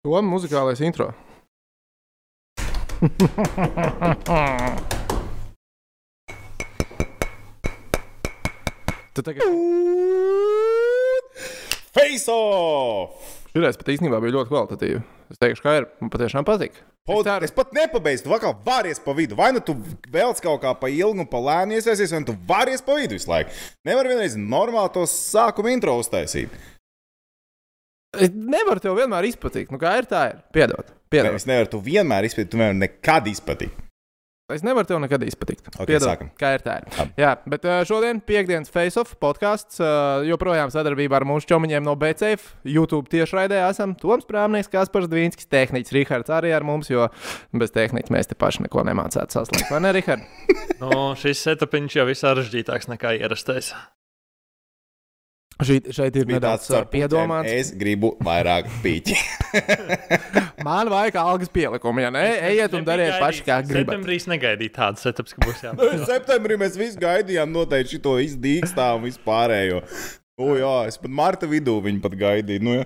To muzikālais intro. Tu tagad Face off! šis pat īstenībā bija ļoti kvalitatīvi. Es teikšu, ka ir. Man patiešām patīk. Pod, es pat nepabeidzu, tu kā varies pa vidu. Vai nu tu vēl kaut kā pa ilgu un pa lēnu iesaisties, vai nu tu varies pa vidu visu laiku. Nevar vienreiz normāli to sākuma intro uztaisīt. Es nevaru tev vienmēr izpatikt. Nu, kā ir, tā ir. Piedod. Piedod. Es nevaru tu vienmēr izpildīt, tu nevari nekad izpatikt. Es nevaru tev nekad izpatikt. Ok, Piedod, sākam. Kā ir tā? Ir. Labi. Jā, bet ā, šodien piekdienas face-off podkāsts ā, joprojām sadarbībā ar mūsu čomiņiem no BCF. YouTube tiešraidē esam Toms Prāmnieks, Kaspars Dvīnskis, tehniķis Rihards arī ar mums, jo bez tehniķa mēs te paši neko nemācētu saslēgt. Vai ne, Rihard? Nu, šis setupiņš jau ir sarežģītāks nekā ierastais. Šeit, šeit ir nedaudz piedomāts. Es gribu vairāk pīķi. Man vajag algas pielikumu, ja ne? Ejiet un dariet paši, kā gribat. Septembrī es negaidīju tādu setups, ka būs jābūt. Septembrī mēs visi gaidījām noteikti šo izdīkstā un vispārējo. O, jā, es pat marta vidū viņu pat gaidīju. Nu, jā.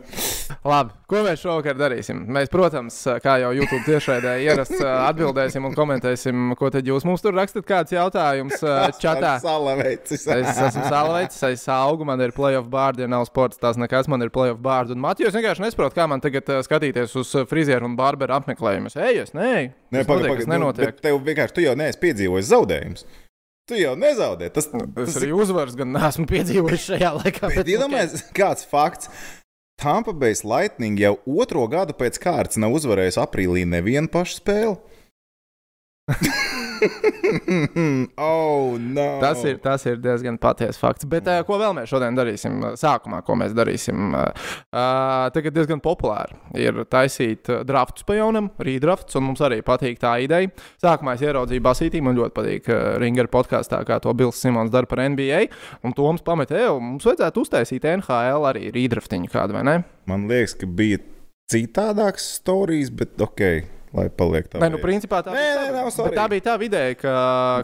Labi, ko mēs šovakar darīsim? Mēs, protams, kā jau YouTube tiešraidē ierasts, atbildēsim un komentēsim, ko tad jūs mums tur rakstat. Kāds jautājums čatā? Salavēcis. Es esmu Salveicis, es augu, man ir playoff bārdi, ja nav sports, tas nekas, man ir playoff bārdi. Un Matijos vienkārši nesaprot, kā man tagad skatīties uz frizieru un barberu apmeklējumus. Ej, es nē, Nē, pagaidi, pagaidi. Nu, nenotiek. bet tev vienkārši, tu jau neesi piedzīvojis zaudējumus. Tu jau nezaudē. Tas, Es tas arī uzvaras gan neesmu piedzīvojis šajā laikā. Bet iedomājieties, kāds fakts. Tampa Bay Lightning jau otro gadu pēc kārtas nav uzvarējis aprīlī nevienu pašu spēli. oh, no. Tas ir, tas ir diezgan patiesa fakts. Bet uh, ko vēl mēs šodien darīsim? Uh, Sākumā, ko mēs darīsim? Uh, tagad diezgan populāri ir taisīt draftus pa jaunam, rīdrafts, un mums arī patīk tā ideja. Sākumā es ieraudzīju Basītī, man ļoti patīk uh, Ringer podkāstā, kā to Bills Simons dara par NBA. Un Toms pametē, jau mums vajadzētu uztaisīt NHL arī rīdraftiņu kādu, vai ne? Man liekas, ka bija citādāks stāstījums, bet ok, lai paliek tā. Vai nu principā tā Nē, bija nē, tā- nav bet svarīgi. tā bija tā ideja, ka,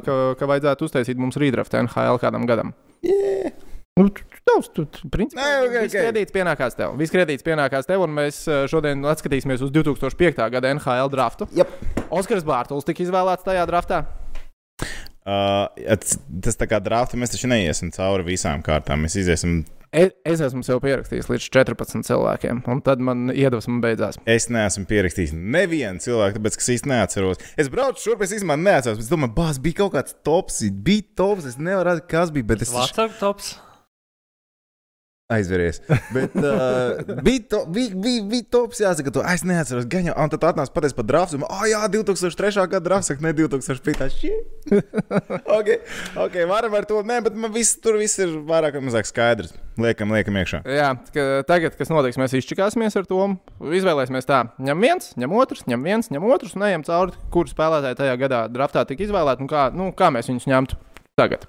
ka, ka vajadzētu uztaisīt mums rīdraftu NHL kādam gadam. Yeah. Nu, tu- tu- principā, Nē, ok, viss ok. kredīts pienākās tev. Viss kredīts pienākās tev, un mēs eh, šodien atskatīsimies uz 2005. gada NHL draftu. Yep. Oskars Bārtaļs tika izvēlēts tajā draftā. Uh, tas- tā kā drāfta, mēs taču neiesim cauri visām kārtām. Mēs iziesim. Es, es esmu sev pierakstījis līdz 14 cilvēkiem, un tad man iedvesma beidzās. Es neesmu pierakstījis nevienu cilvēku, tāpēc, es īsti neatceros. Es braucu šurp, es īstenībā neatceros. Es domāju, bāz, bija kaut kāds tops, bija tops. Es nevaru redzēt, kas bija, bet es WhatsApp tops. Aizveries. Bet uh, bija, to, bija, bija, bija tops, jāsaka, to es neatceros. Gan jau, un tad atnāca pateicis par draftu. Ah, oh, jā, 2003. gada drafts, ne 2005. ok, ok, varam ar to. Nē, bet man viss tur viss ir vairāk vai mazāk skaidrs. Liekam, liekam iekšā. Jā, ka tagad, kas notiks, mēs izčakāsimies ar to. Izvēlēsimies tā, ņem viens, ņem otrs, ņem viens, ņem otrs, un ejam cauri, kurš spēlētāji tajā gadā draftā tika izvēlēti un kā, nu, kā mēs viņus ņemtu. Tagad,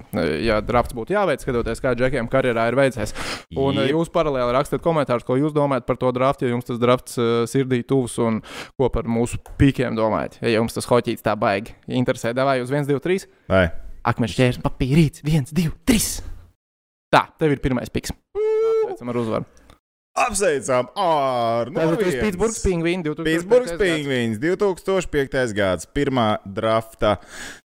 ja drafts būtu jāveic, skatoties, kā džekiem karjerā ir veicies. Un Jep. Jep. jūs paralēli rakstiet komentārus, ko jūs domājat par to draftu, ja jums tas drafts uh, sirdī tuvs un ko par mūsu pīkiem domājat. Ja jums tas hoķīts tā baigi interesē, vai uz 1, 2, 3. Vai? Akmens ķērs, papīrīts, 1, 2, 3. Tā, tev ir pirmais piks. Apsveicam ar uzvaru. Apsveicam ar ir Pitsburgas pingvīns 2005. Pitsburgas gads. pingvīns 2005. gads, pirmā drafta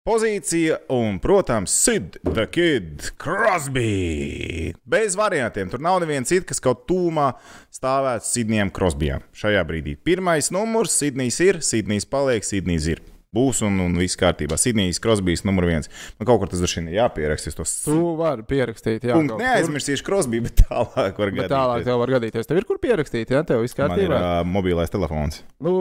pozīcija un, protams, Sid the Kid Crosby. Bez variantiem. Tur nav neviens cits, kas kaut tūmā stāvētu Sidnijam Crosbyam. Šajā brīdī pirmais numurs Sidnijs ir, Sidnijs paliek, Sidnijs ir. Būs un, un viss kārtībā. Sidnijs Crosbys numur viens. Man kaut kur tas droši vien ir jāpieraksta. Es to Tu vari pierakstīt, jā. kur. neaizmirsīšu Crosby, bet tālāk var Bet gadīties. tālāk tev var gadīties. Tev ir kur pierakstīt, jā, tev viss Man ir kārtībā. uh, mobilais telefons. Nu,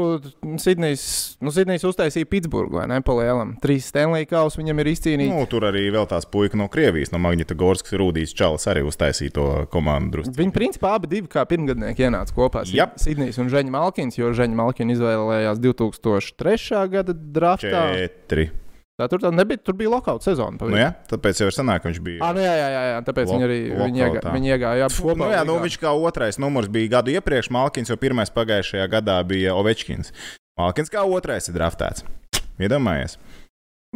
Sidnejs, nu, Sidnejs uztaisīja Pitsburgu, vai ne? Palielam. Trīs Stanley kausus viņam ir izcīnīti. Nu, tur arī vēl tās puika no Krievijas, no Magnitogorskas Rūdijas Čalas arī uztaisīja to komandu drusku. Viņi principā abi divi kā pirmgadnieki ienāca kopā. Sid- Jap. Sidnejs un Žeņa Malkins, jo Žeņa Malkins izvēlējās 2003. gada draftā. Četri. Tā tur tā nebija, tur bija lokauta sezona. Nu, jā, tāpēc jau ir sanāk, ka viņš bija. Ah, nu, jā, jā, jā, tāpēc viņi arī viņi lokautā. viņi iegāja kopā. Nu, jā, nu, viņš kā otrais numurs bija gadu iepriekš, Malkins jau pirmais pagājušajā gadā bija Ovečkins. Malkins kā otrais ir draftēts. Iedomājies.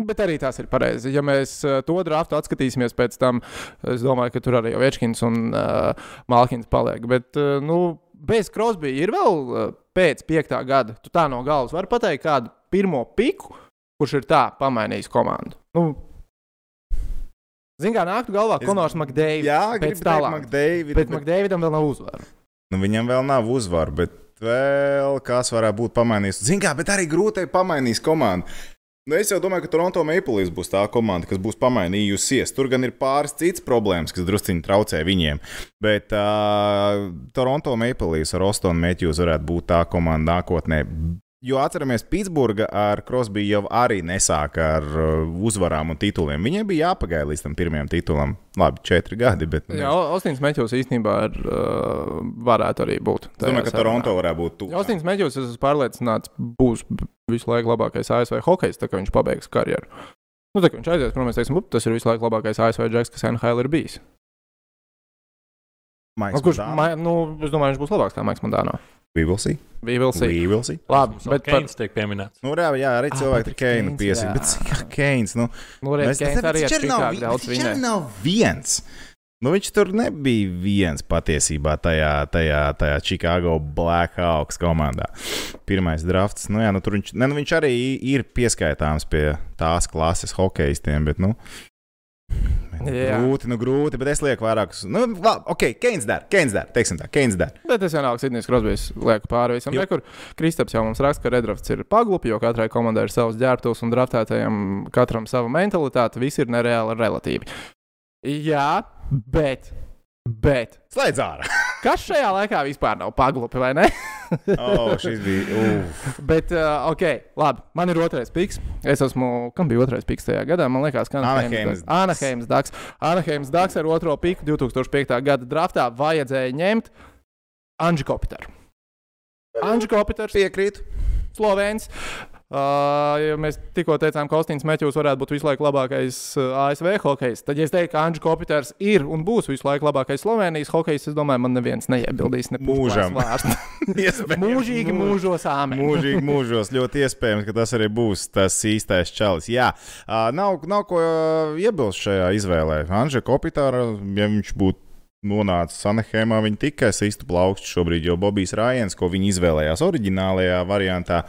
Bet arī tas ir pareizi. Ja mēs uh, to draftu atskatīsimies pēc tam, es domāju, ka tur arī Večkins un uh, Malkins paliek. Bet, uh, nu, bez Krosbija ir vēl uh, pēc piektā gada. Tu tā no galvas vari pateikt kādu pirmo piku, kurš ir tā pamainījis komandu. Nu, Ziniet, kā nāktu galvā Es- Konors Makdēvis. Jā, pēc talanta. McDavid, Bet Makdēvidam vēl nav uzvaru. Nu, viņam vēl nav uzvaru, bet vēl kas varētu būt pamainījis. Ziniet, kā, bet arī grūti pamainīs komandu. Nu, es jau domāju, ka Toronto Maple Leafs būs tā komanda, kas būs pamainījusies. Tur gan ir pāris citas problēmas, kas drusciņi traucē viņiem. Bet uh, Toronto Maple Leafs ar Ostonu Matthews varētu būt tā komanda nākotnē. Jo atceramies, Pitsburga ar Krosbiju jau arī nesāka ar uh, uzvarām un tituliem. Viņiem bija jāpagaida līdz tam pirmajam titulam. Labi, četri gadi. Bet, nu, Jā, Ostins Meķos īstenībā ir, uh, varētu arī būt. es domāju, ka Toronto varētu būt tuvu. Ostins Meķos, es esmu pārliecināts, būs visu laiku labākais ASV hokejs, tā kā viņš pabeigs karjeru. Nu, tā kā viņš aizies, protams, teiksim, tas ir visu laiku labākais ASV džeks, kas NHL ir bijis. Maiks Nu, kurš, ma, nu, es domāju, viņš būs labāks kā Maiks Mandāno. We will see. Bija vēl sīk. We will see. Labi, Bet bet par Keins tiek pieminēts. Nu, jā, jā, arī Ah, cilvēki Patriks Keinu Keins, piesaka. Bet kā Keins? Nu, Nu, redz, mēs- Keins arī viņš ar arī nav daudz viņš vinēja. nav viens. Nu, viņš tur nebija viens patiesībā tajā, tajā, tajā Chicago Blackhawks komandā. Pirmais drafts. Nu, jā, nu, tur viņš, ne, nu, viņš arī ir pieskaitāms pie tās klases hokeistiem. Bet, nu, Jā. grūti, nu, grūti. Bet es lieku vairākus. Nu, labi, ok, Keins dara. Keins dara. Teiksim tā, Keins dara. Bet es vienalga Sidnijas Krosbīs lieku pāri visam. Jo- Tur Kristaps jau mums raksta, ka redrafts ir paglupi, jo katrai komandai ir savs ģērbtuvs un draftētajam katram sava mentalitāte. Viss ir nereāli relatīvi. Jā, bet. Bet Slēdz ārā. kas šajā laikā vispār nav paglupi, vai ne? oh, šis bija. Uf. Bet, uh, ok, labi. Man ir otrais piks. Es esmu. Kam bija otrais piks tajā gadā? Man liekas, ka Anaheims Daks. Anaheims Daks ar otro piku 2005. gada draftā vajadzēja ņemt Anģu Kopiteru. Anģu Kopiters, Piekrītu. Slovēns. Uh, ja mēs tikko teicām, ka Kostīns Meķus varētu būt visu laiku labākais uh, ASV hokejs, tad, ja es teiktu, ka Anģis Kopiters ir un būs visu laiku labākais Slovenijas hokejs, es domāju, man neviens neiebildīs. Ne Mūžam. Mūžīgi mūžos āmē. Mūžīgi mūžos ļoti iespējams, ka tas arī būs tas īstais čalis. Jā, Ā, nav, nav ko iebilst šajā izvēlē. Anža Kopitāra, ja viņš būtu nonācis Sanahēmā, viņa tikai sistu plaukstu šobrīd, jo Bobijs Rājens, ko viņi izvēlējās oriģinālajā variantā,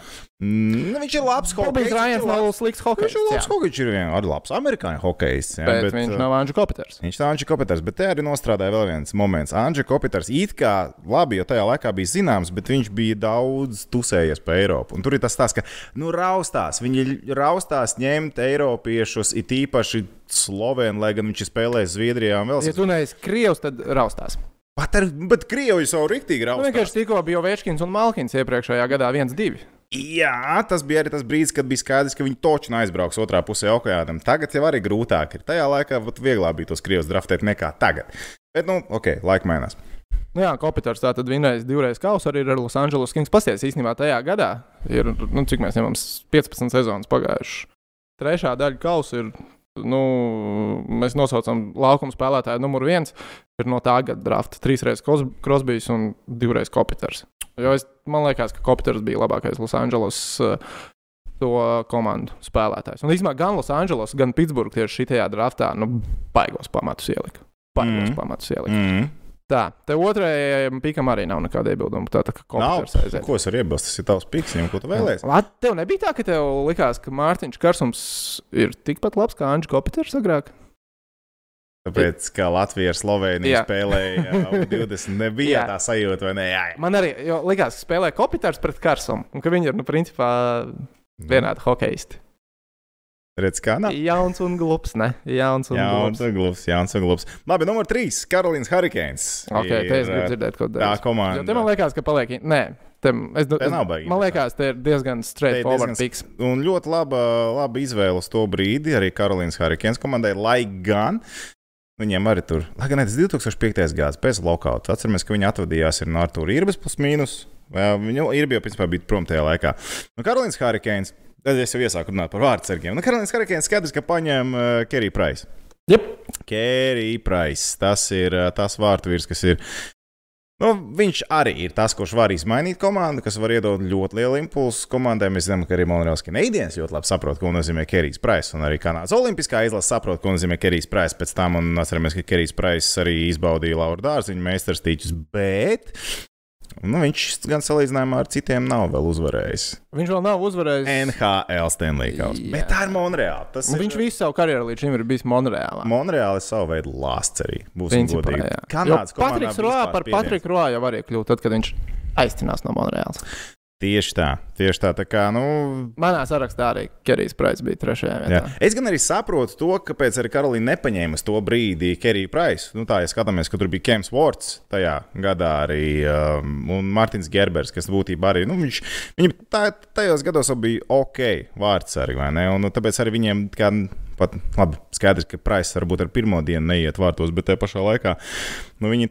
mm, viņš ir labs hokejs, viņš nav slikts Viņš hokejs. ir labs hokejs, viņš ir vien- arī labs amerikāņu hokejs. jā, Bet, bet viņš ā, nav Anģis Kopiters. Viņš tā Anģis Kopiters, bet te arī nostrādāja vēl viens moments. Anģis Kopiters it kā labi, jo tajā laikā bija zināms, bet viņš bija daudz tusējies pa Eiropu. Un tur ir tas tāds, ka nu, raustās. Viņi raustās ņemt Eiropiešus, it īpaši Slovēnu, lai gan viņš ir spēlējis Zviedrijā un vēl Ja tu neesi Krievs, tad raustās. Pat ar, bet Krievi jau riktīgi Nu, raustās. vienkārši tikko bija Večkins un Malkins iepriekšējā gadā 1-2. Jā, tas bija arī tas brīdis, kad bija skaidrs, ka viņi točni aizbrauks otrā pusē okeānam. Tagad jau arī grūtāk ir. Tajā laikā vat vieglāk bija tos krievus draftēt nekā tagad. Bet, nu, ok, laika mainās. Nu, jā, Kopiters tā tad vinējis divreiz kausu arī ar Los Angeles Kings. Pasties īstenībā tajā gadā ir, nu, cik mēs ņemam, 15 sezonas pagājušas. Trešā daļa kausa ir, nu, mēs nosaucam laukuma spēlētāju numuru viens. Ir no tā gada drafta. Trīsreiz Krosbijs un divreiz Kopiters. Jo es, man liekas, ka Kopiters bija labākais Los Angeles. Uh, To komandu spēlētājs. Un īstenībā gan Los Angeles, gan Pitsburgā tieši šajā draftā nu, baigos pamatus ielika. Baigos mm. pamatus ielika. Mm. Tā, te otrajam pikam arī nav nekāda iebilduma. Tā tā kā komputers aiziet. ko es varu iebilst? Tas ir tavs piksnis, ko tu vēlēsies. Lat, tev nebija tā, ka tev likās, ka Mārtiņš Karsums ir tikpat labs kā Anģis Kopiters agrāk? Tāpēc, kā Latvija ar Sloveniju Jā. spēlēja jau 20, nebija Jā. tā sajūta, vai ne? Jā, jā. Man arī jo likās, ka spēlē Kopiters pret Karsumu, un ka viņi ir, nu, principā, vienādi hokeisti. Redz, kā nav. Jauns un glups, ne? Jauns un Jauns glups. un glūps, jauns un glūps. Labi, numur 3. Karolīnas Hurricanes. Ok, te es gribu Ir, dzirdēt, ko Tā darīt. Jo komanda. te man liekas, ka paliek. Nē, te, es, Te nav baigi man liekas, te ir diezgan straightforward piks. Un ļoti laba, laba izvēle uz to brīdi arī Karolīnas Hurricanes komandai, lai gan viņiem arī tur, lai gan tas 2005. gads pēc lokauta. Atceramies, ka viņi atvadījās ar Arthuru Irbas plus mīnus. Viņu ir jau principā bija prom tajā laikā. Nu, Karolīnas Hurricanes, tad es jau iesāku runāt par vārdsargiem. Nu, Karolīnas Hurricanes skaidrs, ka paņēma uh, Keriju Price. Jep. Kerija Price. Tas ir uh, tas vārtvīrs, kas ir. Nu, viņš arī ir tas, kurš var izmainīt komandu, kas var iedot ļoti lielu impulsu komandai. Mēs zinām, ka arī Monreāls Canadiens ļoti labi saprot, ko nozīmē Kerijs Price. Un arī Kanādas Olimpiskā izlase saprot, ko nozīmē Kerijs Price. Pēc tam, un atceramies, ka Kerijs Price arī izbaudīja Laura Dārziņa meistarstīķus. Bet Nu, viņš gan salīdzinājumā ar citiem nav vēl uzvarējis. Viņš vēl nav uzvarējis. NHL Stanley. Jā. Bet tā ir Monreāla. Tas Un ir viņš visu savu karjeru līdz šim ir bijis Monreālā. Monreāla ir savu veidu lāsts arī. Principā, godīgi. Kanādas komandā Patriks Roā par. Patriku Roā jau arī kļūt, tad, kad viņš aizcinās no Monreālas. Tieši tā, tieši tā. tā kā, nu, Manā sarakstā arī Kerijs Praiss bija trešajā Jā. vietā. Es gan arī saprotu to, kāpēc arī Karolīna nepaņēma to brīdi Keriju Praisu. Nu, tā, ja skatāmies, ka tur bija Kems Vorts tajā gadā arī um, un Mārtiņš Gerbers, kas būtībā arī, nu, viņš, viņi tā, tajos gados bija ok vārds arī, vai ne? Un nu, tāpēc arī viņiem kā, pat, labi, skaidrs, ka Praiss varbūt ar pirmo dienu neiet vārtos, bet tajā pašā laikā, nu, viņi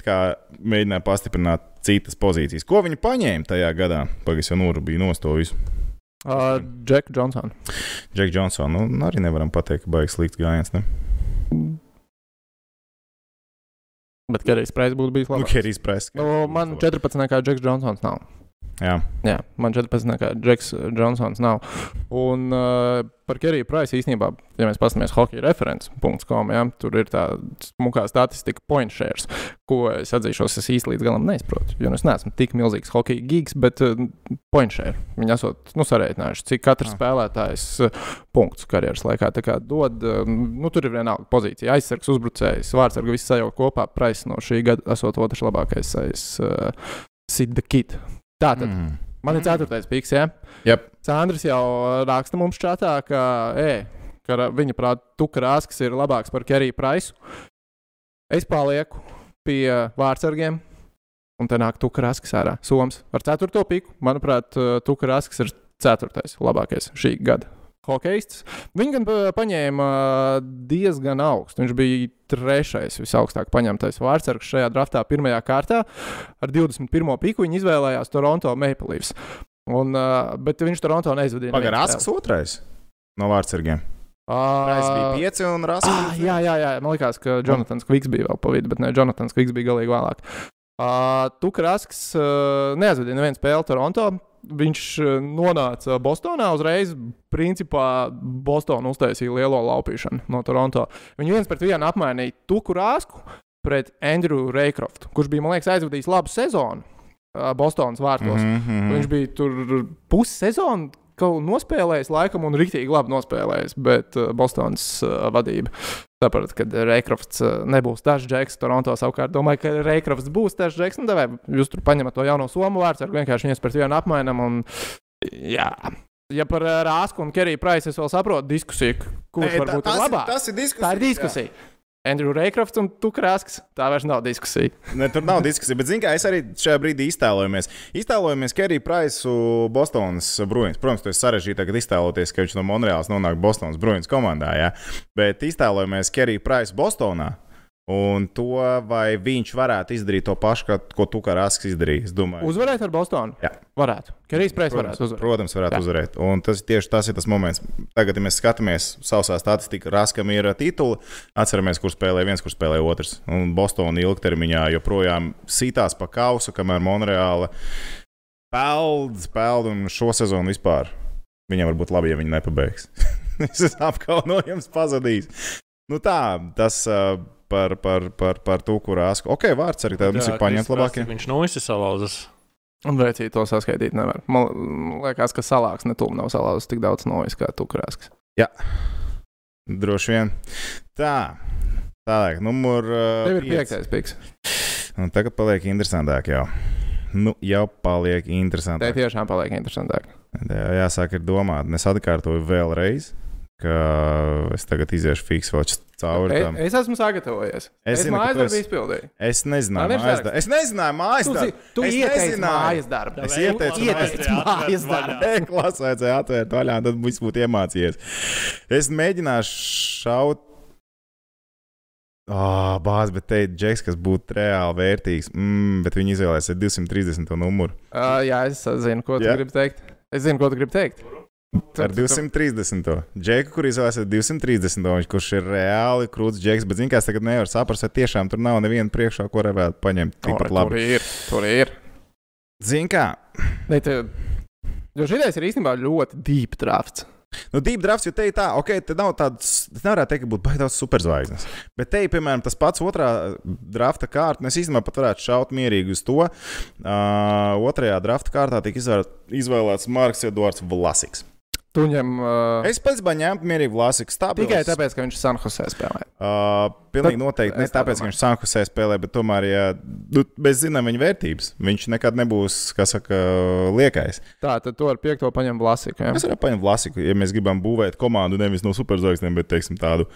mēģināja pastiprināt citas pozīcijas. Ko viņi paņēma tajā gadā? Pagaidzi, jau Nūra bija nostojis. Uh, Džek Johnson. Džeks Džonsons, nu, arī nevaram pateikt, ka baigs slikts gājiens. Ne? Bet Kerijs Praiss būtu bijis Nu, labāks. Kerijs Praiss. Nu, man 14. kā Džeks Johnsons nav. Jā. Jā, man 14. kā Džeks Johnsons nav. Un uh, par Keriju Praisu īstenībā, ja mēs paskatāmies hockey referents.com, ja, tur ir tā smukā statistika point shares, ko es atzīšos, es īsti līdz galam neizprotu. Jo nu es neesmu tik milzīgs hockey gigs, bet uh, point share. Viņi esot nu, sarēķinājuši, cik katrs Ah. spēlētājs uh, punktus karjeras laikā dod. Uh, nu, tur ir vienalga pozīcija. Aizsargs, uzbrucējs, vārdsargs, viss sajaukt kopā. Praiss no šī gada esot otrs labākais aiz uh, Sid the Kid. Tā tad. Mm. Man ir ceturtais piks, ja? Yep. Sandrs jau raksta mums čatā, ka, e, ka viņa prāta, Tukrāskis ir labāks par Keriju Praisu. Es palieku pie vārdsargiem, un te nāk Tukrāskis ārā. Soms ar ceturto piku. Manuprāt, Tukrāskis ir ceturtais labākais šī gada hokeists. Viņa gan pa- paņēma diezgan augstu. Viņš bija trešais visaugstāk paņemtais vārdsargs šajā draftā, pirmajā kārtā. Ar 21. piku viņa izvēlējās Toronto Maple Leafs. Un, uh, bet viņš Toronto neizvadīja. Pagaidām, Rasks otrais no vārdsargiem. spēli. Praiss bija Ā, pieci un Rasks. Ah, jā, jā, jā, man liekas, ka Jonatans Kviks bija vēl pa vidu, bet ne, Jonatans Kviks bija galīgi vēlāk. Uh, Tukrasks uh, neaizvadīja nevienu spēli Toronto. Viņš uh, nonāca Bostonā uzreiz. Principā Bostonā uztaisīja lielo laupīšanu no Toronto. Viņi viens pret vienu apmainīja Tukrasku pret Andrew Raycroftu, kurš bija, man liekas, aizvadījis labu sezonu Bostonas vārtos. Mm -hmm. Viņš bija tur pusi sezonu kaut nospēlējis, laikam, un rīktīgi labi nospēlējis. Bet uh, Bostonas uh, vadība saprata, ka Reikrofts uh, nebūs tas džeks. Toronto savukārt domāja, ka Reikrofts būs tas džeks. Nu, davai, jūs tur paņemat to jauno somu vārdu, ar vienkārši viens pret vienu apmainam. Un, jā. Ja par Rāsku un Keriju Praisu es vēl saprotu diskusiju, kurš varbūt ir labāks. Tas ir diskusija. Tā ir diskusija. Andrew Reikrofts un Tukrāsks. Tā vairs nav diskusija. Ne, tur nav diskusija, bet zini, kā es arī šajā brīdī iztēlojamies. Iztēlojamies Keriju Praisu Bostonas Bruins. Protams, tas ir sarežģītāk iztēloties, ka viņš no Monreāls nonāk Bostonas Bruins komandā. Ja? Bet iztēlojamies Keriju Praisu Bostonā. Un to, vai viņš varētu izdarīt to pašu, kā, ko tu kā Rasks izdarīja. Uzvarēt ar Bostonu? Jā. Varētu. Kerijs Protams, varētu uzvarēt. protams varētu Jā. Uzvarēt. Un tas tieši tas ir tas moments. Tagad, ja mēs skatāmies sausā statistikā, Raskam ir tituli. Atceramies, kur spēlē viens, kur spēlē otrs. Un Bostonā ilgtermiņā joprojām sītās pa kausu, kamēr Monreāla peld, peld un šo sezonu vispār. Viņam var būt labi, ja viņi nepabeigs. Es esmu apkaunojams pazudījis. Nu tā, tas uh, par, par, par, par to, kur Rasku. Ok, vārds arī tāds ir paņemt labākie. Viņš nu visi salauzas. Un vecīt to saskaitīt nevar. Man liekas, ka salāks netūm nav salauzis tik daudz nojas kā tukrāsks. Droši vien. Tā. Tālāk, numur. Uh, Tev ir pieci. piektais piks. Un tagad paliek interesantāk jau. Nu, jau paliek Te interesantāk. tiešām paliek interesantāk. Jā, jāsāk ir domāt. Es atkārtoju vēlreiz, ka es tagad iziešu fiksu vēl cauri Es, tam. es esmu sagatavojies. Es Es zinu, mājas tu darbu esi- izpildīju. Es nezināju, mājas darbu. Es nezināju, mājas Tu, darbu. tu Es ieteici mājas darbu. Es ieteicu mājas darbu. Klases vajadzēja atvērt vaļā, tad viss būtu iemācījies. Es mēģināšu šaut. Oh, Bāz, bet te ir džeks, kas būtu reāli vērtīgs. Mm, bet viņi izvēlēsies 230. numuru. Uh, jā, es zinu, ko tu Jā. gribi teikt. Es zinu, ko tu gribi teikt. Ar 230. Džeku, kur izvēlēsies 230. Viņš, kurš ir reāli krūts džeks, bet es tagad nevaru saprast, vai tiešām tur nav neviena priekšā, ko varētu paņemt tikpat Tur labi. ir. Tur ir. Zini, kā jo šitais ir īstenībā ļoti deep drafts. Nu, Deep drafts, jo te ir tā, ok, te nav tāds, es nevarētu teikt, ka būtu daudz superzvaigznes. Bet te, ir, piemēram, tas pats otrā drafta kārta, es īstenībā pat varētu šaut mierīgi uz to. Uh, otrajā drafta kārtā tika izvēlēts Marks Edvards Vlasiks. Tu ņem uh, Es pats ņēmu mierīgi Vlasiks. Stabils. tikai tāpēc, ka viņš San Jose spēlē. Uh, pilnīgi Tad- noteikti ne es tā tāpēc, ka viņš Sankusē spēlē, bet tomēr, ja nu, mēs zinām viņa vērtības, viņš nekad nebūs, kā saka, liekais. Tā, tad tu ar piekto paņem Vlasiku. Ja? Mēs varam paņemt Vlasiku, ja mēs gribam būvēt komandu nevis no superzvaigznēm, bet teiksim, tādu.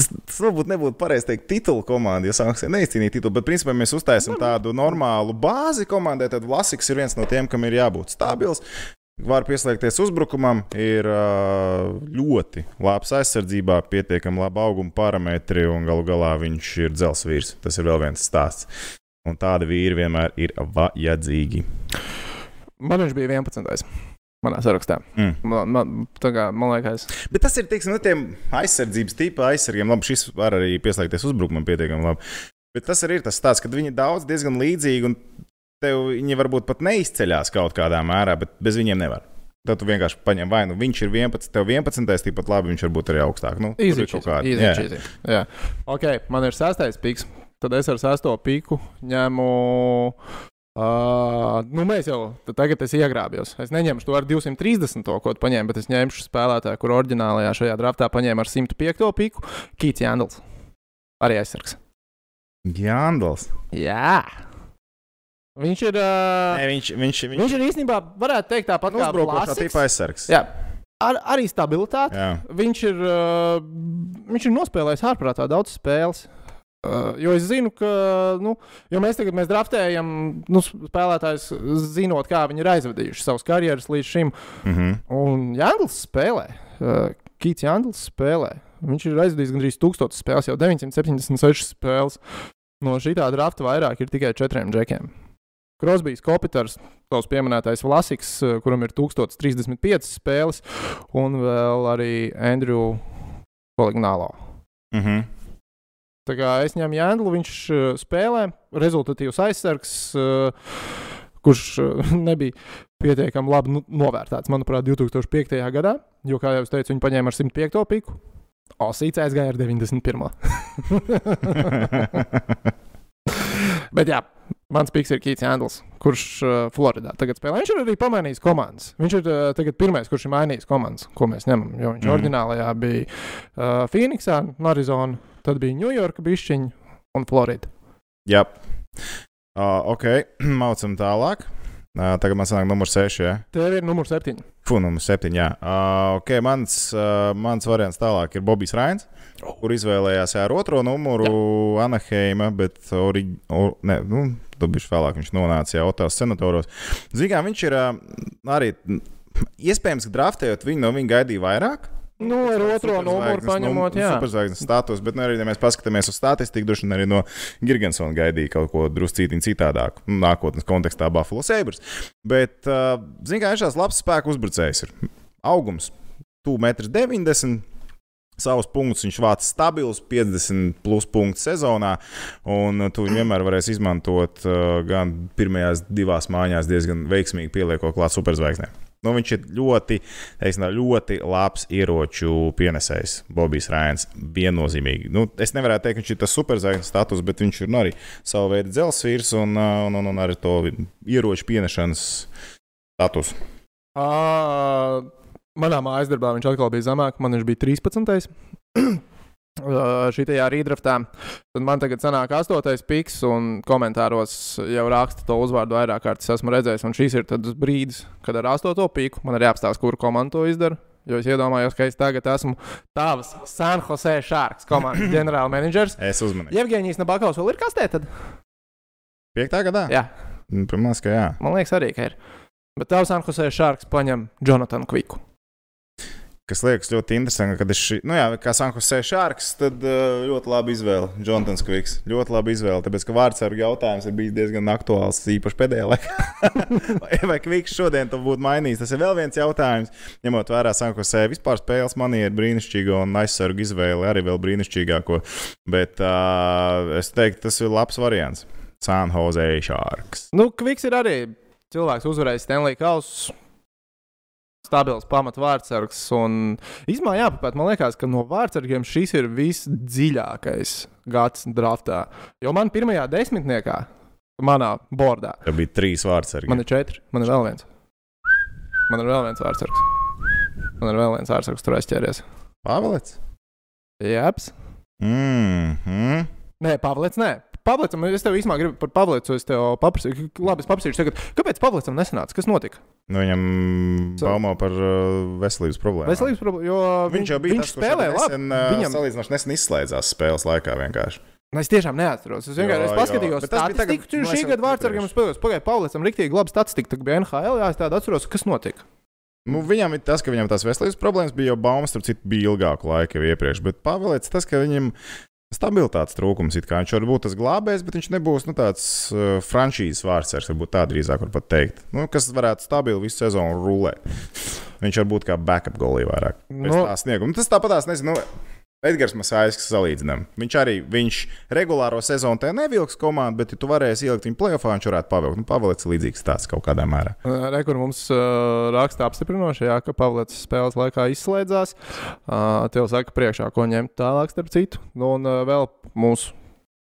Tas varbūt nebūtu pareizi teikt, titulu komandu, jo Sankusē neizcīnīja titulu, bet principā mēs uztaisām tādu normālu bāzi komandai. Tad Vlasiks ir viens no tiem, kam ir jābūt stabils. Var pieslēgties uzbrukumam, ir ļoti labs aizsardzībā, pietiekami labi auguma parametri, un galu galā viņš ir dzelzceļš. Tas ir vēl viens stāsts. Un tādi vīri vienmēr ir vajadzīgi. Man viņš bija 11. Manā sarakstā. Mm. Man, man, kā, man liekas, Bet tas ir teiksim, no tiem aizsardzības tipa aizsargiem. Labi, šis var arī pieslēgties uzbrukumam pietiekami labi. Bet tas arī ir tas stāsts, ka viņi daudz diezgan līdzīgi, un tev viņi varbūt pat neizceļās kaut kādā mērā, bet bez viņiem nevar. Tad tu vienkārši paņem vai nu viņš ir 11, tev 11, tikpat labi viņš var būt arī augstāk. Nu. Jā. Ok, man ir sastais piks. Tad es ar sesto piku ņemu. Uh, nu, mēs jau tagad es iegrābjos. Es neņemšu to ar 230, ko tu paņēmi, bet es ņemšu spēlētāju, kur oriģinālajā šajā draftā paņēma ar 105 piku - Kīts Jandls. Arī aizsargs. Jāndals. Jā. Viņš ir. Uh, Nē, viņš, viņš, viņš, viņš ir īstenībā, varētu teikt, tāpat kā uzbrukošā tipa aizsargs. Jā, ar, arī stabilitāte. Jā. Viņš ir, uh, viņš ir nospēlējis ārprātā daudz spēles. Uh, jo es zinu, ka nu, jo mēs tagad mēs draftējam nu, spēlētājus, zinot, kā viņi ir aizvadījuši savus karjeras līdz šim. Mm -hmm. Un Jānis spēlē, uh, Kīts Jānis spēlē. Viņš ir aizvadījis gandrīz 1000 spēles, jau 976 spēles. No šī tā drafta vairāk ir tikai četriem džekiem. Krosbijs, Kopiters, tavs pieminētais Vlasiks, uh, kuram ir 1035 spēles, un vēl arī Andrew Polignālo. Mm -hmm. Tā kā es ņemu Jānu, viņš uh, spēlē, rezultatīvs aizsargs, uh, kurš uh, nebija pietiekami labi nu, novērtēts, manuprāt, 2005. gadā. Jo, kā jau teicu, viņi paņēma ar 105. piku. Osīts aizgāja ar 91. Bet jā, mans piks ir Kīts Jānis, kurš uh, Floridā tagad spēlē. Viņš ir arī pamainījis komandas. Viņš ir uh, tagad pirmais, kurš ir mainījis komandas, ko mēs ņemam. Jo viņš mm. oriģinālajā bija uh, Phoenixā, Arizona, tad bija Ņujorka, Bišķiņa un Florida. Jā. Uh, ok, maucam tālāk. Uh, tagad man sanāk numurs 6. Ja? Tev ir numurs 7. Fu, numurs 7. Jā. Uh, ok, mans, uh, mans variants tālāk ir Bobijs Rains, kur izvēlējās jā, ar otro numuru jā. Anaheima, bet ori, or, ne, nu, tu bišķi vēlāk viņš nonāca jau Otavas senatoros. Zinām, viņš ir uh, arī iespējams, ka draftējot viņu, no viņa gaidīja vairāk. Nu, ar otro numuru paņemot, jā. Superzvaigznes status, bet nu, arī, ja mēs paskatāmies uz statistiku, droši vien arī no Girgensona gaidīja kaut ko druscītiņu citādāk. Nu, Nākotnes kontekstā Buffalo Sabres. Bet, uh, zināmā mērā, viņš ir labs spēku uzbrucējs. Ir augums 2,90 m. Savus punktus viņš vāc stabils, 50 plus punktu sezonā, un tu viņu vienmēr varēsi izmantot uh, gan pirmajās divās mājās, diezgan veiksmīgi pieliekot klāt superzvaigznēm. Nu, viņš ir ļoti, teiksim, ļoti labs ieroču pienesējs. Bobijs Rēns viennozīmīgi. Nu, es nevarētu teikt, ka viņš ir tas superzvaigznes status, bet viņš ir nu, arī savu veidu dzelzceļš un, un, un, un arī to ieroču pienešanas status. Uh, manā mājas darbā viņš atkal bija zemāk, man viņš bija 13. Šitajā rīdraftā. Tad man tagad sanāk astotais piks, un komentāros jau raksta to uzvārdu vairāk kārtas esmu redzējis. Un šīs ir tas brīdis, kad ar astoto piku man ir jāapstāsta, kuru komandu to izdara. Jo es iedomājos, ka es tagad esmu tavs San Jose Sharks komandas ģenerālmenedžers. Es uzmanīju. Jevģīnijas Nabakovs vēl ir kastē tad? Piektā gadā? Jā, Pirmās, ka jā. man liekas arī, ka ir. Bet tavs San Jose Sharks paņem Jonatanu Kviku. Kas liekas ļoti interesanti, kad es nu jā, kā Sankusē Šārks, tad uh, ļoti labi izvēle. Jontons Kviks. Ļoti labi izvēle, tāpēc, ka vārdsargu jautājums ir bijis diezgan aktuāls, īpaši pēdējā laikā. vai, Kviks šodien to būtu mainījis? Tas ir vēl viens jautājums. Ņemot vērā Sankusē vispār spēles manieru brīnišķīgo un aizsargu izvēli arī vēl brīnišķīgāko. Bet uh, es teiktu, tas ir labs variants. San Jose Šārks. Nu, Kviks ir arī cilvēks, uzvarējis Stanley Kausu. Stabils pamatvārdsargs. Īsumā jāpapēt, man liekas, ka no vārdsargiem šis ir visdziļākais gads draftā. Jo man pirmajā desmitniekā, manā bordā, Tur bija trīs vārdsargi. man ir četri, man ir vēl viens. Man ir vēl viens vārdsargs. Man ir vēl viens vārdsargs, tur aizķēries. Pāvils. Jāps. Mm -hmm. Nē, Pāvils, nē. Pāvils, es tev īstenībā gribu par Pāvilu. Es tev paprasīju, labi, es paprasīšu tagad, kāpēc Pāvilam nesanāca? Kas notika? nu, viņam baumo par uh, veselības problēmām. Veselības problēma, jo Viņš jau bija viņš tas, arī labi. nesen, uh, Viņam, salīdzinoši nesen izslēdzās spēles laikā vienkārši. es tiešām neatceros. Es vienkārši Jo, es jo. paskatījos, tas bija tagad- nu, Tagad, šī gada vārdsargiem iepriekš. spēlējos. Pagaidā, Pāvilam rīktīgi laba statistika. Tad bija NHL, jā, es tādu atceros, kas notika. Nu, viņam ir tas, ka viņam tās veselības problēmas bija jau baumas, starp citu, bija ilgāku laiku jau iepriekš. Bet Pāvils tas, ka viņam stabilitātes trūkums viņš var būt tas glābējs, bet viņš nebūs nu, tāds uh, frančīzes vārdsargs, varbūt tā drīzāk var teikt. Nu, kas varētu stabili visu sezonu rulēt. Viņš var būt kā backup golī vairāk. Nu- tā snieguma. Nu, Tas tāpatās, nezinu. Nu, Edgars Masāļs salīdzinām. Viņš arī viņš regulāro sezonu te nevilks komandu, bet, ja tu varēsi ielikt viņu plēsoņā, viņš varētu pavilkt. Nu, ir līdzīgs tāds kaut kādā mērā. Rekur mums uh, raksta apstiprinoši, jā, ka Pāvils spēles laikā izslēdzās. Uh, tev saka, priekšā, ko ņemt tālāk, starp citu. Nu, un uh, vēl mūsu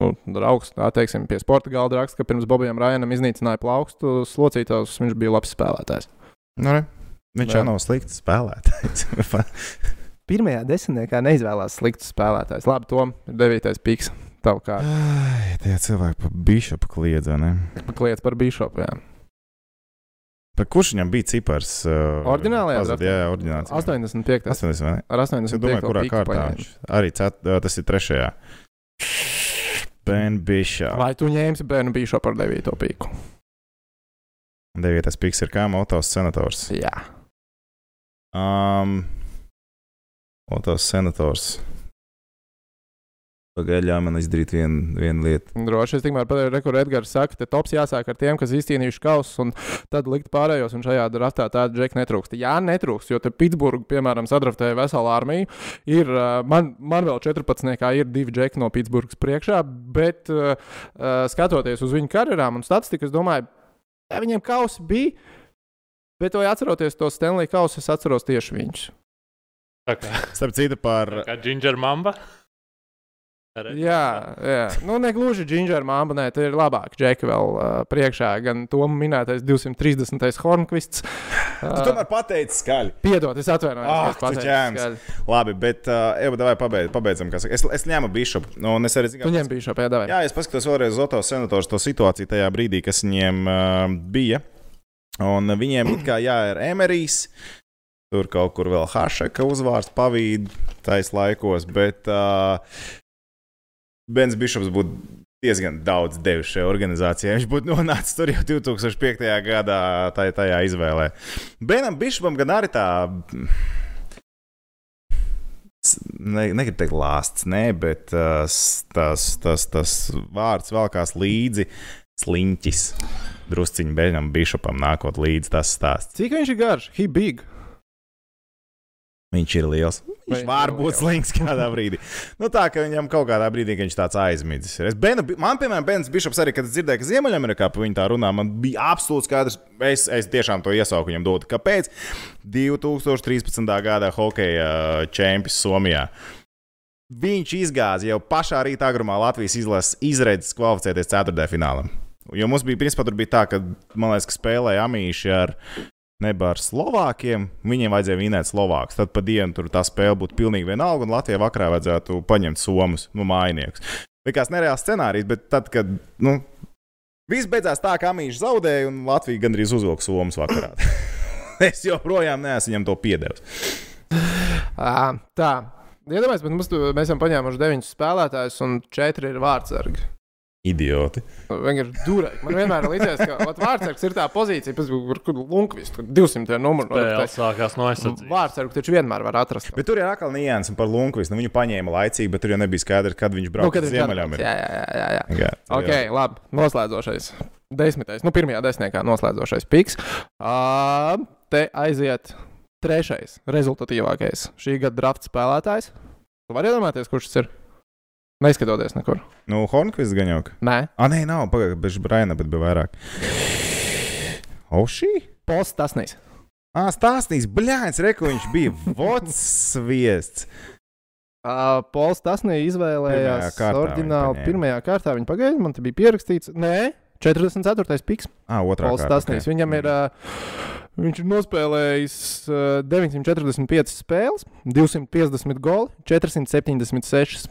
nu, draugs, tā teiksim, pie sporta galda raksta, ka pirms Bobijam Rajanam iznīcināja plaukstu slocītājus, viņš bija labs spēlētājs. Nu, re. viņš jau nav slikts spēlētājs. Pirmajā desmitniekā neizvēlējās sliktus spēlētājus. Labi, Tom, ir devītais piks. Ai, tie cilvēki pa bišopu kliedz, vai ne? kliedz par bišopu. Jā. Pa kurš viņam bija cipars? Uh, Ordinālajā draftā? Jā, jā, ordināls. 85. 80, vai ne? Ar Es 85. domāju, kurā kārtā viņš arī cet, tas ir trešajā. Ben Bishop. Vai tu ņēmi bērnu bišopu ar 9. piku? Devītais piks ir kā Motos senators. Jā. Um, Motos senators. Pagaidām, man izdarīt vienu, vienu lietu. Droši es tikmēr pateicu, rekur Edgars saka, ka tops jāsāk ar tiem, kas izcīnījuši kausus, un tad likt pārējos, un šajā draftā tāda džeka netrūkst. Jā, netrūkst, jo te Pitsburgā, piemēram, sadraftēja veselu armiju. Ir, man, man vēl 14. ir divi džeki no Pitsburgas priekšā, bet uh, skatoties uz viņu karjerām un statistiku, es domāju, viņiem kausi bija. Bet, vai atceroties to Stanley kausu, es atceros tieši viņus. Starp citu, par kā Ginger Mamba. Jā, jā. Nu, ne gluži Ginger Mamba, nē, tā ir labāk. Džeki vēl uh, priekšā, gan to minētais 230. Hornkvists. Tu tomēr pateici skaļi. Piedod, es atvainojos. Ah, ka skaļi. Labi, bet uh, jau davai pabeidz, pabeidzam. kas- Es, es ņēmu bišopu. Nu, un es arī zinu, Tu ņem bijušo pēdējā. Jā, es paskatos vēlreiz uz Otovas senators to situāciju tajā brīdī, kas viņiem uh, bija. Un viņiem it kā jā, ir Emerijs. Tur kaut kur vēl Hašeka uzvārds pavīd tais laikos, bet uh, Bens Bišops būtu diezgan daudz devis šajā organizācijā. Viņš būtu nonācis tur jau 2005. gadā tajā, tajā izvēlē. Benam Bišopam gan arī tā. Ne, negribu teikt, lāsts, nē, bet uh, s- tas, tas, tas vārds velkās līdzi sliņķis. Drusciņš Benam Bišopam nākot līdzi tas stāsts. Cik viņš ir garš? He big. Viņš ir liels. Viņš Vai- var būt slings kādā brīdī. Nu, tā kā viņam kaut kādā brīdī, kad viņš tāds aizmidzis. Es Benu, man, piemēram, Bens Bišops arī, kad dzirdēju, ka Ziemeļamerikā par viņu tā runā, man bija absolūti skaidrs. Es, es tiešām to iesauku viņam dot. Kāpēc? 2013. gada hokeja čempions Somijā. Viņš izgāza jau pašā rīta agrumā Latvijas izlases izredzes kvalificēties ceturtajā finālā. Jo mums bija, principā, tur bija tā, ka, man liekas, ka spēlēja Amīši ar Neba ar Slovākiem. Viņiem vajadzēja vinēt Slovākus. Tad pa dienu tur tā spēle būtu pilnīgi vienalga, un Latvijai vakarā vajadzētu paņemt Somus, nu, mājiniekus. Likās nereāls scenārijs, bet tad, kad nu, viss beidzās tā, ka Amīši zaudēja, un Latvija gandrīz uzvilka Somus vakarā. es joprojām neesmu viņam to piedevis. Tā. Iedomājieties, bet mums, tu, mēs esam paņēmuši deviņus spēlētājus, un četri ir vārdsargi. Idioti. Vienkārši durēji. Man vienmēr ir līdzies, ka ot, vārdsargs ir tā pozīcija, kur, kur Lunkvis, tur 200 numuru. Tā sākās no aizsardzības. Vārdsargu taču vienmēr var atrast. Bet tur ir atkal nianses par Lunkvis. Nu, viņu paņēma laicīgi, bet tur jau nebija skaidrs, kad viņš Nu, brauc kad uz ir Ziemeļamerikā. Jā, jā, jā. jā, jā. Jā, Ok, labi. Noslēdzošais. Desmitais, nu, pirmajā desmitniekā noslēdzošais piks. Uh, te aiziet trešais, rezultatīvākais šī gada drafta spēlētājs. Tu vari iedomāties, kurš tas ir? Neskatoties nekur. Nu, Hornkvist gan jau. Nē, Ah, nē, nav. Pagaidiet, bez Braina, bet bija vairāk. Ošī? Pols Tasnīs. Ah, stāstīs, bļāns, reku viņš bija vots viests. Uh, Pols Tasnī Pirmajā izvēlējās paņēma. Pirmajā kārtā viņa pagaida, man te bija pierakstīts. Nē, 44. piks. Ah, otrā Pols kārta, Tasnīs. ok. Viņam ir. Uh, viņš ir nospēlējis uh, 945 spēles, 250 goli, 476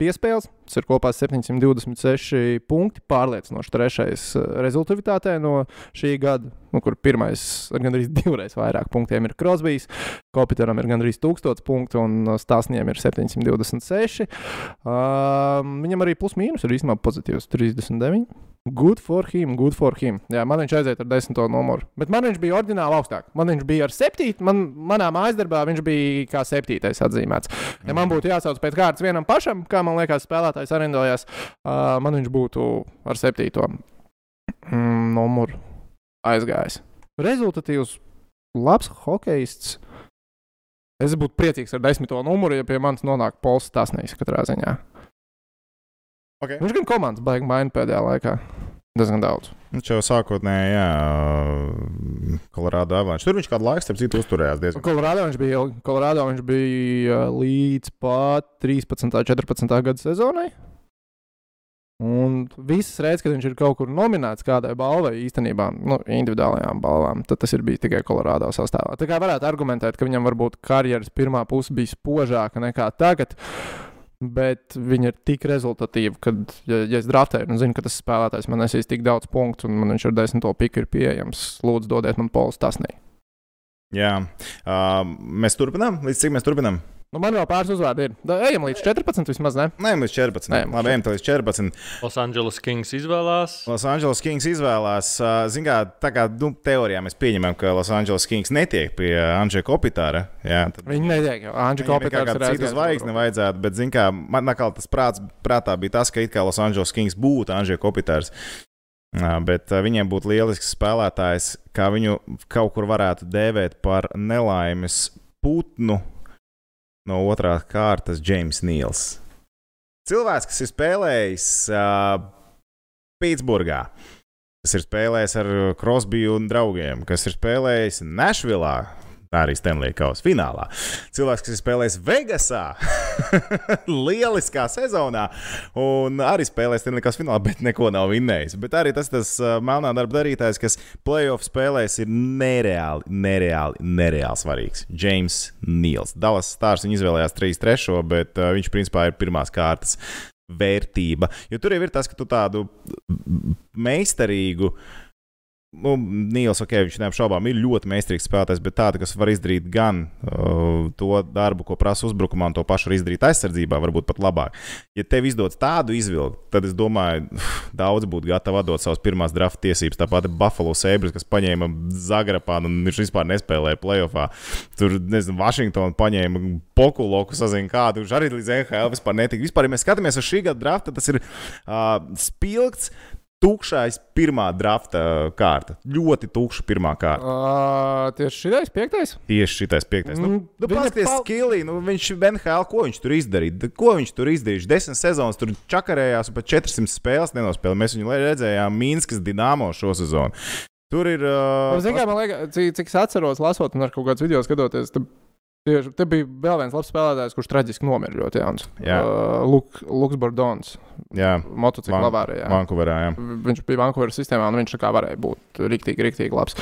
piespēles. Tas ir kopā 726 punkti. Pārliecinoši trešais uh, rezultātātē no šī gada, nu, kur pirmais ar gandrīz divreiz vairāk punktiem ir Krosbijs. Kopiteram ir gandrīz 1000 punktu, un uh, Stāsniem ir 726. Um, viņam arī plus mīnus ir īstenībā pozitīvs 39. Good for him, good for him. Jā, man viņš aiziet ar desmito numuru. Bet man viņš bija oriģināli augstāk. Man viņš bija ar septītu. Man, manā mājas darbā viņš bija kā septītais atzīmēts. Ja man būtu jāsauc pēc kārtas vienam pašam, kā man liekas, spēlētājs arendojās, uh, man viņš būtu ar septīto mm, numuru aizgājis. Rezultatīvs, labs hokejists. Es būtu priecīgs ar desmito numuru, ja pie manis nonāk Pols Tasnīs katrā ziņā. Ok. Viņš gan komandas baigi maina pēdējā laikā. Diezgan daudz. Viņš jau sākotnēji, jā, Kolorādo avalanche. Tur viņš kādu laiku, starp citu, uzturējās diezgan. Kolorādo viņš bija, ilgi. Kolorādo viņš bija uh, līdz pat 13. un 14. gada sezonai. Un visas reizes, kad viņš ir kaut kur nominēts kādai balvai, īstenībā, nu, individuālajām balvām, tad tas ir bijis tikai Kolorādo sastāvā. Tā kā varētu argumentēt, ka viņam varbūt karjeras pirmā puse bija spožāka nekā tagad. Bet viņi ir tik rezultatīvi, ka, ja, ja es draftēju un zinu, ka tas spēlētājs man nesīs tik daudz punktu, un man viņš ar desmito piku ir pieejams, lūdzu, dodiet man pols tasnī. Jā, uh, mēs turpinām. Līdz cik mēs turpinām? Nu, man vēl pāris uzvārdi ir. Da, ejam līdz 14 vismaz, ne? Nē, līdz 14. Ejam līdz Labi, ejam līdz 14. Los Angeles Kings izvēlās. Los Angeles Kings izvēlās, zinām, tā kā nu, teorijā mēs pieņemam, ka Los Angeles Kings netiek pie Andrija Kopitāra. Jā, tad Viņi netiek, jo Andriņš Viņam ir kā Kopitārs ir kāda cita aizgājis zvaigzne vajadzētu, bet, zin kā, man atkal tas prāts, prātā bija tas, ka it kā Los Angeles Kings būtu Andrija Kopitārs. Bet viņiem būtu lielisks spēlētājs, kā viņu kaut kur varētu dēvēt par nelaimes putnu no otrās kārtas, James Nīls. Cilvēks, kas ir spēlējis uh, Pitsburgā, kas ir spēlējis ar Krosbiju un draugiem, kas ir spēlējis Nešvilā, arī Stanley Kausa finālā. Cilvēks, kas ir spēlējis Vegasā, lieliskā sezonā, un arī spēlējis Stanley Kausa finālā, bet neko nav vinnējis. Bet arī tas, tas uh, melnā darba darītājs, kas playoff spēlēs, ir nereāli, nereāli, nereāli svarīgs. James Nīls. Dallas Stars viņa izvēlējās 3-3, bet uh, viņš principā ir pirmās kārtas vērtība. Jo tur jau ir tas, ka tu tādu meistarīgu. Nu, Nīls, ok, viņš neapšaubām ir ļoti meistarīgs spēlētājs, bet tāds, kas var izdarīt gan uh, to darbu, ko prasa uzbrukumā, un to pašu var izdarīt aizsardzībā, varbūt pat labāk. Ja tev izdodas tādu izvilkt, tad es domāju, daudz būtu gatavi atdot savas pirmās drafta tiesības. Tāpat Buffalo Sabres, kas paņēma Zagrapānu un viņš vispār nespēlēja playoffā. Tur, nezinu, Vašingtonu paņēma Pokuloku, sazina kādu, viņš arī līdz NHL vispār netika. Vispār, ja mēs skatāmies uz šī gada drafta, tas ir uh, spilgts. Tukšais pirmā drafta kārta. Ļoti tukša pirmā kārta. Uh, tieši šitais piektais? Tieši šitais piektais. Nu, Mm, nu, viņa Paskaties, pal- skillī, nu, viņš NHL, ko viņš tur izdarīja? Ko viņš tur izdarīja? Desmit sezonas tur čakarējās un pat 400 spēles nenospēlēja. Mēs viņu redzējām Mīnskas Dienāmo šo sezonu. Tur ir. Uh, Ziniet, kā man liekas, cik, cik es atceros, lasot un ar kaut kādus video skatoties. Tad... Tieši, te bija vēl viens labs spēlētājs, kurš traģiski nomira ļoti jauns. Jā. Uh, Luk, Luks Bordons, jā, motocikla Van- avārijā. Vankūverā. Jā. Viņš bija Vankūveras sistēmā, un viņš tā kā varēja būt rīktīgi, rīktīgi labs.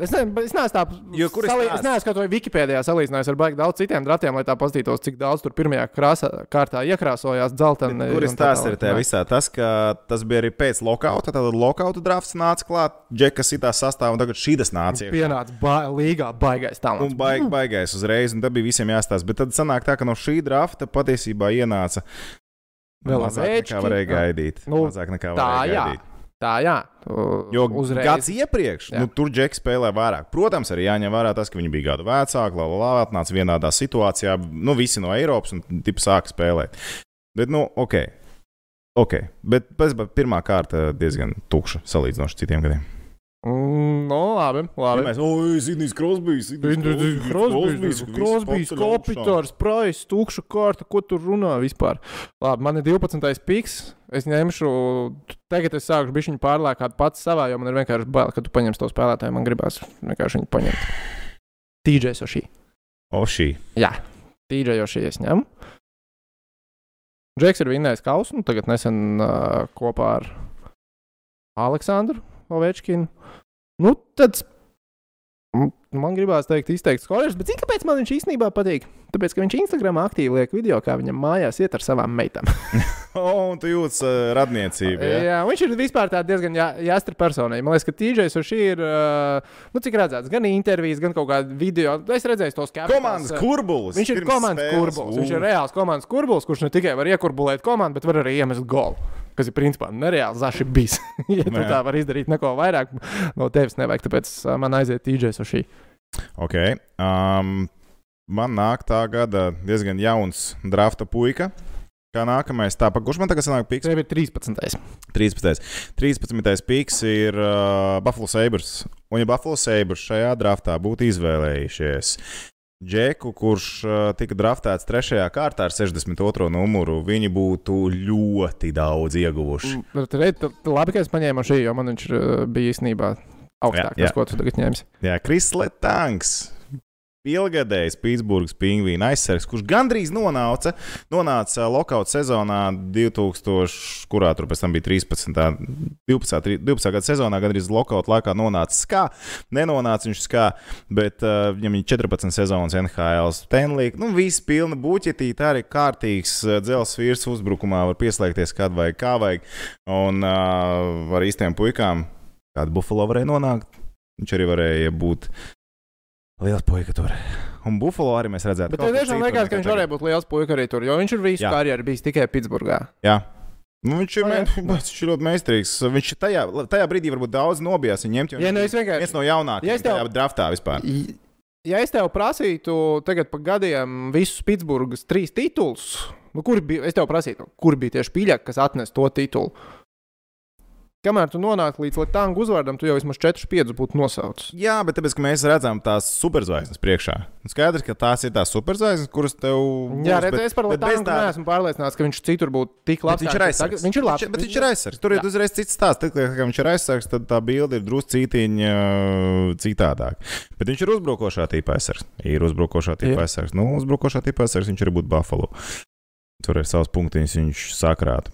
Es, ne, es neesmu tā, es salī, es neesmu kaut vai Wikipēdijā salīdzinājis ar baigi daudz citiem datiem, lai tā paskatītos, cik daudz tur pirmajā krāsā, kārtā iekrāsojās dzelteni. Kur ir un tā tās ir tajā visā? Tas, ka tas bija arī pēc lokauta. Tad lokauta drafts nāca klāt, Džekas itā sastāvā, un tagad šī tas nāca. Pienāca ba līgā baigais Un talants. baig, baigais uzreiz, un tad bija visiem jāstāsta. Bet tad sanāk tā, ka no šī drafta patiesībā ienāca Vēl mazāk nekā varēja gaidīt. Nu, mazāk nekā tā, varēja jā. Tā, jā. Uh, Jo uzreiz. gads iepriekš, Jā. nu, tur Džeks spēlēja vairāk. Protams, arī jāņem vērā tas, ka viņi bija gadu vecāki, la, la, la, atnāca vienādā situācijā. Nu, visi no Eiropas un tipi sāka spēlēt. Bet, nu, ok. ok. Bet pēc, pirmā kārta diezgan tukša salīdzinoši ar citiem gadiem. Mm, Nu, labi, labi. Mēs, oi, Sidnijs Krosbijs, Krosbīs, Krosbīs, Kopitārs, Prais, Tukša kārta, ko tur runā vispār. Labi, man ir 12. piks. Es ņemšu, tagad es sāku bišķiņu pārlēkāt pats savā, jo man ir vienkārši bail, ka tu paņemsi to spēlētāju, man gribās vienkārši viņu paņemt. TJ Sošī. Ošī. Jā, TJ Sošī es ņemu. Džeks ir vinnējis kausu, nu tagad nesen uh, kopā ar Aleksandru Ovečkinu. Nu, tad man gribās teikt, izteikts skolēns, bet zini, kāpēc man viņš īstenībā patīk? Tāpēc, ka viņš Instagramā aktīvi liek video, kā viņam mājās iet ar savām meitām. O, un tu jūtas uh, radniecību. Jā, Ja? jā viņš ir vispār tāds diezgan jā, jāstra personība. Man liekas, ka TJs šī ir, uh, nu, cik redzēts, gan intervijas, gan kaut kāda video. Es redzēju tos kā Komandas kurbulis. Viņš ir komandas kurbulis. Viņš ir reāls komandas kurbulis, kurš ne tikai var iekurbulēt komandu, bet var arī iemest golu. Kas ir principā nereāls zaši bijis. ja tu Jā. tā vari izdarīt neko vairāk, no tevis nevajag. Tāpēc man aiziet TJs un šī. Ok. Um, man nāk tā gada diezgan jauns drafta puika. Kā nākamais, tā pa kurš man tagad sanāk piks? Tev ir 13. 13. 13. piks ir uh, Buffalo Sabres. Un ja Buffalo Sabres šajā draftā būtu izvēlējušies Džeku, kurš tika draftēts trešajā kārtā ar 62. numuru, viņi būtu ļoti daudz ieguvuši. Bet tu- tu Labi, ka es paņēmu šī, jo man viņš bija īstenībā augstāk. Jā, jā. Tas, ko tu tagad ņemsi. Jā, Kris Letanks. Ilgadējs Pitsburgas pingvīna aizsargs, kurš gandrīz nonāca, nonāca lokauta sezonā 2000, kurā tur pēc tam bija 13. 12. tri- 12. gada sezonā, gandrīz lokauta laikā nonāca skā. Nenonāca viņš skā, bet uh, viņam ir 14 sezonas NHL Stanley. Nu, viss pilna buķetīt, arī kārtīgs uh, dzels vīrs uzbrukumā, var pieslēgties kad vajag, kā vajag. Un uh, ar īstiem puikām, kāda Buffalo varēja nonākt, viņš arī varēja būt. Liels puika tur. Un Buffalo arī mēs redzējām. Bet tiešām liekas, ka viņš varēja būt liels puika arī tur, jo viņš ir visu Jā. karjeru bijis tikai Pitsburgā. Jā. Nu, viņš, ir, O, jā. mē, viņš ir ļoti meistarīgs. Viņš tajā, tajā brīdī varbūt daudz nobijās viņu ņemt. viņš nu, es vienkārši- viens no jaunākajiem Ja tev- tajā draftā vispār. Ja es tev prasītu tagad pa gadiem visus Pitsburgas trīs titulus, nu, kur bija, es tev prasītu, kur bija tieši pīļāk, kas atnes to titulu? Kamēr tu nonāc līdz Latvijas uzvārdam, tu jau vismaz 4-5 būtu nosaucis. Jā, bet tāpēc, ka mēs redzam tās superzvaigznes priekšā. Skaidrs, ka tās ir tās superzvaigznes, kuras tev. Jā, būs, redziet, es par Latviju tā- neesmu pārliecināts, ka viņš citur būtu tik labs. viņš ir viņš aizsargs. Viņš ir labs. Bet viņš ir aizsargs. Tur ir Jā. uzreiz cits stāsts. Tad, kad viņš ir aizsargs, tad tā bilde ir drusku cītiņa citādāk. Bet viņš ir uzbrukošā tipa aizsargs. Ir uzbrukošā tipa Jā. aizsargs. Nu, uzbrukošā tipa aizsargs viņš arī būtu Buffalo. Tur ir savs punktiņš, viņš sakrāt.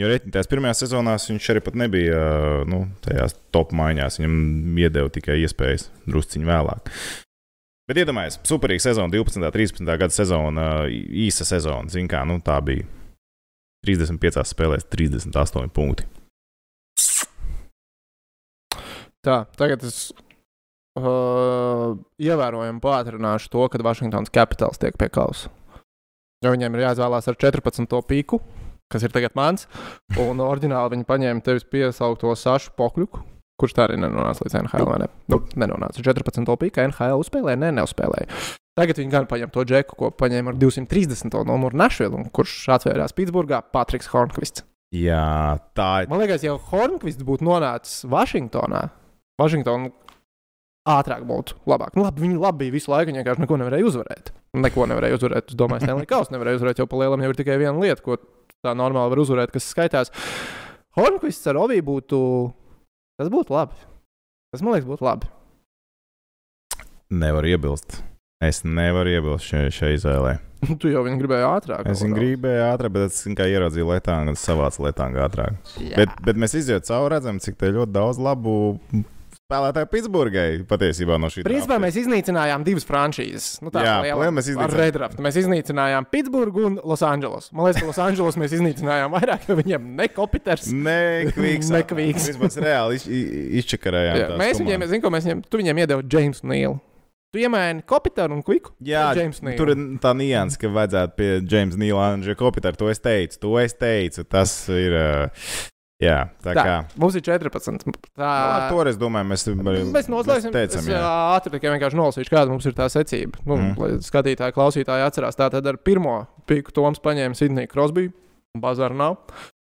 Jo reiķināties pirmajā sezonā viņš arī nebija nu, tajās top maiņās. Viņam iedeva tikai iespējas drusciņā vēlāk. Bet iedomājieties, superīga sezona, 12. un 13. gada sezona, īsa sezona. Zin kā, nu, tā bija 35 spēlēs, 38 punkti. Tā, tagad es uh, ievērojami pātrināšu to, kad Vašingtons Capitals tiek pie kausa. Jo viņiem ir jāizvēlās ar 14. pīku, kas ir tagad mans. Un oriģināli viņi paņēma tevis piesaukto Sašu Pokļuku, kurš tā arī nenonāca līdz NHL. Ne? Nu, nenonāca 14. pīka, NHL uzspēlēja, ne, neuzspēlēja. Tagad viņi gan paņem to džeku, ko paņēma ar 230. numuru Nashville, kurš atvērās Pitsburgā, Patriks Hornkvists. Jā, tā ir. Man liekas, ja Hornkvists būtu nonācis Vašingtonā, Vašingtona ātrāk būtu labāk. Nu, labi, viņi labi bija visu laiku, vienkārši neko nevarēja uzvarēt. Neko nevarēja uzvarēt. Es domāju, Stanley Kausa nevarēja uzvarēt, jo pa lielam jau ir tikai viena lieta, ko tā normāli var uzvarēt, kas skaitās. Hornkvists ar Oviju būtu. Tas būtu labi. Tas man liekas, būtu labi. Nevar iebilst. Es nevaru iebilst šai, šai izvēlei. tu jau viņu gribēji ātrāk. Es viņu gribēju ātrāk, bet es kā ieraudzīju lietānu, tad savācu lietānu ātrāk. Jā. Bet, bet mēs izjūtam cauri, redzam, cik te ļoti daudz labu spēlētāju Pitsburgai patiesībā no šī. Principā mēs iznīcinājām divas franšīzes. Nu, tā Jā, liela mēs iznīcinājām. Redraftu. Mēs iznīcinājām Pitsburgu un Losandželosu. Man liekas, ka Losandželos mēs iznīcinājām vairāk, jo viņiem nekopiters. Nē, kviks. Nekvīks. Mēs reāli iz, iz- izčakarējām. Jā, mēs viņiem, zinu, ko mēs viņiem, tu viņiem iedevi James Nīlu. Tu iemaini kopiteru un kviku. Jā, tur ir tā nianses, ka vajadzētu pie Jamesa Nīla Andrija Kopitara. To es teicu, to es teicu. Tas ir. Jā, tā, Tā, kā. mums ir 14. Tā, Nu, to es domāju, mēs, Mēs noslēgsim. Mēs teicam, jā. ātri tikai vienkārši nolasīšu, kāda mums ir tā secība. Nu, Mm. Lai skatītāji, klausītāji atcerās, tā tad ar pirmo piku Toms paņēma Sidniju Krosbiju, un Bazāra nav.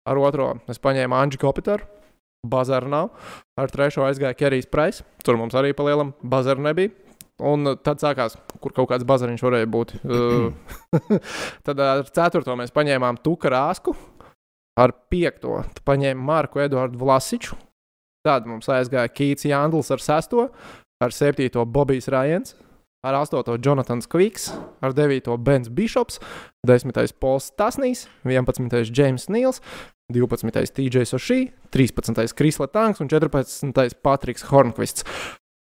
Ar otro es paņēmu Anģu Kopitaru, Bazara nav. Ar trešo aizgāja Kerijs Price. Tur mums arī palielam bazara nebija. Un tad sākās, kur kaut kāds bazariņš varēja būt. Tad ar ceturto mēs paņēmām Tuka Rāsku. Ar piekto paņēmām Marku Eduardu Vlasiču. Tad mums aizgāja Kīts Jāndls ar sesto, ar septīto Bobijs Rājens, ar astoto Jonatans Kviks, ar devīto Bens Bishops, desmitais Pols Tasnīs, vienpadsmitais James Nīls, 12. TJ Sošī, 13. Krisla Tanks un 14. Patriks Hornkvists.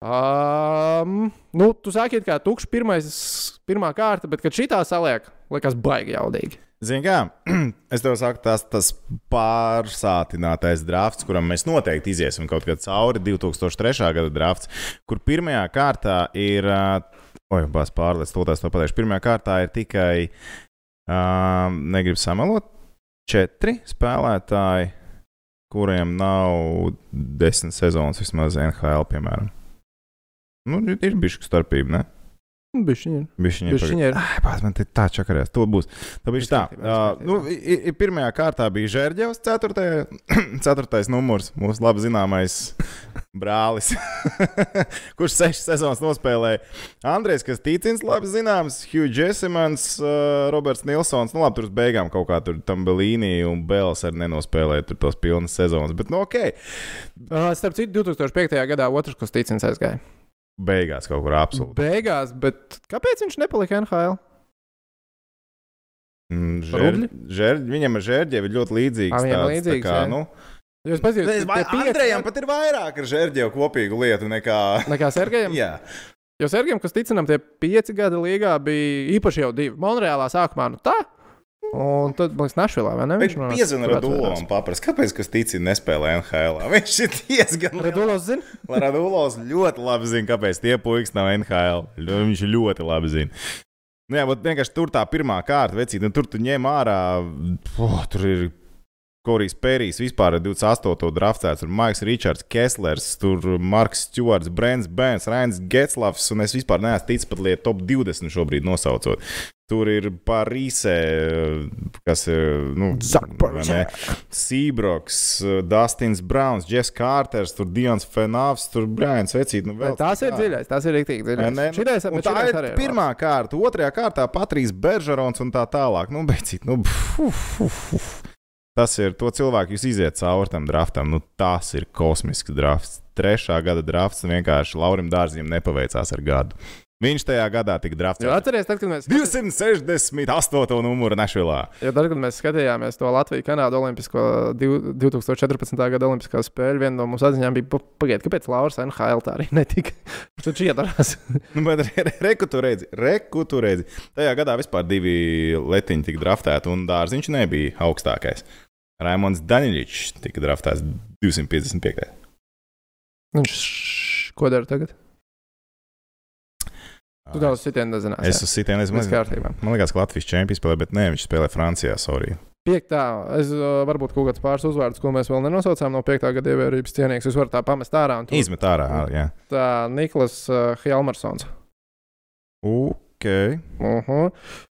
Um, nu, tu saki, ka tukšs pirmā kārta, bet kad šitā saliek, liekas baigi jaudīgi. Zini, kā es tev saku, tas tas pārsātinātais drafts, kuram mēs noteikti iziesim kaut kad cauri 2003. gada drafts, kur pirmajā kārtā ir, oi, bās pārlēc, to tās to pateikšu, pirmajā kārtā ir tikai, um, negribu samalot, četri spēlētāji, kuriem nav desmit sezonas vismaz NHL, piemēram. Nu, ir bijusi starpība, ne? Bišķiņi ir. Bišķiņi Bišķiņi ir. Ai, pats man te tā čakarēs. To būs. Tā bija tā. Uh, nu, pirmajā kārtā bija Žērģevs, ceturtajā, ceturtais numurs, mūsu labi zināmais brālis, kurš sešas sezonas nospēlēja. Andrejs, kas ticins, labi zināms, Hugh Jessimans, uh, Roberts Nilsons. Nu, labi, tur uz beigām kaut kā tur tam Belīnī un Bēls arī nenospēlēja tur tos pilnas sezonas. Bet, nu, ok, Uh, starp citu, 2005. gadā otrs, kas ticins aizgāja. Beigās kaut kur absolūti. Beigās, bet kāpēc viņš nepalika NHL? Mm? Žēr, žēr, viņam ar Žērģevi ir ļoti līdzīgs. Viņam tāds, līdzīgs, tā kā, jā. nu, Jūs pazīstat, Vai Andrejam pat ir vairāk ar Žērģevu kopīgu lietu nekā. nekā Sergejam. Jā, Jo Sergejam, kas ticinām, tie pieci gadi līgā bija īpaši jau divi. Monreālā sākumā, nu tā. Un tad, man liekas, Našvilā, vai ne? viņš piezvanīja tur Radulovam, atvērās. paprast, kāpēc, kas tic, nespēlē NHL. Viņš ir diezgan. Radulovs zina? Radulovs ļoti labi zina, kāpēc tie puikas nav NHL. Viņš ļoti labi zina. Nu, jā, bet vienkārši tur tā pirmā kārta, vecīt, nu, tur tu ņem ārā, oh, tur ir Korijs Pērijs, vispār ar 28. draftēts, tur Maiks Ričards, Kesslers, Marks Stewards, Brents Bēns, Rains Getslavs, un es vispār neesmu ticis pat lietu top 20 šobrīd nosaucot. Tur ir Parīsē, kas ir, nu, vai ne? Sībroks, Dustins Browns, Jess Kārters, tur Dions Fenāvs, tur Brians Vecīt, nu vēl. Tās ir dziļais, tās ir rīktīgi Vai ne? dziļais. Šitais, Un tā ir arī pirmā kārta, otrajā kārtā Patrijs Beržerons un tā tālāk. Nu, beidzīt, nu, uf, uf, uf. Tas ir to cilvēku, jūs iziet cauri tam draftam. Nu, tas ir kosmisks drafts. Trešā gada drafts vienkārši Laurim Dārzim nepaveicās ar gadu. Viņš tajā gadā tika draftēts. atcerieties, tad, kad mēs, 268. numuru Nešvilā. jo tad, kad mēs skatījāmies to Latviju-Kanādu Olimpisko div- 2014. gada Olimpiskā spēļu, viena no mūsu atziņām bija, "Pa- pagaidiet, kāpēc Lauris NHL tā arī netika? Tad šī iedarās. Nu, bet re- reku tu redzi, reku tu redzi. Tajā gadā vispār divi letiņi tika draftēti, un dārziņš nebija augstākais. Raimons Daniļičs tika draftēts 255. Viņš ko dara tagad? Tu daudz sitienu nezināsi. Es uz sitienu nezinu. Kārtībā. Man liekas, ka Latvijas čempions spēlē, bet nē, viņš spēlē Francijā. Sorry. Piektā, es varbūt kaut kāds pāris uzvārdus, ko mēs vēl nenosaucām no piektā gada ievērības cienīgs. Jūs varat tā pamest ārā. tur- Izmet ārā. Jā. Tā Niklas uh, Helmersons. Ok. Uh -huh.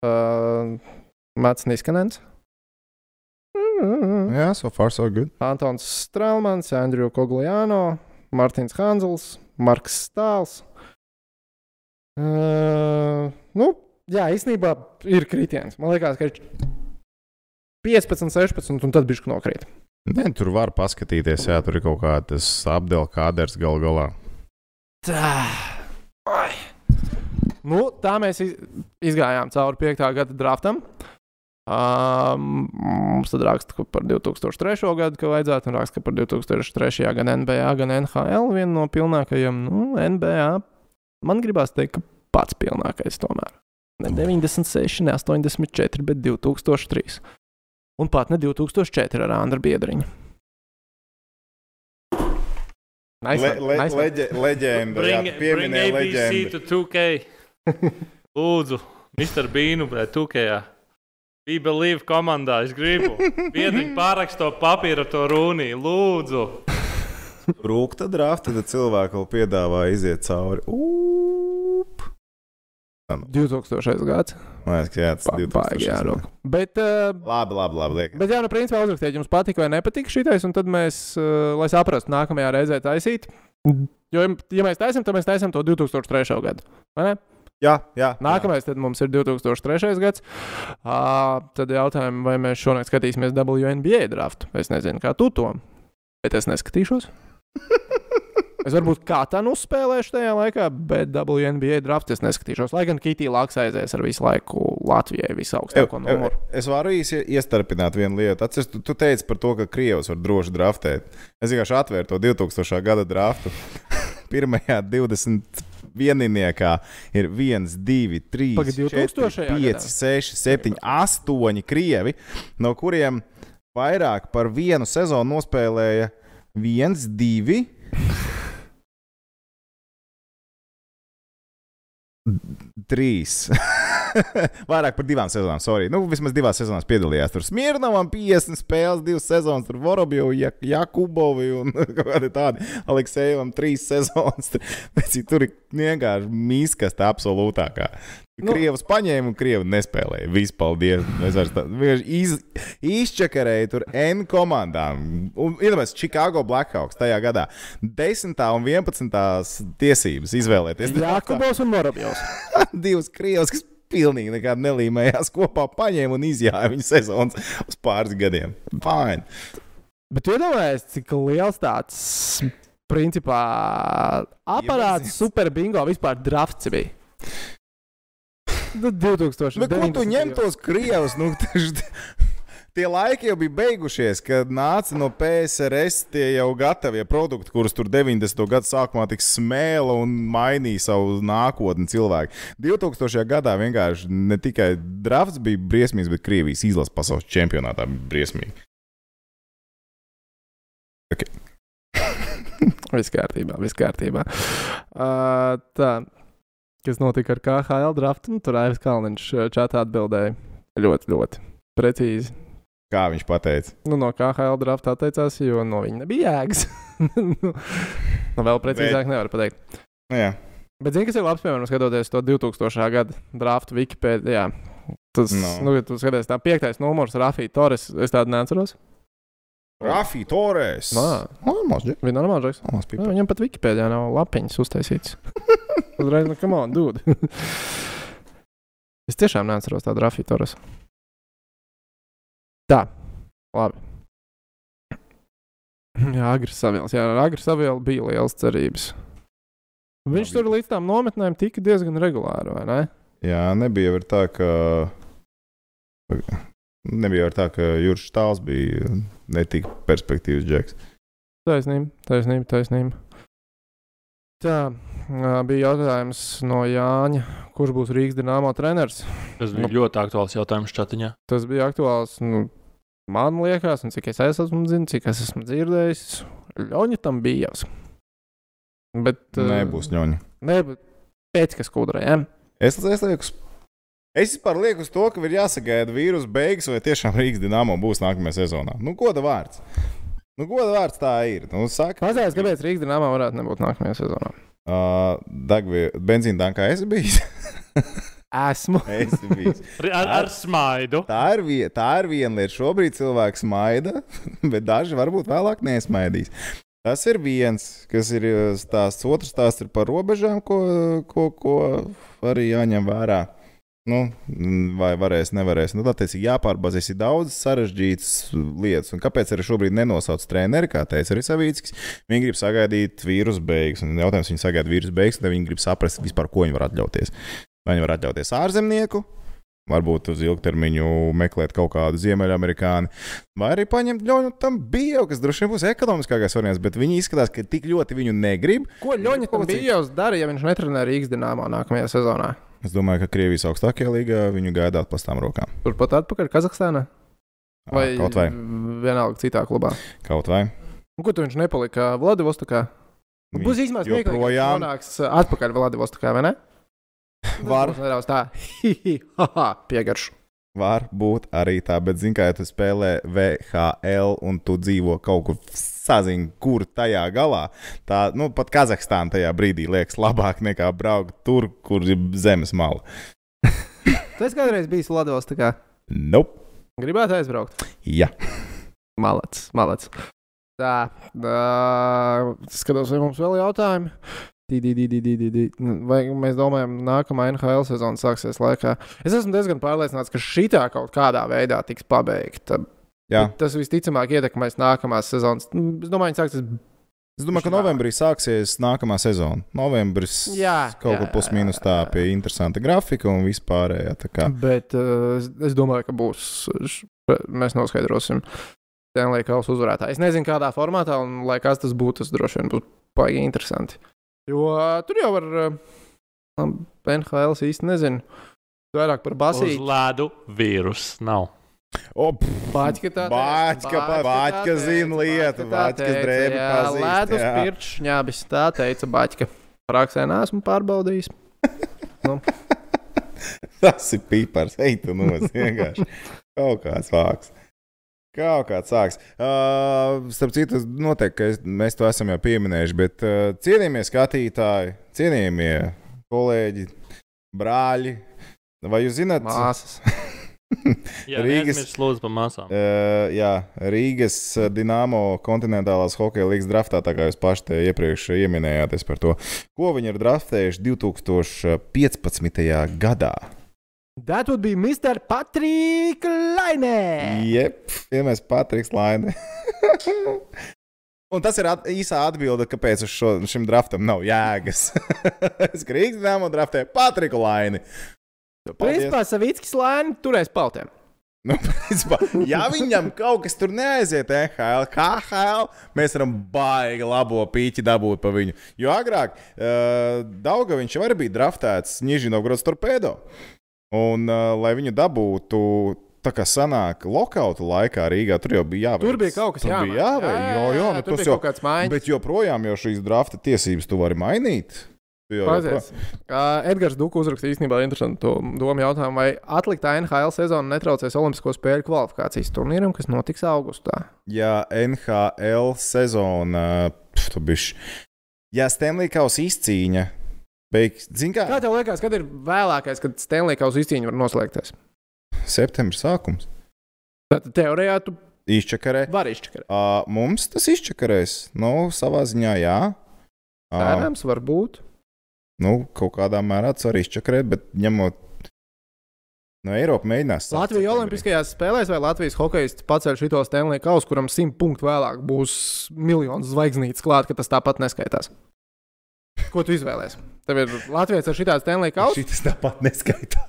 uh, Mats Niskanens. Jā, so far so good. Antons Strelmans, Andriju Kogliano, Mārtiņš Hanzels, Marks Stāls. Uh, nu, jā, īstenībā ir kritiens. Man liekas, ka ir 15, 16, un tad bišķi nokrīt. Nē, tur var paskatīties, jā, tur ir kaut kāds apdelkāders gal galā. Tā. Ai. Nu, tā mēs iz- izgājām cauri 5. gada draftam. Um, mums tad raksta par 2003. gadu, ka vajadzētu, un raksta par 2003. gan NBA, gan NHL. Viena no pilnākajiem, nu, NBA. Man gribās teikt, ka pats pilnākais tomēr. Ne 96, ne 84, bet 2003. Un pat ne 2004 ar Andru Biedriņu. Nice Le, le, nice leģe, leģenda, jā, Bring, pieminēji ABC leģendu. to 2K. Lūdzu, Mr. Beanu, bet 2K. We believe komandā, es gribu. Piediņ pāraksto papīru to rūnī, lūdzu. Rūkta drafta, tad cilvēki vēl piedāvā iziet cauri. Up. 2000. gads. Man liekas, ka jā, tas ir 2000. jārok. Bet, uh, Labi, labi, labi. Liek. bet jā, nu, principā uzrakstiet, jums patika vai nepatika šitais, un tad mēs, uh, lai saprastu, nākamajā reizē taisīt. Jo, ja mēs taisām, tad mēs taisām to 2003. gadu. vai ne? Jā, jā. Nākamais tad mums ir 2003. gads. Uh, tad jautājums, vai mēs šonakt skatīsimies WNBA draftu. Es nezinu, kā tu to, bet es neskatīšos. Es varbūt kā tā uzspēlēšu tajā laikā, bet WNBA draftu es neskatīšos. Lai gan Kitija Laks aizies ar visu laiku Latvijai visaugstāko numuru. Es varu īsi iestarpināt vienu lietu. Atceries, tu, tu teici par to, ka Krievs var droši draftēt. Es vienkārši atvēru to 2000. gada draftu. Pirmajā 21. ir 1, 2, 3, Pagad, 2000. 4, 5, 6, 7, 8 krievi, no kuriem vairāk par vienu sezonu nospēlēja 1, 2. Trīs. Vairāk par divām sezonām, sorry. Nu, vismaz divās sezonās piedalījās. Tur Smirnovam 50 spēles, divas sezonas, tur Vorobjovu, Jak Jakubovi un kādi tādi. Aleksēvam 3 sezonas. Bet tur ir vienkārši mīskas tā absolūtākā. Nu. Krievs paņēma un krievi nespēlēja. Viss, paldies. Es vienkārši iz, izčakarēju tur N komandām. Iedomājieties, Chicago Blackhawks tajā gadā 10. un 11. tiesības izvēlēties. Jākubos un Morabjos. Divas krievas, kas pilnīgi nekādi nelīmējās kopā, paņēma un izjāja viņu sezonas uz pāris gadiem. Fine. Bet iedomājieties, cik liels tāds principā aparāts Iepazīst. super bingo vispār drafts bija. Nu, 2000. Bet ko tu ņem tos krievus? Nu, taž- Tie laiki jau bija beigušies, kad nāca no PSRS tie jau gatavie produkti, kurus tur 90. gada sākumā tik smēla un mainīja savu nākotni cilvēki. 2000. gadā vienkārši ne tikai drafts bija briesmīgs, bet Krievijas izlases pasaules čempionātā bija briesmīgi. Viss kārtībā, viss kārtībā. Uh, tā, kas notika ar KHL draftu, nu, tur Aivs Kalniņš čatā atbildēja ļoti, ļoti precīzi. Kā viņš pateica? Nu, no KHL drafta atteicās, jo no viņa nebija jēgas. nu, nu, vēl precīzāk nevar pateikt. Nu, jā. Bet, zini, kas ir labs, piemēram, skatoties to 2000. gada draftu Wikipēdijā. Tas, No. nu, ja tu skaties, tā piektais numurs, Rafija Torres, es tādu neatceros. Rafi Torres. Nā. Nu, mazliet. Viņa normāls. Maz Jā, pipa. viņam pat Wikipēdijā nav lapiņas uztaisīts. Uzreiz, nu, come on, dude. es tiešām neatceros tādu Rafiju Torres. Tā, labi. Jā, Agris Savils. Jā, ar Agri Savilu bija liels cerības. Viņš Labi. tur līdz tām nometnēm tika diezgan regulāri, vai ne? Jā, nebija jau tā, ka. Nebija jau tā, ka Juris Štāls bija netik perspektīvas džeks. Taisnība, taisnība, taisnība. Tā, bija jautājums no Jāņa, kurš būs Rīgas dīnāmo treneris. Tas bija ļoti aktuāls jautājums čatiņā. Tas bija aktuāls. Nu, man liekas, un cik es esmu zinājis, cik es esmu dzirdējis, Ļoņa tam bija jau. Bet. ā, Nebūs ņoņa. Nebūs. Pēc kas kudrējām. Es, es lieku, es vispār lieku uz to, ka ir jāsagaida vīrusu beigas, vai tiešām Rīgas dīnāmo būs nākamajā sezonā. Nu, goda vārds. Nu, goda vārds tā ir. Nu, saka, Pastāstiet, kāpēc Rīgas dīnāmā varētu nebūt nākamajā sezonā. Uh, Dagvi, benzīna tankā esi bijis? Esmu. esi bijis. Ar, ar smaidu. Tā ir, vie, tā ir viena lieta. Šobrīd cilvēks smaida, bet daži varbūt vēlāk nesmaidīs. Tas ir viens, kas ir uh, stāsts. Otrs stāsts ir par robežām, ko, ko, ko arī jāņem vērā. Nu, vai varēs, nevarēs. Nu, tā ir jāpārbazēs. Ir daudz sarežģītas lietas. Un kāpēc arī šobrīd nenosauc treneri, kā teica arī Savīckis? Viņi grib sagaidīt vīrusu beigas. Un jautājums, viņi sagaida vīrusu beigas, tad viņi grib saprast, vispār, ko viņi var atļauties. Vai viņi var atļauties ārzemnieku, varbūt uz ilgtermiņu meklēt kaut kādu ziemeļamerikāni, vai arī paņemt ļauņu tam bio, kas droši vien būs ekonomiskākais variants, bet viņi izskatās, ka tik ļoti viņu negrib. Ko Ļoņa tam jau dara, ja viņš netrenē Rīgas dīnāmā nākamajā sezonā? Es domāju, ka Krievijas augstākajā līgā viņu gaida atplastām rokām. Turpat atpakaļ Kazahstānā? Vai kaut vai. vienalga citā klubā? Kaut vai. Un, ko tu viņš nepalika Vladivostokā? Būs īstenībā smieklīgi, ka viņš nonāks atpakaļ Vladivostokā, vai ne? Var. Nedaudz tā, piegaršu. Var būt arī tā, bet, zini, kā ja tu spēlē VHL un tu dzīvo kaut kur sazini, kur tajā galā. Tā, nu, pat Kazahstāna tajā brīdī liekas labāk nekā braukt tur, kur ir zemes mala. Tu esi kādreiz bijis Latvijas tā kā Nope. gribētu aizbraukt. Jā, Malets, malets. Tā, uh, skatos, vai mums vēl jautājumi. Di. Vai mēs domājam, nākamā NHL sezona sāksies laikā? Es esmu diezgan pārliecināts, ka šī tā kaut kādā veidā tiks pabeigta. jā. Bet Tas visticamāk ietekmēs nākamās sezonas. Nu, Es domāju, ka sāksies. Es domāju, ka novembrī sāksies nākamā sezona. Novembris Jā, kaut kur pusminus tā pie interesanta grafika un vispārējā. Bet uh, es, domāju, ka būs. Mēs noskaidrosim. Stanley Kausa uzvarētāju. Es nezinu, kādā formātā, un lai kas tas būtu, tas droši vien būs baigi interesanti. Jo uh, tur jau var. Uh, NHL īsti nezinu. Vairāk par Uz basīti. ledu vīrus nav. Bāķka zina lietu, Bāķkas drēbi pazīst, Ledus jā. pirkš, ņābis, tā teica Bāķka. Praksē neesmu pārbaudījis. tas ir pīpars. Ej, tu nos vienkārši. Kaut kāds vāks. Kaut kāds sāks. Uh, starp citu, noteikti, ka es, mēs to esam jau pieminējuši, bet uh, cienījamie skatītāji, cienījamie kolēģi, brāļi, vai jūs zināt? Māsas. Jā, Rīgas- lūdzu par māsām. Uh, jā, Rīgas Dienāmo kontinentālās hokeja līnijas draftā, tā kā jūs paši te iepriekš ieminējāties par to, ko viņi ir draftējuši 2015. gadā. That would be Mr. Patrick Laine. Jep, pirmais Patriks Laine. Un tas ir at īsā atbilde, kāpēc uz šo, šim draftam nav jēgas. es gribēju zinām, un draftēju Patriku Laini. Principā Savickis Laine turēs paltiem. Nu, principā, ja viņam kaut kas tur neaiziet, NHL, KHL, mēs varam baigi labo pīķi dabūt pa viņu. Jo agrāk uh, Dauga viņš jau arī bija draftēts Nižņģinovgrodas torpēdo. Un, uh, lai viņu dabūtu, tā kā sanāk, lokautu laikā Rīgā, tur jau bija jāveic. Tur bija kaut kas jāmaina. jāveic. Jā, jā, jā, nu, tur bija jau, kaut kāds maiņas. bet joprojām jau šīs drafta tiesības tu vari mainīt. Jau Pazies. Uh, Edgars Duka uzrakstīja īstenībā interesantu domu jautājumu, vai atliktā NHL sezona netraucēs Olimpisko spēļu kvalifikācijas turnīram, kas notiks augustā. ja NHL sezona, pf, tu bišķi, ja Stanley Kausa izcīņa, beigas, kā, Kā tev liekas, kad ir vēlākais, kad Stanley Kausa izcīņa var noslēgties? septembris sākums, Tad teorijā tu izčakarē. vari izčakarēt. Uh, mums tas izčakarēs, nu, savā ziņā, jā. Uh, Cerams, varbūt. nu, kaut kādā mērā tas var izčakarēt, bet ņemot no Eiropas mēģinās. Latvijas. Olimpiskajās spēlēs vai Latvijas hokejists paceļ šo Stanley Kausu, kuram simt punktu vēlāk būs miljons zvaigznītes klāt, ka tas tāpat neskaitās. Ko tu izvēlēsies? Tev ir Latvijas ar šitā Stanley Kausu? Šis tāpat neskaitā.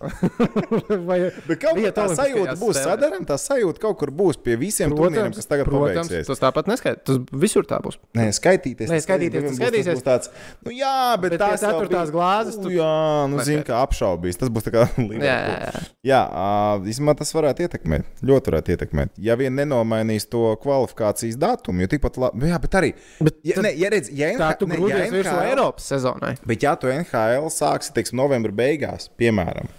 vai Bet kaut kā tā sajūta būs sadarām, tā sajūta kaut kur būs pie visiem turnīriem, kas tagad protams, paveiksies. tas tāpat neskaitās. Tas visur tā būs. Nē, skaitīties. Nē, skaitīties, tas skaitīsies. būs tāds, nu jā, bet, Bet tās ceturtās bija- glāzes tu Nu, jā, nu zini, kā apšaubīs. Tas būs tā kā Jā, Liverpool. jā, jā. Jā, ā, īstenībā tas varētu ietekmēt. Ļoti varētu ietekmēt. Ja vien nenomainīs to kvalifikācijas datumu, jo tikpat labi. Jā, bet arī. Bet Ja, tad- ne, ja redz, ja Tā NH tu ne, grūties ja virsū Eiropas sezonai. Bet ja tu NHL sāksi, teiksim, novembra beigās, piemēram,